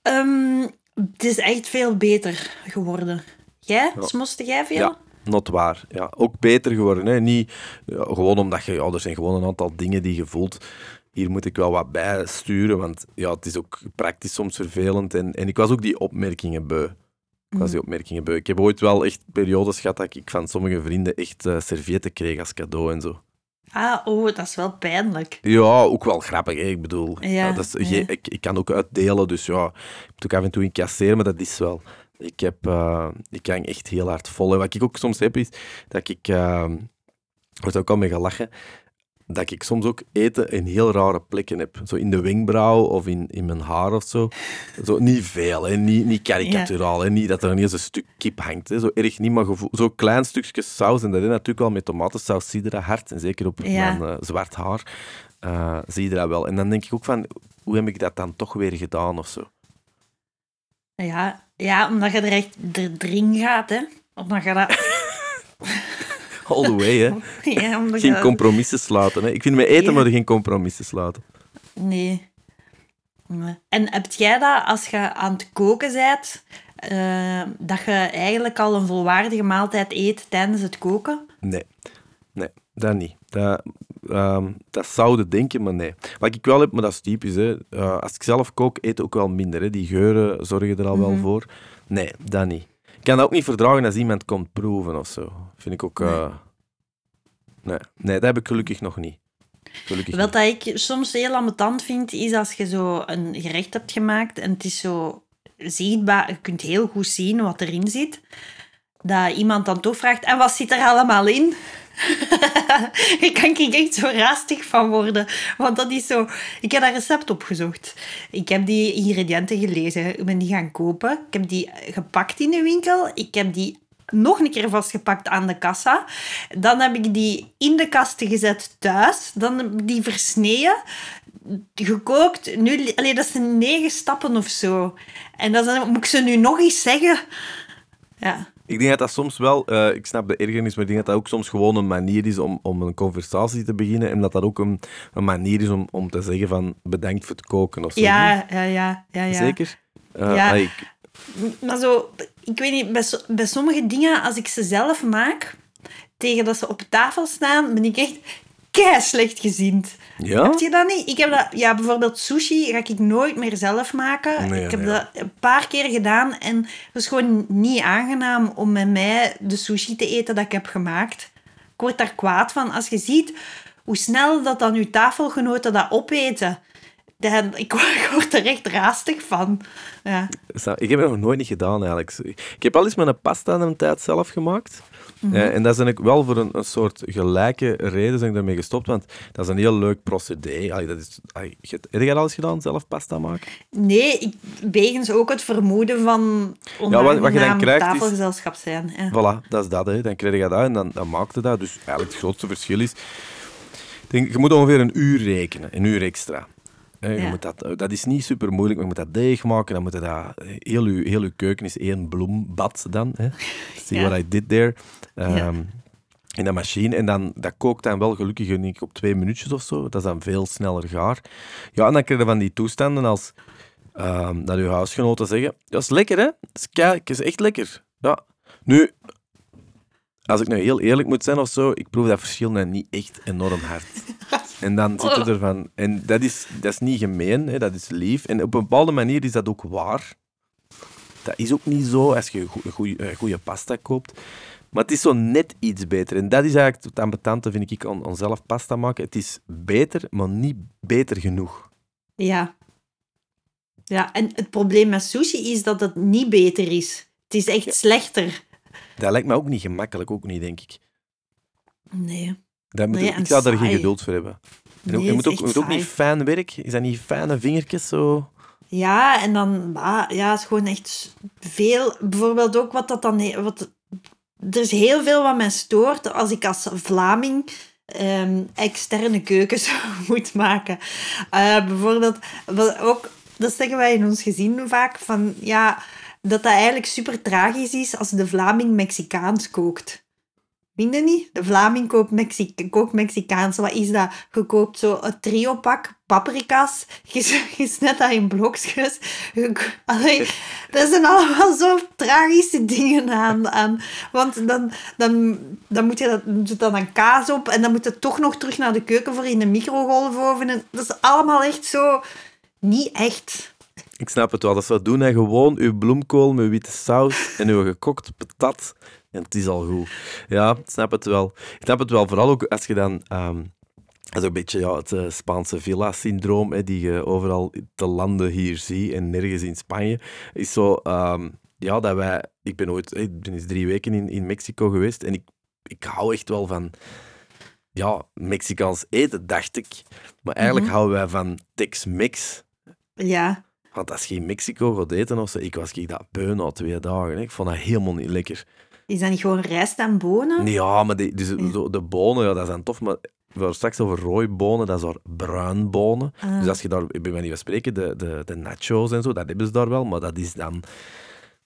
Ehm, het is echt veel beter geworden. Jij? Ja. Smoste jij veel? Ja, not waar. Ja, ook beter geworden. Hè. Niet ja, gewoon omdat je... Ja, er zijn gewoon een aantal dingen die je voelt. Hier moet ik wel wat bij sturen, want ja, het is ook praktisch soms vervelend. En, en ik was ook die opmerkingen beu. Ik was die opmerkingen beu. Ik heb ooit wel echt periodes gehad dat ik van sommige vrienden echt eh servietten kreeg als cadeau en zo. Ah, oh, dat is wel pijnlijk. Ja, ook wel grappig, hè? ik bedoel. Ja, dat is, ja. je- ik, ik kan ook uitdelen, dus ja, ik moet ook af en toe incasseren, maar dat is wel. Ik, heb, eh, ik hang echt heel hard vol. En wat ik ook soms heb, is dat ik... eh, er wordt ook al mee gelachen. Dat ik soms ook eten in heel rare plekken heb. Zo in de wenkbrauw of in, in mijn haar of zo. zo niet veel, hè? Niet, niet karikaturaal. Hè? Niet dat er ineens een stuk kip hangt. Hè? Zo erg niet, maar gevoel, zo klein stukje saus. En dat is natuurlijk wel met tomatensaus, zie je dat hard. En zeker op Ja. mijn eh, zwart haar eh, zie je dat wel. En dan denk ik ook van, hoe heb ik dat dan toch weer gedaan of zo? Ja, ja omdat je er echt er- erin gaat, hè. Omdat je dat... All the way, hè. ja, omdat Geen je... compromissen sluiten. Hè. Ik vind met eten Ja. maar geen compromissen sluiten. Nee. Nee. En heb jij dat als je aan het koken bent, eh, dat je eigenlijk al een volwaardige maaltijd eet tijdens het koken? Nee, nee, dat niet. Dat, ehm, dat zouden denken, maar nee. Wat ik wel heb, maar dat is typisch, hè. eh, als ik zelf kook, eet ik ook wel minder. Hè. Die geuren zorgen er al wel Mhm. voor. Nee, dat niet. Ik kan dat ook niet verdragen als iemand komt proeven of zo. Vind ik ook... eh, nee. nee, dat heb ik gelukkig nog niet. Gelukkig Wat niet. dat ik soms heel ambetant vind, is als je zo een gerecht hebt gemaakt en het is zo zichtbaar, je kunt heel goed zien wat erin zit, dat iemand dan toch vraagt, en wat zit er allemaal in? Daar kan ik echt zo raastig van worden. Want dat is zo... Ik heb dat recept opgezocht. Ik heb die ingrediënten gelezen. Ik ben die gaan kopen. Ik heb die gepakt in de winkel. Ik heb die nog een keer vastgepakt aan de kassa. Dan heb ik die in de kasten gezet thuis. Dan heb ik die versneden, gekookt. Nu, allee, dat zijn negen stappen of zo. En dan moet ik ze nu nog eens zeggen. Ja. Ik denk dat dat soms wel, eh, ik snap de ergernis, maar ik denk dat dat ook soms gewoon een manier is om, om een conversatie te beginnen. En dat dat ook een, een manier is om, om te zeggen van bedankt voor het koken of zo. Ja, ja, ja, ja, ja. Zeker? Eh, Ja. ik, maar zo, ik weet niet, bij, so- bij sommige dingen, als ik ze zelf maak, tegen dat ze op tafel staan, ben ik echt kei slecht gezind. Ja? Heb je dat niet? Ik heb dat, ja, bijvoorbeeld sushi ga ik nooit meer zelf maken. Nee, ik heb nee. dat een paar keer gedaan en het is gewoon niet aangenaam om met mij de sushi te eten dat ik heb gemaakt. Ik word daar kwaad van als je ziet hoe snel dat dan uw tafelgenoten dat opeten. Dan, ik, word er echt raastig van. Ja. Ik heb het nog nooit niet gedaan eigenlijk. Ik heb al eens mijn pasta in een tijd zelf gemaakt. Eh, en dat is eigenlijk wel voor een, een soort gelijke reden zijn ik daarmee gestopt, want dat is een heel leuk procedé. Allee, dat is, allee, je- heb jij dat al eens gedaan, zelf pasta maken? Nee, ik, wegens ook het vermoeden van wat je dan krijgt is- tafelgezelschap zijn. Ja. Voilà, dat is dat. Hè. Dan krijg je dat en dan, dan maakte dat. Dus eigenlijk het grootste verschil is... Ik denk, je moet ongeveer een uur rekenen, een uur extra. Hè, je moet dat, dat is niet super moeilijk, maar je moet dat deeg maken. Dan moet je dat, heel, je, heel je keuken is één bloembad dan. Hè. See what I did there. Ehm. In dat machine. En dan, dat kookt dan wel gelukkig denk ik, op twee minuutjes of zo. Dat is dan veel sneller gaar. Ja, en dan krijg je van die toestanden als ehm, dat je huisgenoten zeggen... Dat is lekker, hè? Dat is, echt lekker. Ja. Nu, als ik nou heel eerlijk moet zijn of zo, ik proef dat verschil nou niet echt enorm hard. En dan zit het ervan... En dat is, dat is niet gemeen, hè, dat is lief. En op een bepaalde manier is dat ook waar. Dat is ook niet zo als je een goede, pasta koopt. Maar het is zo net iets beter. En dat is eigenlijk het ambetante, vind ik, aan, aan zelf pasta maken. Het is beter, maar niet beter genoeg. Ja. Ja, en het probleem met sushi is dat het niet beter is. Het is echt slechter. Dat lijkt me ook niet gemakkelijk, ook niet, denk ik. Nee. Dat moet, Nee, en ik zou daar geen geduld voor hebben. En Nee, je het moet is ook, je moet ook niet fijn werk. Is dat niet fijne vingertjes zo? Ja, en dan, ah, ja, het is gewoon echt veel. Bijvoorbeeld ook wat dat dan. Wat, er is heel veel wat mij stoort als ik als Vlaming ehm, externe keukens moet maken. Eh, bijvoorbeeld, wat ook, dat zeggen wij in ons gezin vaak, van ja, dat dat eigenlijk super tragisch is als de Vlaming Mexicaans kookt. Vind je niet? De Vlaming koopt, Mexi kookt Mexicaans. Wat is dat? Je koopt zo een trio-pak paprika's. Je, je snijdt dat in blokjes. Allee, dat zijn allemaal zo tragische dingen aan. aan want dan, dan, dan moet je dat, dan doet dat dan kaas op en dan moet je toch nog terug naar de keuken voor in de microgolfoven. En Dat is allemaal echt zo... Niet echt. Ik snap het wel. Dat zou doen. Hè. Gewoon uw bloemkool met witte saus en uw gekookt patat. En het is al goed. Ja, ik snap het wel. Ik snap het wel. Vooral ook als je dan... ehm, dat is een beetje ja, het eh, Spaanse villa-syndroom, die je overal te landen hier ziet en nergens in Spanje. Is zo... ehm, ja, dat wij... Ik ben ooit... Ik ben eens drie weken in, in Mexico geweest en ik, ik hou echt wel van... Ja, Mexicaans eten, dacht ik. Maar eigenlijk Mhm. houden wij van Tex-Mex. Ja. Want als je in Mexico gaat eten of zo, ik was ik dat beu na twee dagen. Hè. Ik vond dat helemaal niet lekker. Is dat niet gewoon rijst en bonen? Ja, maar die, dus, de bonen, ja, dat zijn tof, maar we hadden straks over rooibonen, dat is daar bruinbonen. Ah. Dus als je daar, ik ben niet spreken, de, de, de nachos en zo, dat hebben ze daar wel, maar dat is dan...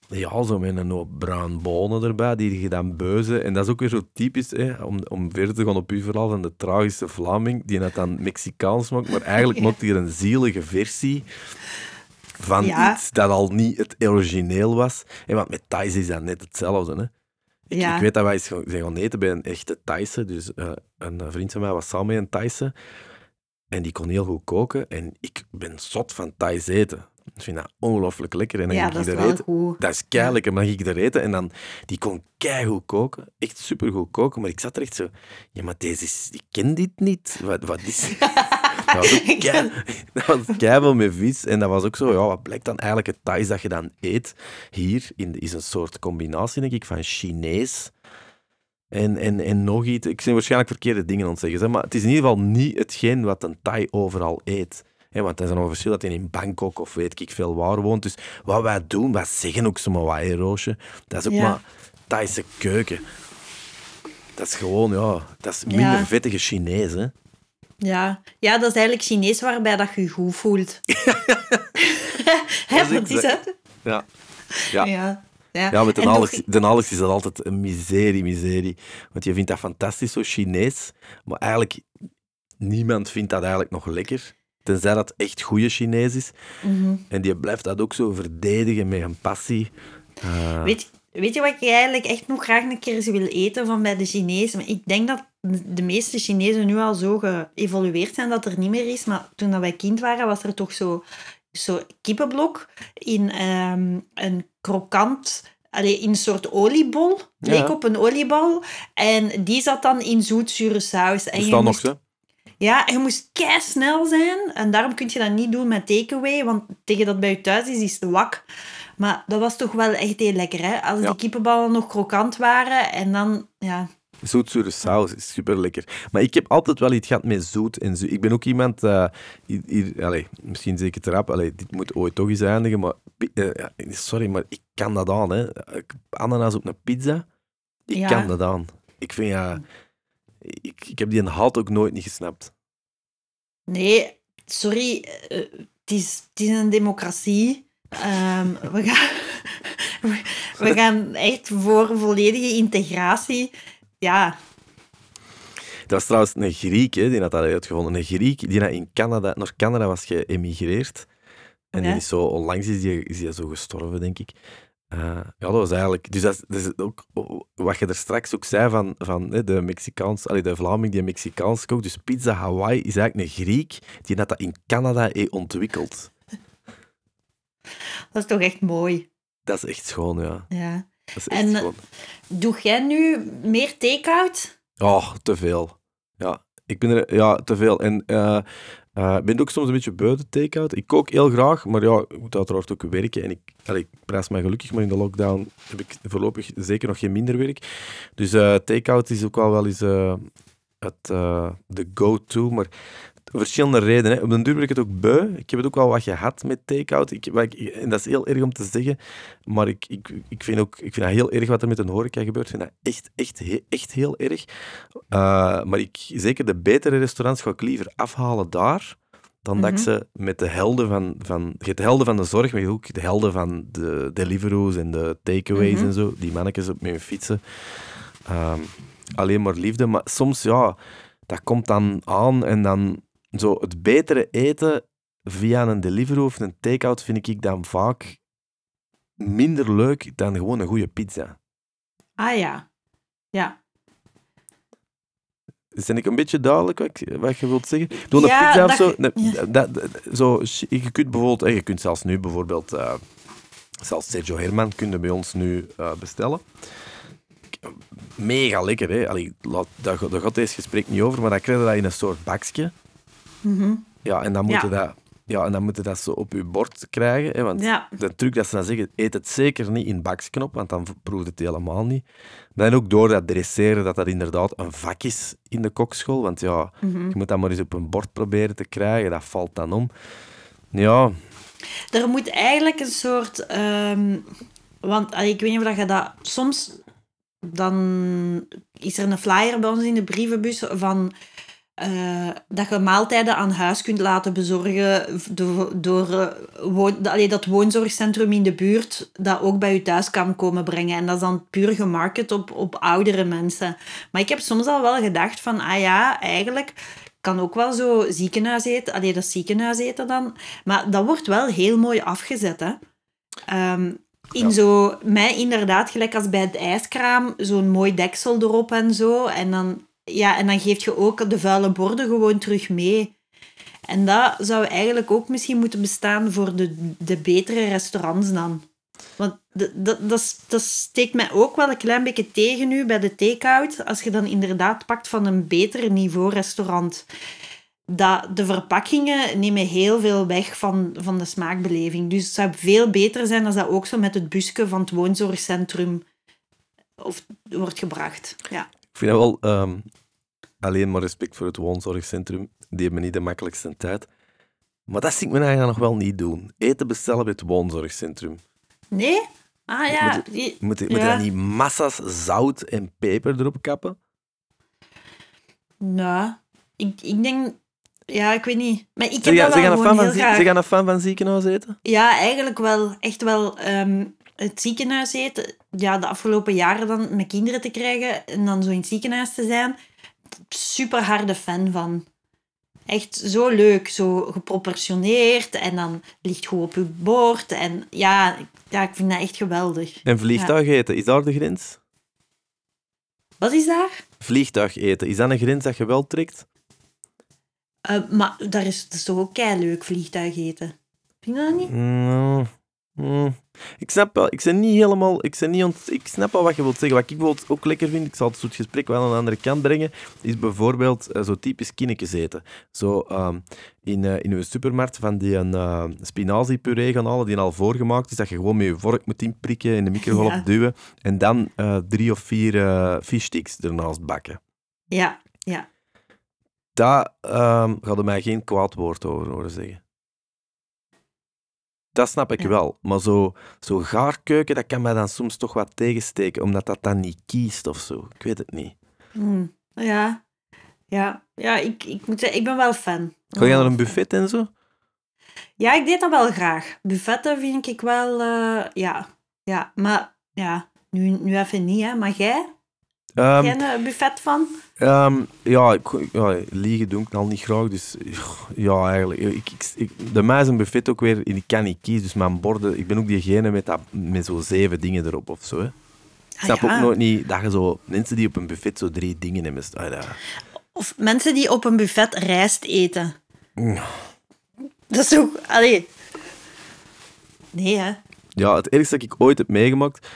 Ja, zo met een hoop bruin bonen erbij, die je dan beuzen. En dat is ook weer zo typisch, hè, om, om verder te gaan op uw verhaal van de tragische Vlaming, die het dan Mexicaans maakt, maar eigenlijk maakt hij een zielige versie van Ja. iets dat al niet het origineel was. En want met Thais is dat net hetzelfde. Hè. Ik, Ja. ik weet dat wij eens zijn gaan eten bij een echte Thaise. Dus eh, een vriend van mij was samen met een Thaise. En die kon heel goed koken. En ik ben zot van Thais eten. Ik vind dat ongelooflijk lekker. En dan Ja, ging dat ik is er eten. goed. Dat is kei lekker. Maar dan ging ik er eten en dan... Die kon keigoed koken. Echt supergoed koken. Maar ik zat er echt zo... Ja, maar deze is... Ik ken dit niet. Wat, wat is... dat was ook kei, dat was keiveel met vis. En dat was ook zo... Ja, wat blijkt dan eigenlijk het Thais dat je dan eet hier? In, is een soort combinatie, denk ik, van Chinees... En, en, en nog iets. Ik ben waarschijnlijk verkeerde dingen aan het zeggen. zeg, Maar het is in ieder geval niet hetgeen wat een Thai overal eet. Hè, want er is een verschil dat hij in Bangkok of weet ik veel waar woont. Dus wat wij doen, wij zeggen ook zomaar wat, Roosje. Dat is ook Ja. maar Thaise keuken. Dat is gewoon, ja, dat is Ja. minder vettige Chinees, hè. Ja. ja, dat is eigenlijk Chinees waarbij dat je je goed voelt. Hè, Dat is het. Ja. Ja. Ja. Ja, Ja, met de Alex, de Alex is dat altijd een miserie, miserie. Want je vindt dat fantastisch, zo Chinees. Maar eigenlijk, niemand vindt dat eigenlijk nog lekker. Tenzij dat echt goede Chinees is. Mhm. En die blijft dat ook zo verdedigen met een passie. Uh, Weet, weet je wat ik eigenlijk echt nog graag een keer wil eten van bij de Chinezen? Maar ik denk dat de meeste Chinezen nu al zo geëvolueerd zijn dat er niet meer is. Maar toen dat wij kind waren, was er toch zo, zo kippenblok in um, een krokant allee, in een soort oliebol. Leek Ja. op een oliebal. En die zat dan in zoetzure saus. En is je nog moest- zo? Ja, je moest kei snel zijn. En daarom kun je dat niet doen met takeaway. Want tegen dat bij je thuis is, is het wak. Maar dat was toch wel echt heel lekker, hè? Als Ja. die kippenballen nog krokant waren. En dan, ja... Zoetzure saus is super lekker. Maar ik heb altijd wel iets gehad met zoet en zoet. Ik ben ook iemand, eh, hier, hier- allee, misschien zeker te rap, dit moet ooit toch eens eindigen, maar eh, sorry, maar ik kan dat aan. Hè. Ananas op een pizza, ik Ja. kan dat aan. Ik vind ja, ik, ik heb die een halt ook nooit niet gesnapt. Nee, sorry. eh, Het is, het is een democratie. Ehm, we, gaan, we gaan echt voor volledige integratie. Ja, Dat was trouwens een Griek, hè, die had dat uitgevonden. Een Griek die naar, in Canada, naar Canada was geëmigreerd. En die is zo, onlangs is die, is die zo gestorven, denk ik. Eh, ja, dat was eigenlijk... Dus dat is, dat is ook wat je er straks ook zei van, van hè, de Mexicaans... Allee, de Vlaming die Mexicaans kookt. Dus Pizza Hawaii is eigenlijk een Griek die had dat in Canada heeft ontwikkeld. dat is toch echt mooi. Dat is echt schoon, ja. Ja. En. Doe jij nu meer take-out? Oh, te veel. Ja, ik ben er... Ja, te veel. En eh, ik ben ook soms een beetje buiten take-out. Ik kook heel graag, maar ja, ik moet uiteraard ook werken. En ik, allee, ik prijs mij gelukkig, maar in de lockdown heb ik voorlopig zeker nog geen minder werk. Dus eh take-out is ook wel wel eens het, de go-to. Maar verschillende redenen. Hè. Op den duur ben ik het ook beu. Ik heb het ook wel wat gehad met take-out. Ik, en dat is heel erg om te zeggen. Maar ik, ik, ik, vind ook, ik vind dat heel erg wat er met een horeca gebeurt. Ik vind dat echt, echt, he- echt heel erg. Uh, maar ik, zeker de betere restaurants ga ik liever afhalen daar, dan dat ik Mhm. ze met de helden van, van... Je hebt de helden van de zorg, maar je hebt ook de helden van de Deliveroo's en de takeaways Mhm. en zo. Die mannetjes op met hun fietsen. Ehm, alleen maar liefde. Maar soms, ja, dat komt dan aan en dan zo het betere eten via een Deliveroo of een take-out vind ik dan vaak minder leuk dan gewoon een goede pizza. Ah ja. Ja. Ben ik een beetje duidelijk wat, je wilt zeggen? Doe een Ja, pizza of zo. ja. dat, zo, je kunt bijvoorbeeld, eh, je kunt zelfs nu bijvoorbeeld, eh, zelfs Sergio Herman kun je bij ons nu eh, bestellen. Mega lekker, hè? Allee, laat, daar, gaat- daar gaat deze gesprek niet over, maar dan krijg je dat in een soort bakje. Mhm. Ja, en dan moet Ja. je dat, ja, en dan moet je dat zo op je bord krijgen. Hè, want Ja. de truc dat ze dan zeggen, eet het zeker niet in baksknop, want dan proeft het helemaal niet. Dan ook door dat dresseren, dat dat inderdaad een vak is in de kokschool. Want ja, Mhm. je moet dat maar eens op een bord proberen te krijgen, dat valt dan om. Ja, Er moet eigenlijk een soort... ehm, want ik weet niet of dat je dat... Soms dan is er een flyer bij ons in de brievenbus van... eh, dat je maaltijden aan huis kunt laten bezorgen door, door eh, woon, allee, dat woonzorgcentrum in de buurt dat ook bij je thuis kan komen brengen. En dat is dan puur gemarket op, op oudere mensen. Maar ik heb soms al wel gedacht van, ah ja, eigenlijk kan ook wel zo ziekenhuis eten. Allee, dat is ziekenhuis eten dan. Maar dat wordt wel heel mooi afgezet, hè. Ehm, in Ja. zo, mij inderdaad, gelijk als bij het ijskraam, zo'n mooi deksel erop en zo. En dan, ja, en dan geef je ook de vuile borden gewoon terug mee. En dat zou eigenlijk ook misschien moeten bestaan voor de, de betere restaurants dan. Want dat, dat, dat, steekt mij ook wel een klein beetje tegen nu bij de take-out. Als je dan inderdaad pakt van een beter niveau restaurant. Dat de verpakkingen nemen heel veel weg van, van de smaakbeleving. Dus het zou veel beter zijn als dat ook zo met het busje van het woonzorgcentrum of, wordt gebracht. Ja. Ik vind dat wel ehm, alleen maar respect voor het woonzorgcentrum. Die hebben niet de makkelijkste tijd. Maar dat zie ik me eigenlijk nog wel niet doen. Eten bestellen bij het woonzorgcentrum. Nee? Ah ja. Moet je, moet je Ja. dan niet massa's zout en peper erop kappen? Nou, ik, ik denk... Ja, ik weet niet. Maar ik heb Zeg dat je wel een fan van, graag... een fan van ziekenhuis eten? Ja, eigenlijk wel. Echt wel. ehm, het ziekenhuis eten. Ja, de afgelopen jaren dan met kinderen te krijgen en dan zo in het ziekenhuis te zijn. Super harde fan van. Echt zo leuk, zo geproportioneerd en dan ligt goed op je bord. En ja, ja, ik vind dat echt geweldig. En vliegtuig eten, is daar de grens? Wat is daar? Vliegtuig eten, is dat een grens dat je wel trekt? Uh, maar daar is, is toch ook kei leuk, vliegtuig eten? Vind je dat niet? Mm, mm. Ik snap wel, ik ben niet helemaal, ik, ben niet ont, ik snap wel wat je wilt zeggen. Wat ik bijvoorbeeld ook lekker vind, ik zal het soort gesprek wel aan de andere kant brengen, is bijvoorbeeld uh, zo typisch kinnetjes eten. Zo um, in, uh, in uw supermarkt van die een uh, spinaziepuree gaan halen, die al voorgemaakt is, dat je gewoon met je vork moet inprikken, in de microgolf ja. duwen, en dan drie of vier fishsticks ernaast bakken. Ja, ja. Daar um, gaat er mij geen kwaad woord over horen zeggen. Dat snap ik ja. wel. Maar zo, zo gaarkeuken, dat kan mij dan soms toch wat tegensteken, omdat dat dan niet kiest of zo. Ik weet het niet. Mm, ja, ja, ja ik, ik moet zeggen, ik ben wel fan. Ga je naar een buffet en zo? Ja, ik deed dat wel graag. Buffetten vind ik wel, uh, ja. Ja, maar ja, nu, nu even niet, hè. Maar jij? Um, Geen uh, buffet van? Um, ja, ik, ja, liegen doe ik al niet graag. Dus ja, eigenlijk. Ik, ik, ik, de mij is een buffet ook weer, ik kan niet kiezen. Dus mijn borden, ik ben ook diegene met, dat, met zo zeven dingen erop of zo. Hè. Ik snap ah, ja. ook nooit niet dat je zo mensen die op een buffet zo drie dingen hebben. Ah, ja. Of mensen die op een buffet rijst eten. Mm. Dat is ook. Allee. Nee, hè? Ja, het ergste dat ik ooit heb meegemaakt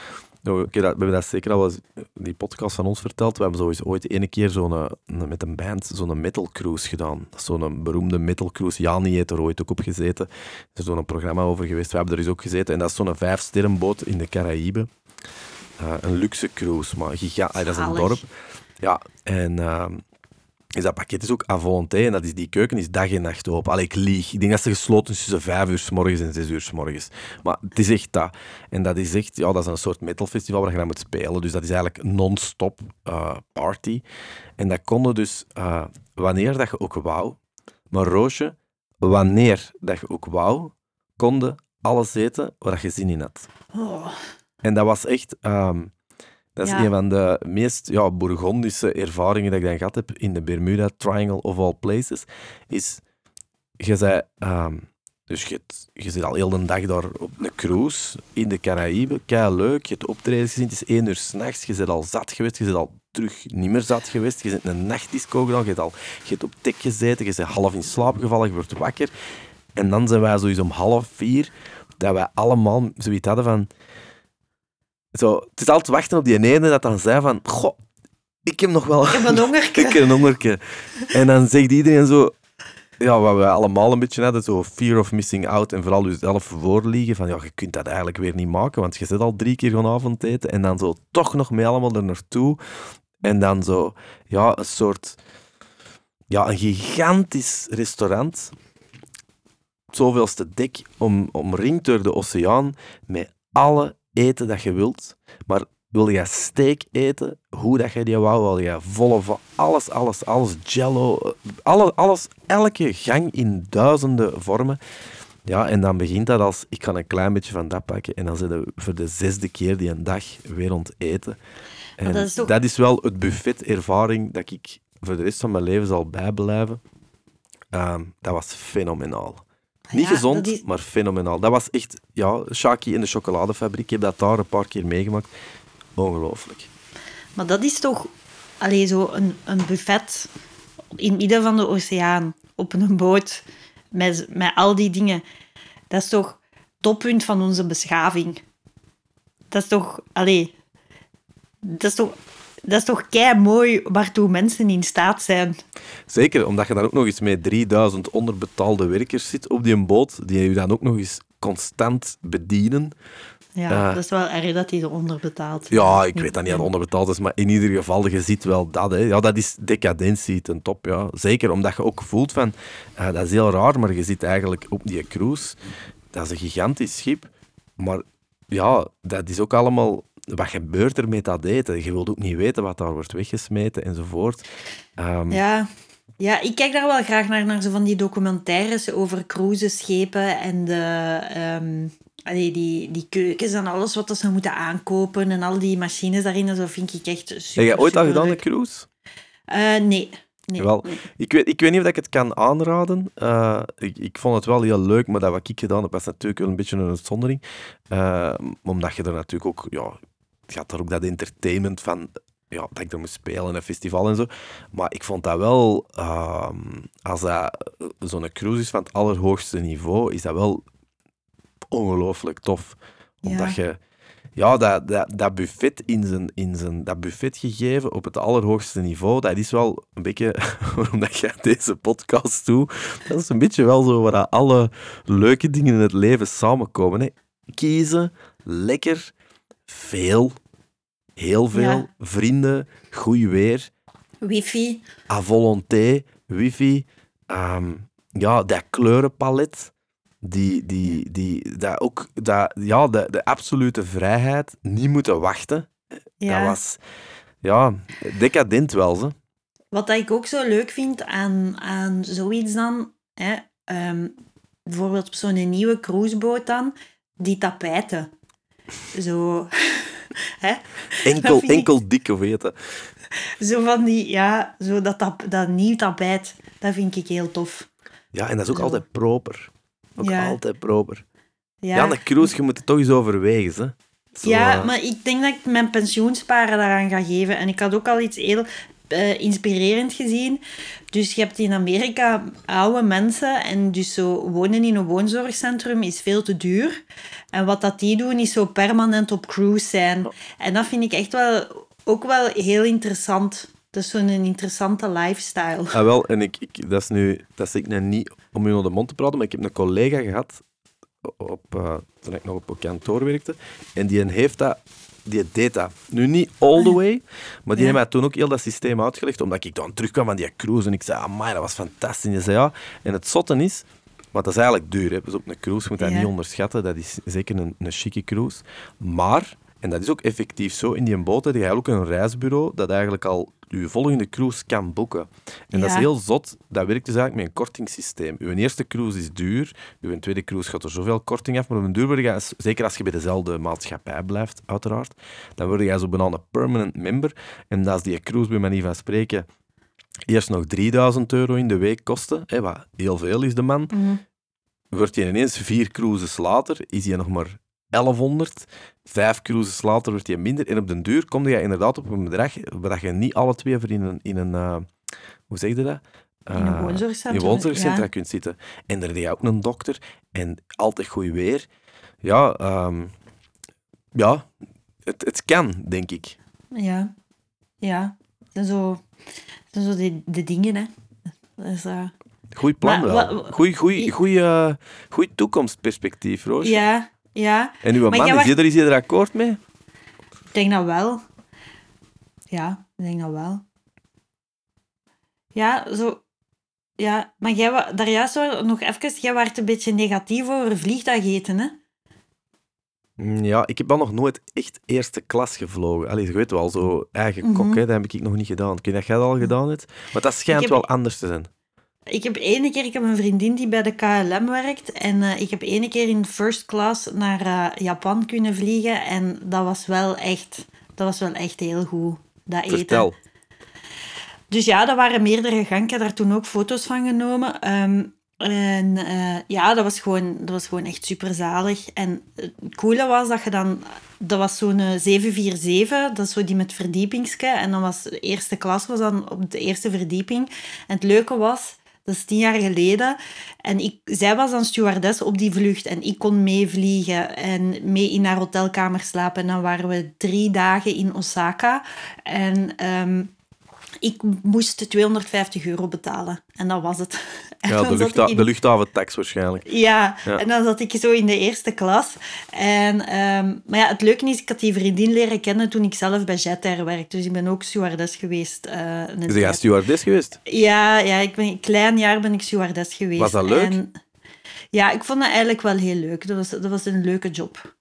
we hebben dat zeker al eens die podcast van ons verteld. We hebben sowieso ooit ene keer zo'n, een, met een band zo'n metal cruise gedaan. Zo'n beroemde metal cruise. Jani heeft er ooit ook op gezeten. Er is zo'n programma over geweest. We hebben er dus ook gezeten. En dat is zo'n vijfsterrenboot in de Caraïben. Uh, een luxe cruise, maar giga dat is een dorp. Ja, en uh, is dat pakket is ook à volonté en dat is, die keuken is dag en nacht open. Allee, ik lieg. Ik denk dat ze gesloten is tussen vijf uur s morgens en zes uur s morgens. Maar het is echt dat. En dat is echt, ja, dat is een soort metalfestival waar je dan moet spelen. Dus dat is eigenlijk non-stop uh, party. En dat konden dus uh, wanneer dat je ook wou. Maar Roosje, wanneer dat je ook wou, konden alles eten waar je zin in had. Oh. En dat was echt... Um, dat is Ja. een van de meest ja, Bourgondische ervaringen dat ik dan gehad heb in de Bermuda Triangle of all places. Is, je zei, ehm, dus je, je zit al heel de dag daar op een cruise in de Caraïben, kei leuk. Je hebt optredens gezien, het is één uur s'nachts, je bent al zat geweest, je bent al terug niet meer zat geweest. Je bent een nachtdisco gedaan, je hebt, al, je hebt op tek gezeten, je bent half in slaap gevallen, je wordt wakker. En dan zijn wij zoiets om half vier, dat wij allemaal zoiets hadden van... Zo, het is altijd wachten op die ene dat dan zei van... Goh, ik heb nog wel... Ik heb een hongerke. ik heb een hongerke. En dan zegt iedereen zo... Ja, wat wij allemaal een beetje hadden, zo fear of missing out en vooral jezelf voorliegen van ja, je kunt dat eigenlijk weer niet maken, want je zit al drie keer gewoon avondeten en dan zo toch nog mee allemaal er naartoe. En dan zo, ja, een soort... Ja, een gigantisch restaurant. Zoveelste dek, om, omringd door de oceaan, met alle eten dat je wilt. Maar wil je steak eten, hoe dat je die wou, wil je volle van alles, alles, alles, jello, eh, alle, alles, elke gang in duizenden vormen. Ja, en dan begint dat als, ik ga een klein beetje van dat pakken en dan zitten we voor de zesde keer die een dag weer rond eten. En dat is toch- dat is wel het buffet-ervaring dat ik voor de rest van mijn leven zal bijblijven. Ehm, dat was fenomenaal. Niet Ja, gezond, is- maar fenomenaal. Dat was echt, ja, Shaki in de chocoladefabriek. Ik heb dat daar een paar keer meegemaakt. Ongelooflijk. Maar dat is toch allee, zo een, een buffet in het midden van de oceaan, op een boot, met, met al die dingen. Dat is toch toppunt van onze beschaving. Dat is toch... Allee, dat is toch... Dat is toch kei mooi waartoe mensen in staat zijn. Zeker, omdat je dan ook nog eens met 3000 onderbetaalde werkers zit op die boot, die je dan ook nog eens constant bedienen. Ja, Ja. dat is wel erg dat die eronder betaalt. Ja, ik weet dat niet aan onderbetaald is, maar in ieder geval, je ziet wel dat. Hè. Ja, dat is decadentie ten top. Ja. Zeker omdat je ook voelt van, eh, dat is heel raar, maar je zit eigenlijk op die cruise. Dat is een gigantisch schip. Maar ja, dat is ook allemaal... Wat gebeurt er met dat eten? Je wilt ook niet weten wat daar wordt weggesmeten enzovoort. Ehm, Ja. ja, ik kijk daar wel graag naar, naar zo van die documentaires over cruiseschepen en de, allee, die, die keukens en alles wat ze moeten aankopen en al die machines daarin. Zo vind ik echt super, Heb jij ooit al gedaan, een cruise? Eh, nee. nee. Wel, nee. ik, weet, ik weet niet of ik het kan aanraden. Eh, ik, ik vond het wel heel leuk, maar dat wat ik gedaan heb, was natuurlijk wel een beetje een uitzondering. Eh, omdat je er natuurlijk ook... Ja, het gaat er ook dat entertainment van... Ja, dat ik er moest spelen, een festival en zo. Maar ik vond dat wel... ehm, als dat zo'n cruise is van het allerhoogste niveau, is dat wel ongelooflijk tof. Omdat je... Ja, dat, dat, dat buffet in zijn, in zijn... Dat buffet gegeven op het allerhoogste niveau, dat is wel een beetje... Waarom dat je deze podcast doet, dat is een beetje wel zo waar alle leuke dingen in het leven samenkomen. Hè. Kiezen, lekker, veel, heel veel, Ja. vrienden, goed weer, Wifi. à volonté, wifi, ehm, ja, dat kleurenpalet, die, die, die, dat ook, dat, ja, de, de absolute vrijheid, niet moeten wachten, Ja. dat was, ja, decadent wel, ze. Wat dat ik ook zo leuk vind aan, aan zoiets dan, hè, ehm, bijvoorbeeld op zo'n nieuwe cruiseboot dan, die tapijten. Zo, hè, Enkel, enkel dik, of weet je. zo van die, ja, zo dat, tap, dat nieuw tapijt, dat vind ik heel tof. Ja, en dat is ook Zo. altijd proper. Ook Ja. altijd proper. Ja, Ja, een cruise, je moet het toch eens overwegen. Zo, ja eh, maar ik denk dat ik mijn pensioensparen daaraan ga geven. En ik had ook al iets heel eh, inspirerend gezien. Dus je hebt in Amerika oude mensen en dus zo wonen in een woonzorgcentrum is veel te duur. En wat dat die doen is zo permanent op cruise zijn. En dat vind ik echt wel ook wel heel interessant. Dat is zo'n interessante lifestyle. Ah, wel, en ik, ik, dat is nu, dat is ik niet om u naar de mond te praten, maar ik heb een collega gehad, op, eh, toen ik nog op kantoor werkte, en die heeft dat, die deed dat. Nu niet all the way, maar die Ja. heeft mij toen ook heel dat systeem uitgelegd, omdat ik dan terugkwam van die cruise en ik zei, amai, dat was fantastisch. En die zei, ja, en het zotte is, want dat is eigenlijk duur, hè. dus op een cruise je moet dat Ja. niet onderschatten, dat is zeker een, een chique cruise, maar... En dat is ook effectief zo. In die boot heb je ook een reisbureau dat eigenlijk al je volgende cruise kan boeken. En dat is heel zot. Dat werkt dus eigenlijk met een kortingssysteem. Uw eerste cruise is duur. Uw tweede cruise gaat er zoveel korting af. Maar op een duur word je, zeker als je bij dezelfde maatschappij blijft, uiteraard, dan word je zo bijna een permanent member. En dat is die cruise, bij manier van spreken, eerst nog 3000 euro in de week kosten, hè, wat heel veel is de man. Mhm. Wordt je ineens vier cruises later, is hij nog maar 1100. Vijf cruises later wordt hij minder. En op den duur kom je inderdaad op een bedrag waar je niet alle twee voor in een... In een eh, hoe zeg je dat? In een Eh, woonzorgcentrum, In een woonzorgcentra ja. kunt zitten. En daar heb je ook een dokter. En altijd goed weer. Ja, ehm, ja het, het kan, denk ik. Ja, ja. Zijn zo, zijn zo de, de dingen, hè. Eh, Goeie plan Maar wel. wa- Goeie, goeie, goeie, eh, goeie toekomstperspectief, Roosje. ja, ja. En uw Maar man, jij is je er, is er akkoord mee? Ik denk dat wel. Ja, ik denk dat wel. Ja, zo... Ja, maar jij daar juist nog even... Jij was een beetje negatief over vliegtuigeten, hè? Mm, Ja, ik heb al nog nooit echt eerste klas gevlogen. Allee, je weet wel, zo eigen kok, Mhm. hè, dat heb ik nog niet gedaan. Ik weet dat jij dat al gedaan hebt. Maar dat schijnt heb- wel anders te zijn. Ik heb ene keer... Ik heb een vriendin die bij de KLM werkt. En eh, ik heb ene keer in first class naar eh, Japan kunnen vliegen. En dat was wel echt... Dat was wel echt heel goed, dat eten. Vertel. Dus ja, dat waren meerdere gangen. Ik heb daar toen ook foto's van genomen. Ehm, en eh, ja, dat was, gewoon, dat was gewoon echt super zalig. En het coole was dat je dan... Dat was zo'n eh, 747, dat is zo die met verdiepingske. En dan was de eerste klas was dan op de eerste verdieping. En het leuke was, dat is tien jaar geleden. En ik, zij was dan stewardess op die vlucht. En ik kon meevliegen en mee in haar hotelkamer slapen. En dan waren we drie dagen in Osaka. En... ehm, ik moest 250 euro betalen. En dat was het. En Ja, de, luchtha in- de luchthaventax waarschijnlijk. Ja, Ja. en dan zat ik zo in de eerste klas. En, ehm, maar ja, het leuke is, ik had die vriendin leren kennen toen ik zelf bij Jet Air werkte. Dus ik ben ook stewardess geweest. een Is jij stewardess geweest? Ja, ja, ik ben een klein jaar ben ik stewardess geweest. Was dat leuk? En, ja, ik vond dat eigenlijk wel heel leuk. Dat was, dat was een leuke job.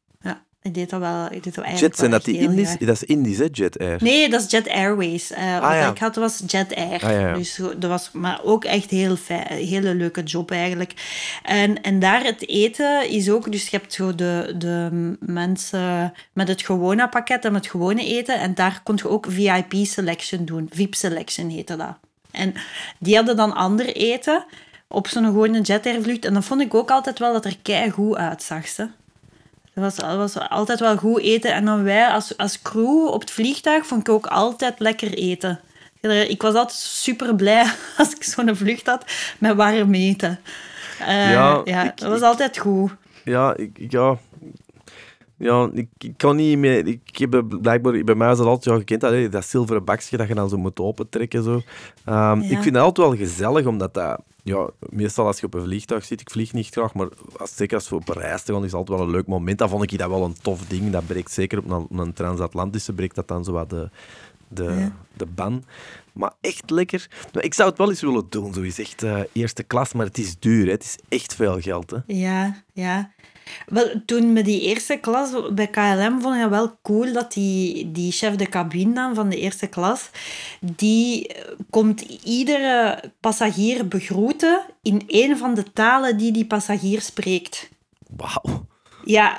Ik deed dat wel, ik deed dat eigenlijk Jet, zijn dat die Indisch? graag. Dat is Indisch, hè, Jet Air? Nee, dat is Jet Airways. Eh, wat ja. ik had was Jet Air. Ah, ja. Dus dat was maar ook echt heel hele leuke job eigenlijk. En, en daar het eten is ook, dus je hebt zo de, de mensen met het gewone pakket en met het gewone eten. En daar kon je ook VIP selection doen. VIP selection heette dat. En die hadden dan ander eten op zo'n gewone jetairvlucht. En dat vond ik ook altijd wel dat er kei goed uitzag. Ze. Dat was, altijd wel goed eten. En dan wij als, als crew op het vliegtuig vond ik ook altijd lekker eten. Ik was altijd super blij als ik zo'n vlucht had met warm eten. Uh, ja, ja ik, dat was altijd goed. Ja, ik, ja, ja, ik, ik kan niet meer... Ik heb blijkbaar... Bij mij is dat altijd ja, gekend, dat, dat zilveren bakje dat je dan zo moet opentrekken. Zo. Um, Ik vind dat altijd wel gezellig, omdat dat... Ja, meestal als je op een vliegtuig zit, ik vlieg niet graag, maar als, zeker als we op reis te gaan, is altijd wel een leuk moment. Dat vond ik dat wel een tof ding. Dat breekt zeker op een, een transatlantische, breekt dat dan zo wat de, de, de ban. Maar echt lekker. Ik zou het wel eens willen doen, zo is echt uh, eerste klas, maar het is duur. Hè. Het is echt veel geld. Hè. Ja, ja. Wel, toen met die eerste klas bij KLM vond ik wel cool dat die, die chef de cabine dan van de eerste klas, die eh, komt iedere passagier begroeten in een van de talen die die passagier spreekt. Wauw. Ja.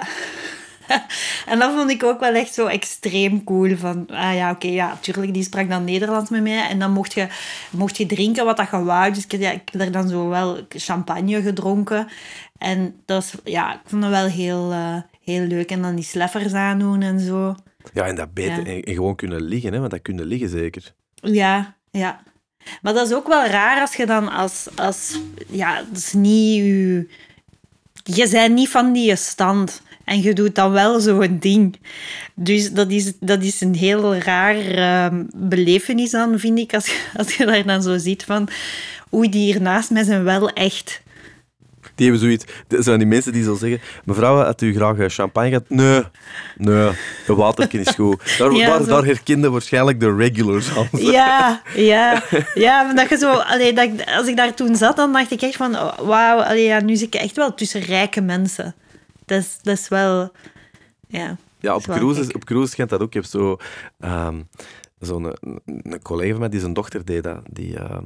en dat vond ik ook wel echt zo extreem cool. Van, ah ja, oké, ja, natuurlijk, die sprak dan Nederlands met mij. En dan mocht je, mocht je drinken wat dat je wou. Dus ik, ja, ik heb er dan zo wel champagne gedronken. En dat is, ja, ik vond dat wel heel, uh, heel leuk. En dan die sleffers aandoen en zo. Ja, en dat beter. En, gewoon kunnen liggen, hè, want dat kunnen liggen zeker. Ja, ja. Maar dat is ook wel raar als je dan als... als ja, dat is niet je... Je bent niet van die stand. En je doet dan wel zo'n ding. Dus dat is, dat is een heel raar uh, belevenis dan, vind ik, als, je, als je daar dan zo ziet van... Oei, die hier naast mij zijn wel echt. Die hebben zoiets... Dat zijn die mensen die zo zeggen... Mevrouw, had u graag eh, champagne gehad? Nee. Nee, de waterken is goed. Daar, ja, daar, daar herkende waarschijnlijk de regulars aan. Ja, ja. Ja, dat je zo... Allee, dat, als ik daar toen zat, dan dacht ik echt van... Oh, wauw, ja, nu zit ik echt wel tussen rijke mensen dat is, dat is wel... Ja, ja op, cruises, op cruises schijnt dat ook. Je hebt zo... Um, zo'n een, een collega van mij die zijn dochter deed dat. Die, uh,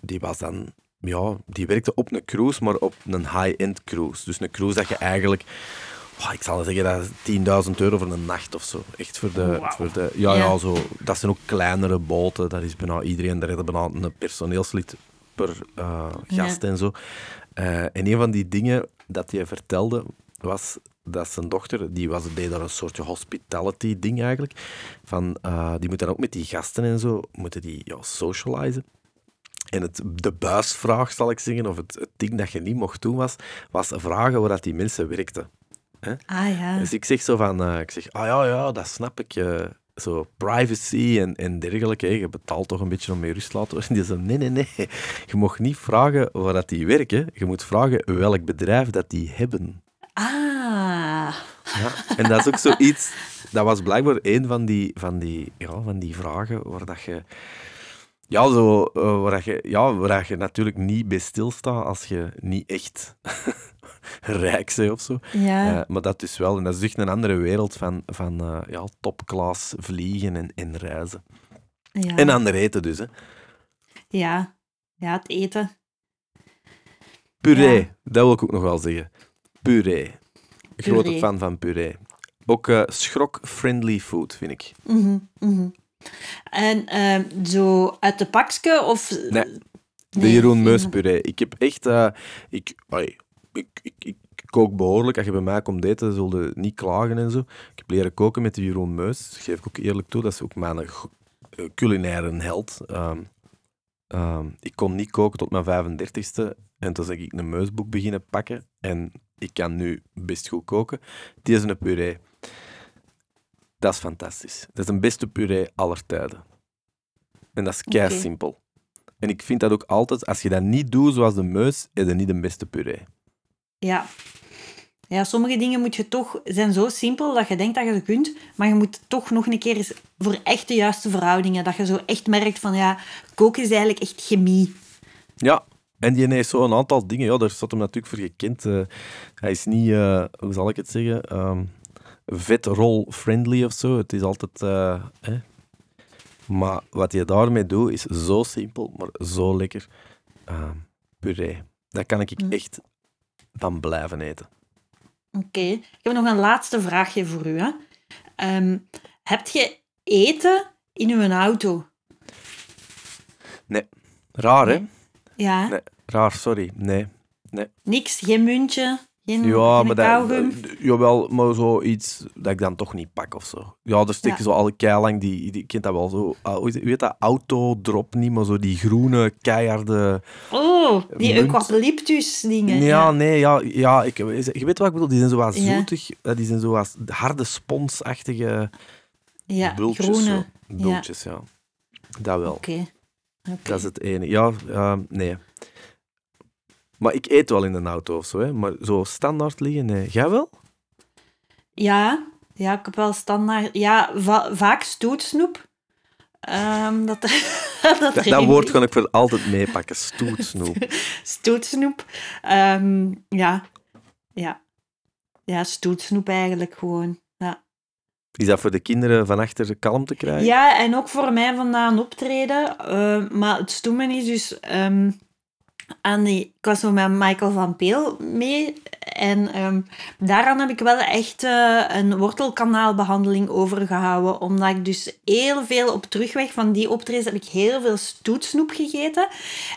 die was dan... Ja, die werkte op een cruise, maar op een high-end cruise. Dus een cruise dat je eigenlijk... Oh, ik zal zeggen, dat is 10.000 euro voor een nacht of zo. Echt voor de... Voor de ja, ja, zo, dat zijn ook kleinere boten. Dat is bijna iedereen. Daar hebben bijna een personeelslid per uh, gast en zo. Uh, en een van die dingen dat je vertelde, was dat zijn dochter, die was, deed daar een soort hospitality ding eigenlijk. Van, uh, die moet dan ook met die gasten en zo, moeten die ja, socializen. En het, de buisvraag, zal ik zeggen, of het, het ding dat je niet mocht doen, was, was vragen waar dat die mensen werkten. Hè? Ah ja. Dus ik zeg zo van, uh, ik zeg, ah ja, ja, dat snap ik. Uh, zo privacy en, en dergelijke. Hè. Je betaalt toch een beetje om mee rust te laten worden. Die zei, nee, nee, nee. Je mag niet vragen waar dat die werken. Je moet vragen welk bedrijf dat die hebben. Ah. Ja, en dat is ook zoiets... Dat was blijkbaar een van die, van die, ja, van die vragen waar dat je... Ja, zo, uh, waar, je, ja, waar je natuurlijk niet bij stilstaat als je niet echt rijk bent of zo. Ja. Uh, maar dat is wel. En dat is echt een andere wereld van, van uh, ja, topklas vliegen en, en reizen. Ja. En ander eten dus, hè. Ja. Ja, het eten. Puree, dat wil ik ook nog wel zeggen puree. Grote fan van puree. Ook uh, schrok-friendly food, vind ik. Mm -hmm, En uh, zo uit de pakje of... Nee, de Jeroen Meus puree. Ik heb echt... Uh, ik, ik, ik, ik, kook behoorlijk. Als je bij mij komt eten, zul je niet klagen en zo. Ik heb leren koken met de Jeroen Meus. Dat geef ik ook eerlijk toe. Dat is ook mijn culinaire held. Um, um, ik kon niet koken tot mijn 35ste. En toen ben ik een meusboek beginnen pakken. En ik kan nu best goed koken. Die is een puree. Dat is fantastisch. Dat is een beste puree aller tijden. En dat is kei simpel. En ik vind dat ook altijd, als je dat niet doet zoals de meus, is dat niet de beste puree. Ja. Ja, sommige dingen moet je toch, zijn zo simpel dat je denkt dat je ze kunt, maar je moet toch nog een keer eens voor echt de juiste verhoudingen, dat je zo echt merkt van, ja, koken is eigenlijk echt chemie. Ja, en die heeft zo een aantal dingen, ja, daar staat hem natuurlijk voor gekend. Uh, hij is niet, uh, hoe zal ik het zeggen, um, vetrol-friendly of zo. Het is altijd... Uh, hè. Maar wat je daarmee doet, is zo simpel, maar zo lekker. Ehm, puree. Daar kan ik mm. echt van blijven eten. Oké. Ik heb nog een laatste vraagje voor u. Hè. Um, heb je eten in uw auto? Nee. Raar, hè? Ja. Nee, raar, sorry. Nee. nee. Niks, geen muntje, geen, Ja, geen maar dat, jawel, maar zoiets dat ik dan toch niet pak of zo. Ja, er steken Ja. zo al keilang die, die, kent dat wel zo, hoe heet dat, autodrop niet, maar zo die groene, keiharde... Oh, die munt. eucalyptus dingen. Ja, nee, ja, ja ik, je weet wat ik bedoel, die zijn zo wat Ja. zoetig, eh, die zijn zo wat harde sponsachtige ja bultjes. groene. Zo. Bultjes, ja. Dat wel. Oké. Dat is het ene. Ja, eh, nee. Maar ik eet wel in een auto of zo, hè. Maar zo standaard liggen, nee. Jij wel? Ja, ja, ik heb wel standaard... Ja, va- vaak stoetsnoep. Ehm, dat, dat, Dat, woord kan ik voor altijd meepakken. Stoetsnoep. Stoetsnoep. Ehm, ja. Ja. Ja, stoetsnoep eigenlijk gewoon. Ja. Is dat voor de kinderen van achter kalm te krijgen? ja, en ook voor mij vandaan optreden. Eh, maar het stomme is dus... ehm, aan die, ik was zo met Michael van Peel mee. En ehm, daaraan heb ik wel echt eh, een wortelkanaalbehandeling overgehouden. Omdat ik dus heel veel op terugweg van die optredens heb ik heel veel stoetsnoep gegeten.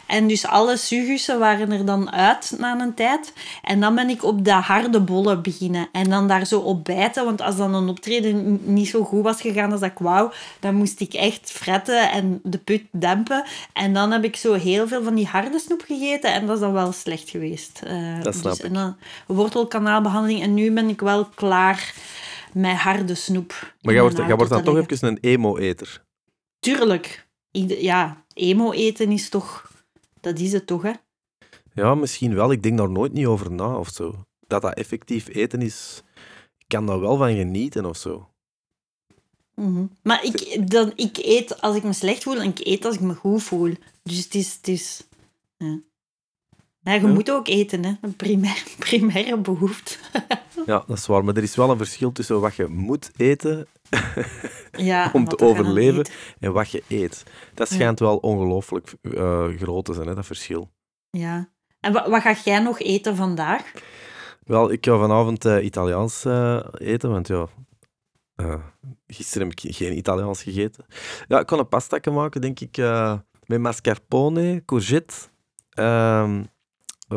En dus alle sugussen waren er dan uit na een tijd. En dan ben ik op de harde bollen beginnen. En dan daar zo op bijten. Want als dan een optreden niet zo goed was gegaan als ik wou, dan moest ik echt fretten en de put dempen. En dan heb ik zo heel veel van die harde snoep gegeten. En dat is dan wel slecht geweest. Eh, Dat snap dus, ik. En dan wortelkanaalbehandeling. En nu ben ik wel klaar met harde snoep. Maar jij wordt, jij wordt dan toch even een emo-eter. Tuurlijk. Ieder- ja, emo eten is toch... Dat is het toch, hè? Ja, misschien wel. Ik denk daar nooit niet over na of zo. Dat dat effectief eten is... Ik kan daar wel van genieten of zo. Mhm. Maar ik, dan, ik eet als ik me slecht voel en ik eet als ik me goed voel. Dus het is... Het is ja. Ja, je moet ook eten, hè. Een primair, primaire behoefte. Ja, dat is waar. Maar er is wel een verschil tussen wat je moet eten Ja, om te overleven en wat je eet. Dat Ja. schijnt wel ongelooflijk eh, groot te zijn, hè, dat verschil. Ja. En wat, wat ga jij nog eten vandaag? Wel, ik ga vanavond eh, Italiaans eh, eten, want ja... gisteren heb ik geen Italiaans gegeten. Ja, ik kan een pasta maken, denk ik, met mascarpone, courgette, ehm,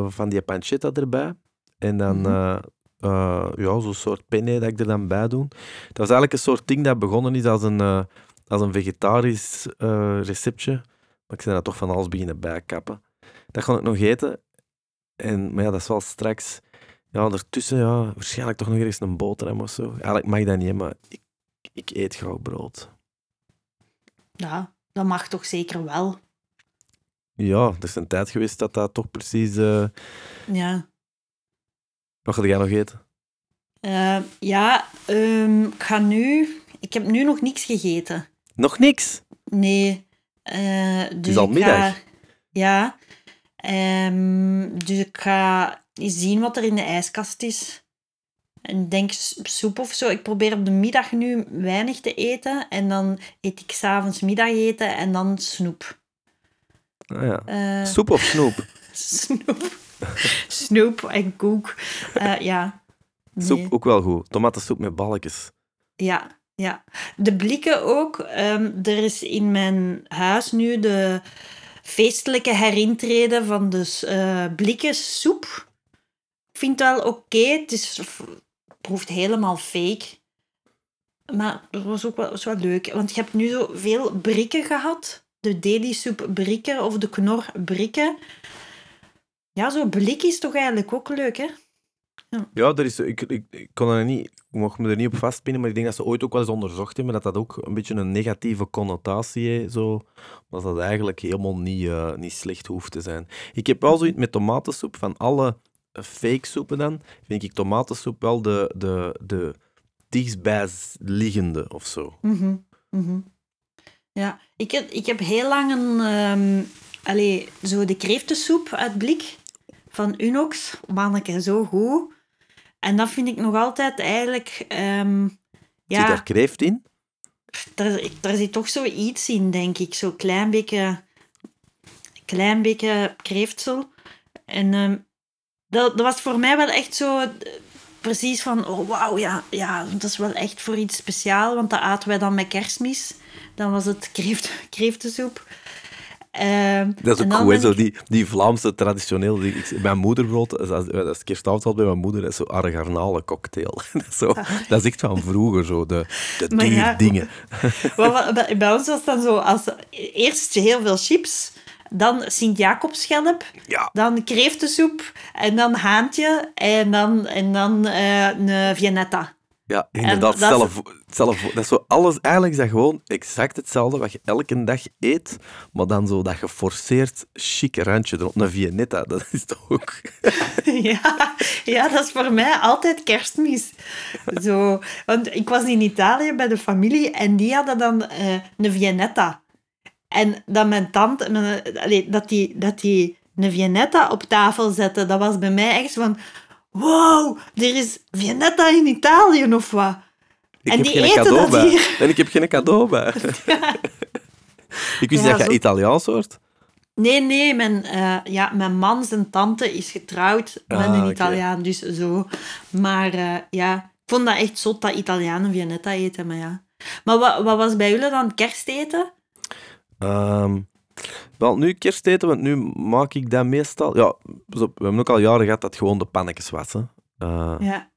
van die pancetta erbij. En dan Mhm. eh, eh, ja, zo'n soort penne dat ik er dan bij doe. Dat was eigenlijk een soort ding dat begonnen is als een, eh, als een vegetarisch eh, receptje. Maar ik ben dat toch van alles beginnen bijkappen. Dat ga ik nog eten. En, maar ja, dat is wel straks... Ja, ertussen, ja, waarschijnlijk toch nog eens een boterham of zo. Eigenlijk mag ik dat niet, maar ik, ik eet graag brood. Ja, dat mag toch zeker wel. Ja, er is een tijd geweest dat dat toch precies... eh, Ja. Wat ga jij nog eten? Eh, ja, ehm, ik ga nu... Ik heb nu nog niks gegeten. Nog niks? Nee. eh, dus al ik middag. Ga, ja. Ehm, dus ik ga zien wat er in de ijskast is. En denk soep of zo. Ik probeer op de middag nu weinig te eten. En dan eet ik s'avonds middageten en dan snoep. Ah, ja. Eh, Soep of snoep? Snoep. Snoep en koek. Eh, ja. Nee. Soep ook wel goed. Tomatensoep met balkjes. Ja, ja. De blikken ook. Ehm, er is in mijn huis nu de feestelijke herintreden van de eh blikken soep. Ik vind het wel oké. Het is, proeft helemaal fake. Maar dat was ook wel, was wel leuk. Want je hebt nu zo veel brikken gehad. De deli soep brikken of de knor brikken. Ja, zo'n blik is toch eigenlijk ook leuk, hè? Ja, er is, ik, ik, ik kon er niet, ik mocht me er niet op vastpinnen, maar ik denk dat ze ooit ook wel eens onderzocht hebben dat dat ook een beetje een negatieve connotatie heeft, zo, maar dat dat eigenlijk helemaal niet, eh, niet slecht hoeft te zijn. Ik heb wel zoiets met tomatensoep, van alle fake soepen dan, vind ik tomatensoep wel de, de, de dichtstbijliggende of zo. Mhm. Ja, ik heb, ik heb heel lang een... allee, zo de kreeftensoep uit blik van Unox. Manneke, zo goed. En dat vind ik nog altijd eigenlijk... ehm, Zit ja, daar kreeft in? daar, daar zit toch zoiets in, denk ik. Zo'n klein beetje... Klein beetje kreeftsel. En ehm, dat, dat was voor mij wel echt zo... Precies van, oh wauw, ja, ja, dat is wel echt voor iets speciaals. Want dat aten wij dan met kerstmis. Dan was het kreeft, kreeftensoep. Ehm, Dat is ook goed, hè, zo die, die Vlaamse traditioneel. Die, ik- mijn moederbrood, als, als, als kerstavond bij mijn moeder, dat is zo argarnalen cocktail. Dat is, zo, dat is echt van vroeger, zo, de, de Maar duur ja, dingen. Maar bij- bij ons was het dan zo, als, eerst heel veel chips, dan Sint-Jacobschelp, Ja, dan kreeftensoep, en dan haantje, en dan, en dan eh, een Viennetta. ja inderdaad. dat stel voor- dat is zo alles, eigenlijk is dat gewoon exact hetzelfde wat je elke dag eet, maar dan zo dat geforceerd chic randje erop. Een Viennetta, dat is toch ook... ja, ja, dat is voor mij altijd kerstmis. Zo, want ik was in Italië bij de familie en die hadden dan eh, een Viennetta. En dat mijn tante, mijn, allee, dat, die, dat die een Viennetta op tafel zette, dat was bij mij echt van... Wow, er is Viennetta in Italië of wat? Ik En heb die geen eten cadeau dat bij. hier. En ik heb geen cadeau bij. ik wist Ja, dat je zo- Italiaans hoort. Nee, nee, mijn, eh, ja, mijn man zijn tante is getrouwd met Ah, een. Italiaan, dus zo. Maar eh, ja, ik vond dat echt zot dat Italianen Viennetta eten, maar ja. Maar wat, wat was bij jullie dan kersteten? Ehm, wel, nu kersteten, want nu maak ik dat meestal... Ja, we hebben ook al jaren gehad dat gewoon de pannetjes was. Hè. Eh, Ja,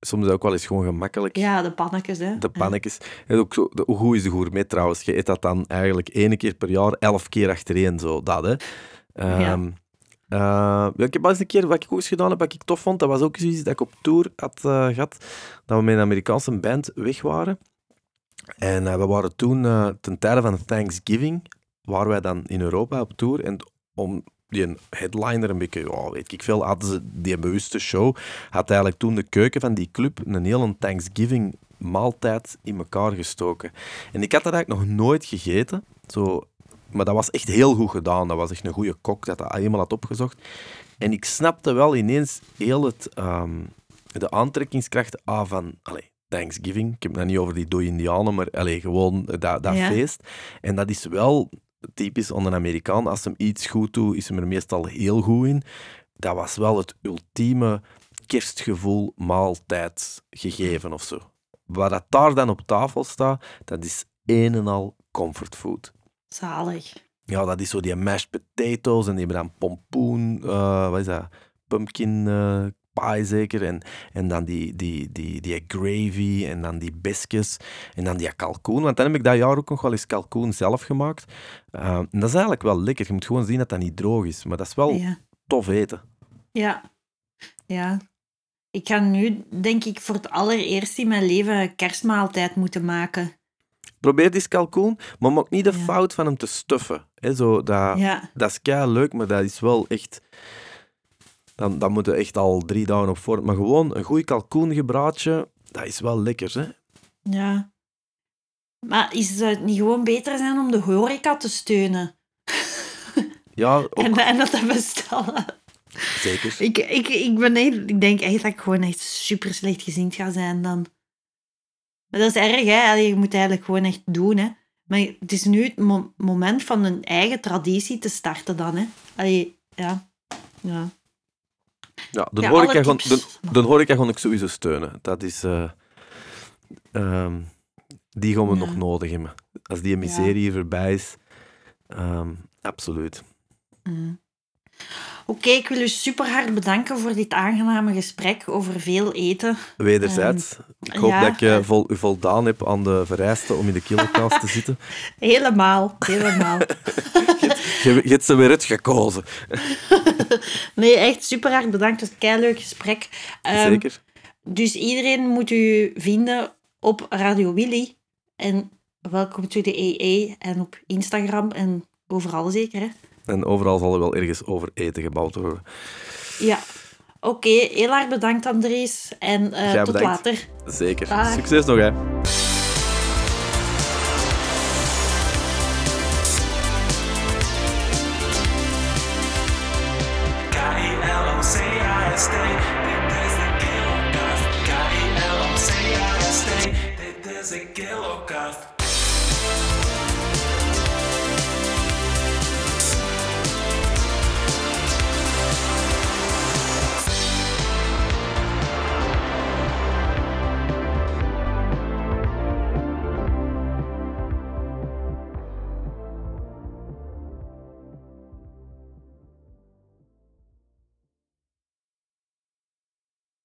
Soms is dat ook wel eens gewoon gemakkelijk. ja de pannetjes, hè. De pannetjes. En ook zo, de, hoe goed is de gourmet trouwens? Je eet dat dan eigenlijk één keer per jaar, elf keer achtereen, zo, dat, hè. Ehm, eh, ja, ik heb al eens een keer, wat ik ook eens gedaan heb, wat ik tof vond, dat was ook zoiets dat ik op tour had eh, gehad, dat we met een Amerikaanse band weg waren. En eh, we waren toen, eh, ten tijde van Thanksgiving, waren wij dan in Europa op tour. En om die headliner een beetje, ja, weet ik veel, hadden ze die bewuste show, had eigenlijk toen de keuken van die club een hele Thanksgiving maaltijd in elkaar gestoken. En ik had dat eigenlijk nog nooit gegeten. Zo, maar dat was echt heel goed gedaan. Dat was echt een goede kok dat dat helemaal had opgezocht. En ik snapte wel ineens heel het, ehm, de aantrekkingskracht ah, van allee, Thanksgiving. Ik heb het niet over die dode indianen, maar allee, gewoon dat, dat Ja. feest. En dat is wel typisch aan een Amerikaan. Als hem iets goed doet, is hem er meestal heel goed in. Dat was wel het ultieme kerstgevoel maaltijd gegeven of zo. Wat dat daar dan op tafel staat, dat is een en al comfortfood. Zalig. Ja, dat is zo die mashed potatoes en die hebben dan pompoen, eh, wat is dat? Pumpkin eh, pie zeker. En, en dan die, die, die, die gravy en dan die biscuits en dan die kalkoen. Want dan heb ik dat jaar ook nog wel eens kalkoen zelf gemaakt. Eh, en dat is eigenlijk wel lekker. Je moet gewoon zien dat dat niet droog is. Maar dat is wel Ja. tof eten. Ja. Ja. Ik ga nu, denk ik, voor het allereerst in mijn leven een kerstmaaltijd moeten maken. Probeer die kalkoen, maar maak niet de Ja. fout van hem te stuffen. Hè, zo, dat, Ja. dat is kei leuk, maar dat is wel echt... Dan, dan moet je echt al drie dagen op voor. Maar gewoon een goed kalkoengebraadje, dat is wel lekker, hè? Ja. Maar is het niet gewoon beter zijn om de horeca te steunen? Ja, ook En, en dat te bestellen? zeker. Ik, ik, ik, ben echt, ik denk echt dat ik gewoon echt super slecht gezind ga zijn dan. Maar dat is erg, hè? Je moet eigenlijk gewoon echt doen, hè? Maar het is nu het mo- moment van een eigen traditie te starten dan, hè? Allee, ja. Ja. Ja, de Ja, horeca alle gewoon, tips. de, de horeca gewoon ik sowieso steunen. Dat is... eh, ehm, die gaan we Ja. nog nodig hebben. Als die miserie voorbij is, ehm, absoluut. Mm. Oké, ik wil u super hard bedanken voor dit aangename gesprek over veel eten. Wederzijds. ik hoop ja, dat ik eh, vol, u voldaan heb aan de vereisten om in de kilokast te zitten. Helemaal, helemaal. Je, je hebt ze weer uitgekozen. Nee, echt super hard bedankt. Het was een leuk gesprek. Ehm, Zeker. Dus iedereen moet u vinden op Radio Willy. En welkom to de EE en op Instagram en overal zeker, hè? En overal zal er wel ergens over eten gebouwd worden. Ja. Oké, heel erg bedankt Andries. En eh, tot bedankt. later. Zeker. Dag. Succes nog, hè.